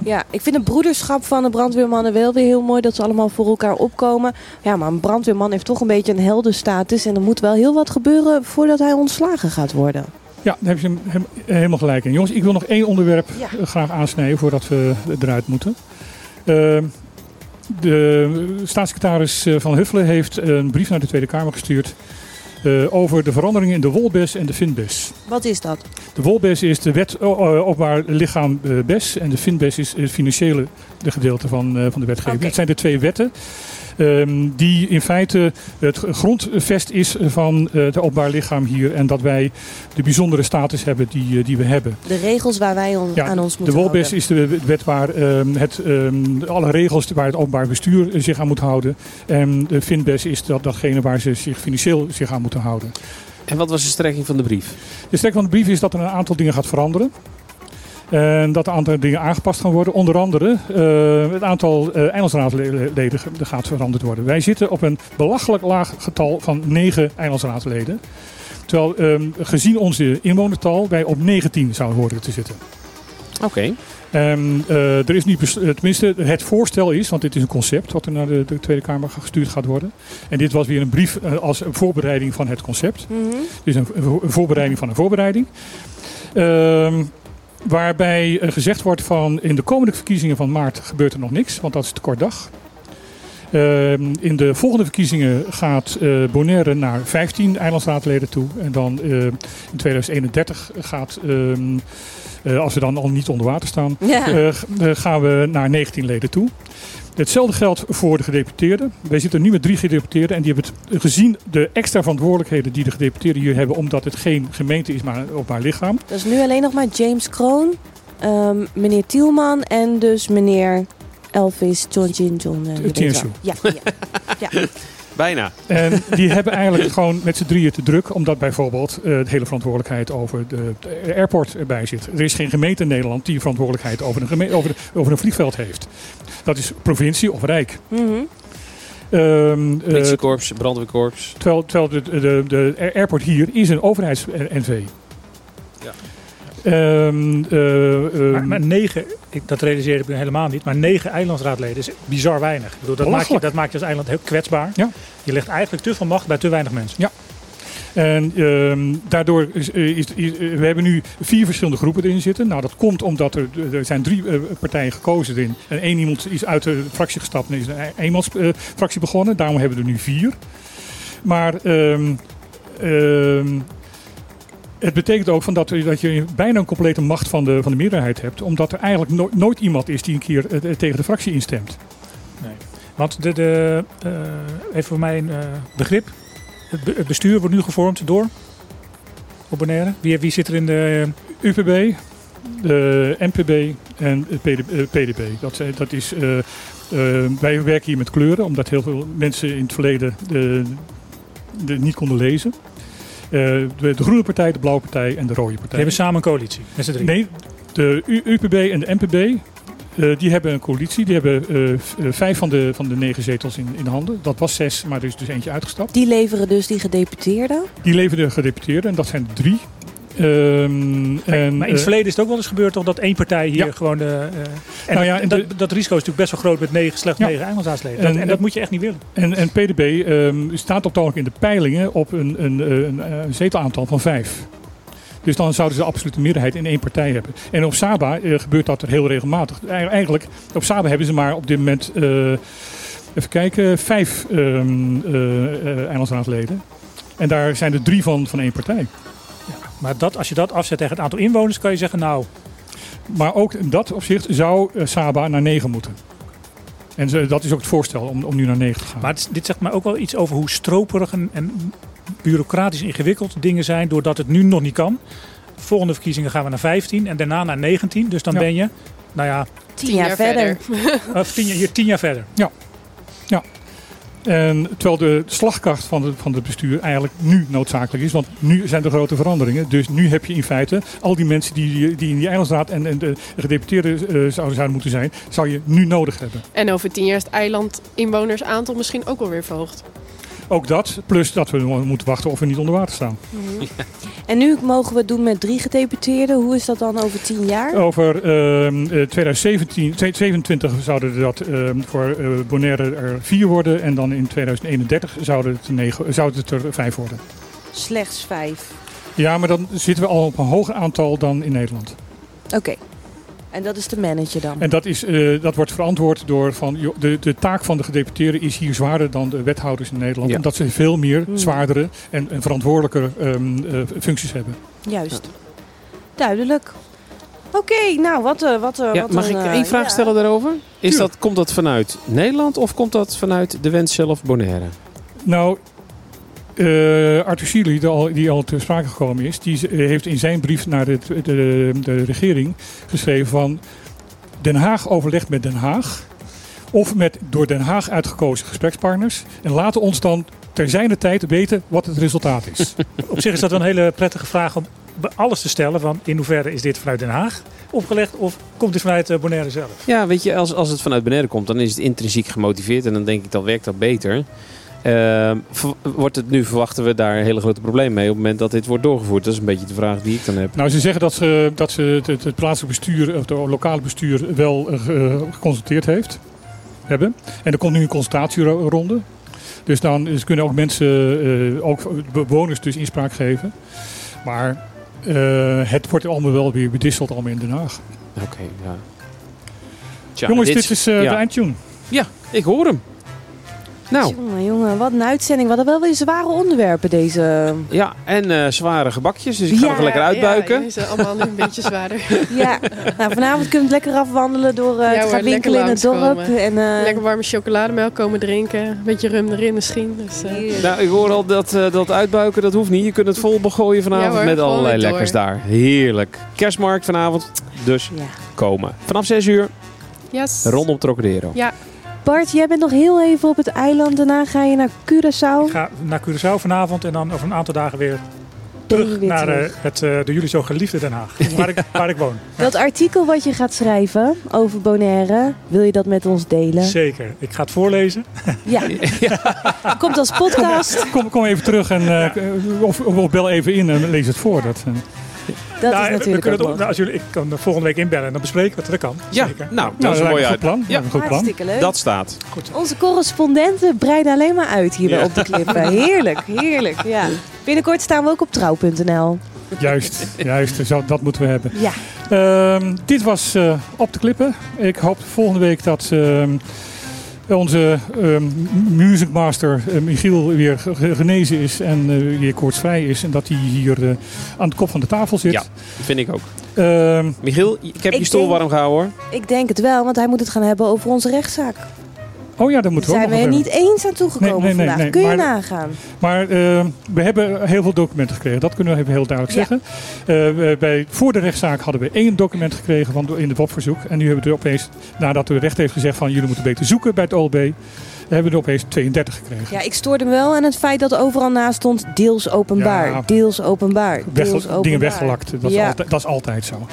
Ja, ik vind het broederschap van de brandweermannen wel weer heel mooi dat ze allemaal voor elkaar opkomen. Ja, maar een brandweerman heeft toch een beetje een heldenstatus en er moet wel heel wat gebeuren voordat hij ontslagen gaat worden. Ja, daar heb je hem, hem- helemaal gelijk in. Jongens, ik wil nog één onderwerp Ja. eh, graag aansnijden voordat we eruit moeten. Eh, de staatssecretaris eh, Van Huffelen heeft een brief naar de Tweede Kamer gestuurd eh, over de veranderingen in de wolbes en de finbes. Wat is dat? De wolbes is de wet eh, openbaar lichaam eh, BES en de finbes is het financiële de gedeelte van, eh, van de wetgeving. Oké. Het zijn de twee wetten die in feite het grondvest is van eh, het openbaar lichaam hier en dat wij de bijzondere status hebben die, eh, die we hebben. De regels waar wij on- Ja, aan ons de moeten WOLBES houden. is de wet waar ehm, het, ehm, alle regels waar het openbaar bestuur zich aan moet houden. En de FINBES is dat, datgene waar ze zich financieel zich aan moeten houden. En wat was de strekking van de brief? De sterkte van de brief is dat er een aantal dingen gaat veranderen. En dat een aantal dingen aangepast gaan worden. Onder andere eh, het aantal eh eilandsraadleden gaat veranderd worden. Wij zitten op een belachelijk laag getal van 9 eilandsraadleden. Terwijl ehm, gezien onze inwonertal wij op 19 zouden horen te zitten. Oké. En eh, er is nu, eh, tenminste, het voorstel is, want dit is een concept wat er naar de, de Tweede Kamer gestuurd gaat worden. En dit was weer een brief als een voorbereiding van het concept. Dus een, een voorbereiding van een voorbereiding. Ehm, waarbij eh, gezegd wordt van in de komende verkiezingen van maart gebeurt er nog niks, want dat is te kort dag. Ehm, in de volgende verkiezingen gaat eh, Bonaire naar 15 eilandsraadleden toe. En dan eh, in 2031 gaat, ehm, eh, als we dan al niet onder water staan, Ja. eh, eh, gaan we naar 19 leden toe. Hetzelfde geldt voor de gedeputeerden. Wij zitten nu met drie gedeputeerden en die hebben het gezien de extra verantwoordelijkheden die de gedeputeerden hier hebben, omdat het geen gemeente is, maar een openbaar lichaam. Dat is nu alleen nog maar James Kroon, ehm, meneer Tielman en dus meneer Elvis John Jin John. eh, wel. Ja, ja. ja. Bijna. En die hebben eigenlijk gewoon met z'n drieën te druk, omdat bijvoorbeeld eh, de hele verantwoordelijkheid over de, de airport erbij zit. Er is geen gemeente in Nederland die verantwoordelijkheid over een, geme- over, de- over een vliegveld heeft. Dat is provincie of rijk. Mhm. Ehm, eh, Politiekorps, brandweerkorps. terwijl terwijl de, de, de airport hier is een overheids-NV. Ja. Ehm, eh, ehm, Maar, maar negen, ik, dat realiseerde ik helemaal niet, maar negen eilandsraadleden is bizar weinig. Ik bedoel, dat, maakt je, dat maakt je als eiland heel kwetsbaar. Ja. Je legt eigenlijk te veel macht bij te weinig mensen. Ja. En ehm, daardoor is, is, is- eh, we hebben nu vier verschillende groepen erin zitten. Nou, dat komt omdat er, er zijn drie eh, partijen gekozen erin. En één iemand is uit de fractie gestapt en is een eenmansfractie begonnen. Daarom hebben we er nu vier. Maar ehm, het betekent ook van dat, dat je bijna een complete macht van de, van de meerderheid hebt. Omdat er eigenlijk no- nooit iemand is die een keer eh, tegen de fractie instemt. Nee. Want de, de, eh, even voor mij een eh, begrip. Het, be- het bestuur wordt nu gevormd door? Op Bonaire? Wie, wie zit er in de... UPB, de NPB en het PD, eh, PDB. Dat, is, eh, eh, wij werken hier met kleuren, omdat heel veel mensen in het verleden de, de niet konden lezen. Eh, de, de groene partij, de blauwe partij en de rode Die partij. hebben samen een coalitie, met z'n drie. Nee, de U- UPB en de NPB, eh, die hebben een coalitie. Die hebben eh, vijf van de, van de negen zetels in, in handen. Dat was zes, maar er is dus eentje uitgestapt. Die leveren dus die gedeputeerden. Die leveren de gedeputeerden en dat zijn drie. Ehm, en, maar in het eh, verleden is het ook wel eens gebeurd toch dat één partij hier Ja. gewoon eh, en Nou ja, en dat, dat risico is natuurlijk best wel groot met negen, slechts Ja. negen eilandsraadsleden. Dat- En- En, dat moet je echt niet willen. En, en PDB ehm, staat op in de peilingen op een, een, een, een, zetelaantal van vijf. Dus dan zouden ze de absolute meerderheid in één partij hebben. En op Saba gebeurt dat er heel regelmatig. Eigen- Eigenlijk, op Saba hebben ze maar op dit moment, even kijken, vijf eilandsraadsleden. En daar zijn er drie van, van één partij. Maar dat, als je dat afzet tegen het aantal inwoners, kan je zeggen, nou, Maar ook in dat opzicht zou eh, Saba naar negen moeten. En dat is ook het voorstel om, om nu naar negen te gaan. Maar het- dit zegt mij ook wel iets over hoe stroperig en, en bureaucratisch ingewikkeld dingen zijn, doordat het nu nog niet kan. Volgende verkiezingen gaan we naar 15 en daarna naar 19. Dus dan Ja. ben je, nou ja, Tien, jaar, verder. of tien, jaar- hier tien jaar verder. En terwijl de slagkracht van, van het bestuur eigenlijk nu noodzakelijk is. Want nu zijn er grote veranderingen. Dus nu heb je in feite al die mensen die, die in die eilandsraad en, en de gedeputeerden eh, zouden, zouden moeten zijn, zou je nu nodig hebben. En over tien jaar is het eilandinwonersaantal misschien ook alweer verhoogd. Ook dat, plus dat we moeten wachten of we niet onder water staan. En nu mogen we het doen met drie gedeputeerden. Hoe is dat dan over tien jaar? Over ehm, eh, 2017, 2027 zouden dat ehm, voor eh, Bonaire er vier worden. En dan in 2031 zouden het, negen, zouden het er vijf worden. Slechts vijf. Ja, maar dan zitten we al op een hoger aantal dan in Nederland. Oké. En dat is de manager dan? En dat, is, eh, dat wordt verantwoord door van de, de taak van de gedeputeerden is hier zwaarder dan de wethouders in Nederland. Ja. Omdat ze veel meer Hmm. zwaardere en, en verantwoordelijke ehm, eh, functies hebben. Juist. Duidelijk. Oké, nou wat, eh, wat, eh, Ja, wat mag een, ik één vraag ja. stellen daarover? Is dat, komt dat vanuit Nederland of komt dat vanuit de wens zelf Bonaire? Nou, eh, Arthur Seeley, die al, die al ter sprake gekomen is, die eh, heeft in zijn brief naar de, de, de regering geschreven van Den Haag overlegt met Den Haag of met door Den Haag uitgekozen gesprekspartners en laten ons dan ter zijner tijd weten wat het resultaat is. Op zich is dat wel een hele prettige vraag om bij alles te stellen. Van in hoeverre is dit vanuit Den Haag opgelegd of komt dit vanuit eh, Bonaire zelf? Ja, weet je, als, als het vanuit Bonaire komt, dan is het intrinsiek gemotiveerd en dan denk ik dan werkt dat beter. Ehm, wordt het nu, verwachten we daar hele grote problemen mee op het moment dat dit wordt doorgevoerd? Dat is een beetje de vraag die ik dan heb. Nou, ze zeggen dat ze, dat ze het, het, het plaatselijk bestuur, of het lokale bestuur, wel eh, ge- geconsulteerd heeft. Hebben. En er komt nu een consultatieronde. Dus dan dus kunnen ook mensen, eh, ook bewoners dus inspraak geven. Maar eh, het wordt allemaal wel weer bedisseld allemaal in Den Haag. Oké, ja. Tja, Jongens, dit, is eh, ja. de eindtune. Ja, ik hoor hem. Nou, Jongen, jongen, wat een uitzending. We hadden wel weer zware onderwerpen deze. ja, en eh, zware gebakjes, dus ik ga Ja, nog lekker uitbuiken. Ja, zijn allemaal nu een beetje zwaarder. Ja, nou, vanavond kun je lekker afwandelen door eh, Ja te gaan winkelen in het dorp. En, eh, Lekker warme chocolademelk komen drinken. Een beetje rum erin misschien. Dus, eh. Nou, ik hoor al dat, eh, dat uitbuiken, dat hoeft niet. Je kunt het vol begooien vanavond Ja hoor, met allerlei door. lekkers daar. Heerlijk. Kerstmarkt vanavond, dus Ja. komen. Vanaf 6 uur, yes. rondom Trocadero. Ja, Bart, jij bent nog heel even op het eiland. Daarna ga je naar Curaçao. Ik ga naar Curaçao vanavond en dan over een aantal dagen weer terug weer naar eh, terug. het eh, door jullie zo geliefde Den Haag. Waar ik, waar ik woon. Dat artikel wat je gaat schrijven over Bonaire, wil je dat met ons delen? Zeker. Ik ga het voorlezen. Ja. Komt als podcast. Kom, kom even terug en eh, of, of bel even in en lees het voor. Dat, eh. Dat Nou, is natuurlijk ook nou, als jullie, ik kan er volgende week inbellen en dan bespreken we het. Dat kan. Ja, Zeker. nou, dat Nou, is een mooi uit. een goed plan. Ja, Een goed plan. Hartstikke leuk. Dat staat. Onze correspondenten breiden alleen maar uit hier bij Ja. Op de Klippen. Heerlijk, heerlijk. Ja. Binnenkort staan we ook op trouw.nl. Juist, juist. Dat moeten we hebben. Ja. Ehm, dit was eh, Op de Klippen. Ik hoop volgende week dat ehm, onze ehm, music master eh, Michiel weer ge- genezen is en eh, weer koortsvrij is. En dat hij hier eh, aan de kop van de tafel zit. Ja, vind ik ook. Ehm, Michiel, ik heb Ik je stoel denk- warm gehouden hoor. Ik denk het wel, want hij moet het gaan hebben over onze rechtszaak. Oh ja, daar Daar moeten we ook zijn we er niet eens aan toegekomen Nee, nee, nee, vandaag. Kun je maar- nagaan? Maar ehm, we hebben heel veel documenten gekregen. Dat kunnen we even heel duidelijk Ja. zeggen. Eh, bij, voor de rechtszaak hadden we één document gekregen van, in de WOP-verzoek. En nu hebben we er opeens, nadat de rechter heeft gezegd van jullie moeten beter zoeken bij het OLB, hebben we er opeens 32 gekregen. Ja, ik stoorde me wel aan het feit dat overal naast stond deels openbaar. Ja. deels openbaar. Weg- Deels openbaar. dingen weggelakt. Dat is, Ja. altijd, dat is altijd zo.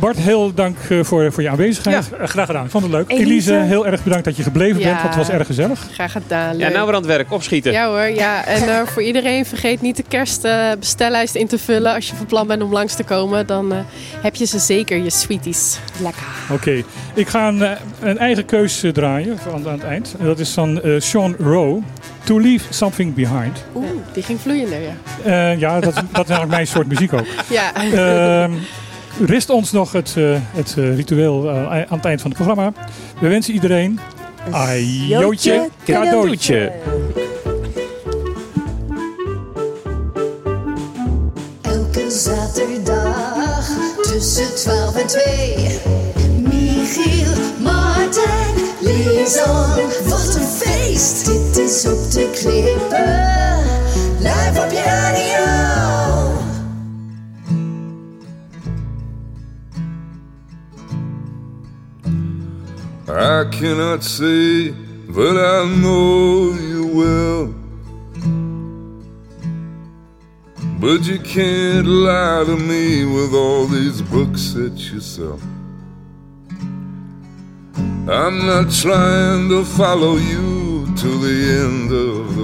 Bart, heel dank eh, voor, voor je aanwezigheid. Eh, graag gedaan. Ik vond het leuk. Elise, Elise. heel erg bedankt dat je gebleven Ja. bent, want het was erg gezellig. Graag gedaan. Ja, nou weer aan het werk. Opschieten. Ja hoor, ja. En eh, voor iedereen, vergeet niet de kerstbestellijst in te vullen. Als je van plan bent om langs te komen, dan eh, heb je ze zeker, je sweeties. Lekker. Oké, ik ga een, een eigen keus draaien aan, aan het eind. En dat is van eh, Sean Rowe, To Leave Something Behind. Oeh, die ging vloeiender, ja. Eh, ja, dat, dat is eigenlijk mijn soort muziek ook. Ja. Rest ons nog het, eh, het eh, ritueel eh, aan het eind van het programma. We wensen iedereen een jootje cadeautje. Elke zaterdag tussen 12 en 2. Michiel, Martijn, Lisan. Wat een feest! Dit is op de klippen. Live op je radio. I cannot say that I know you well. But you can't lie to me with all these books that you sell. I'm not trying to follow you to the end of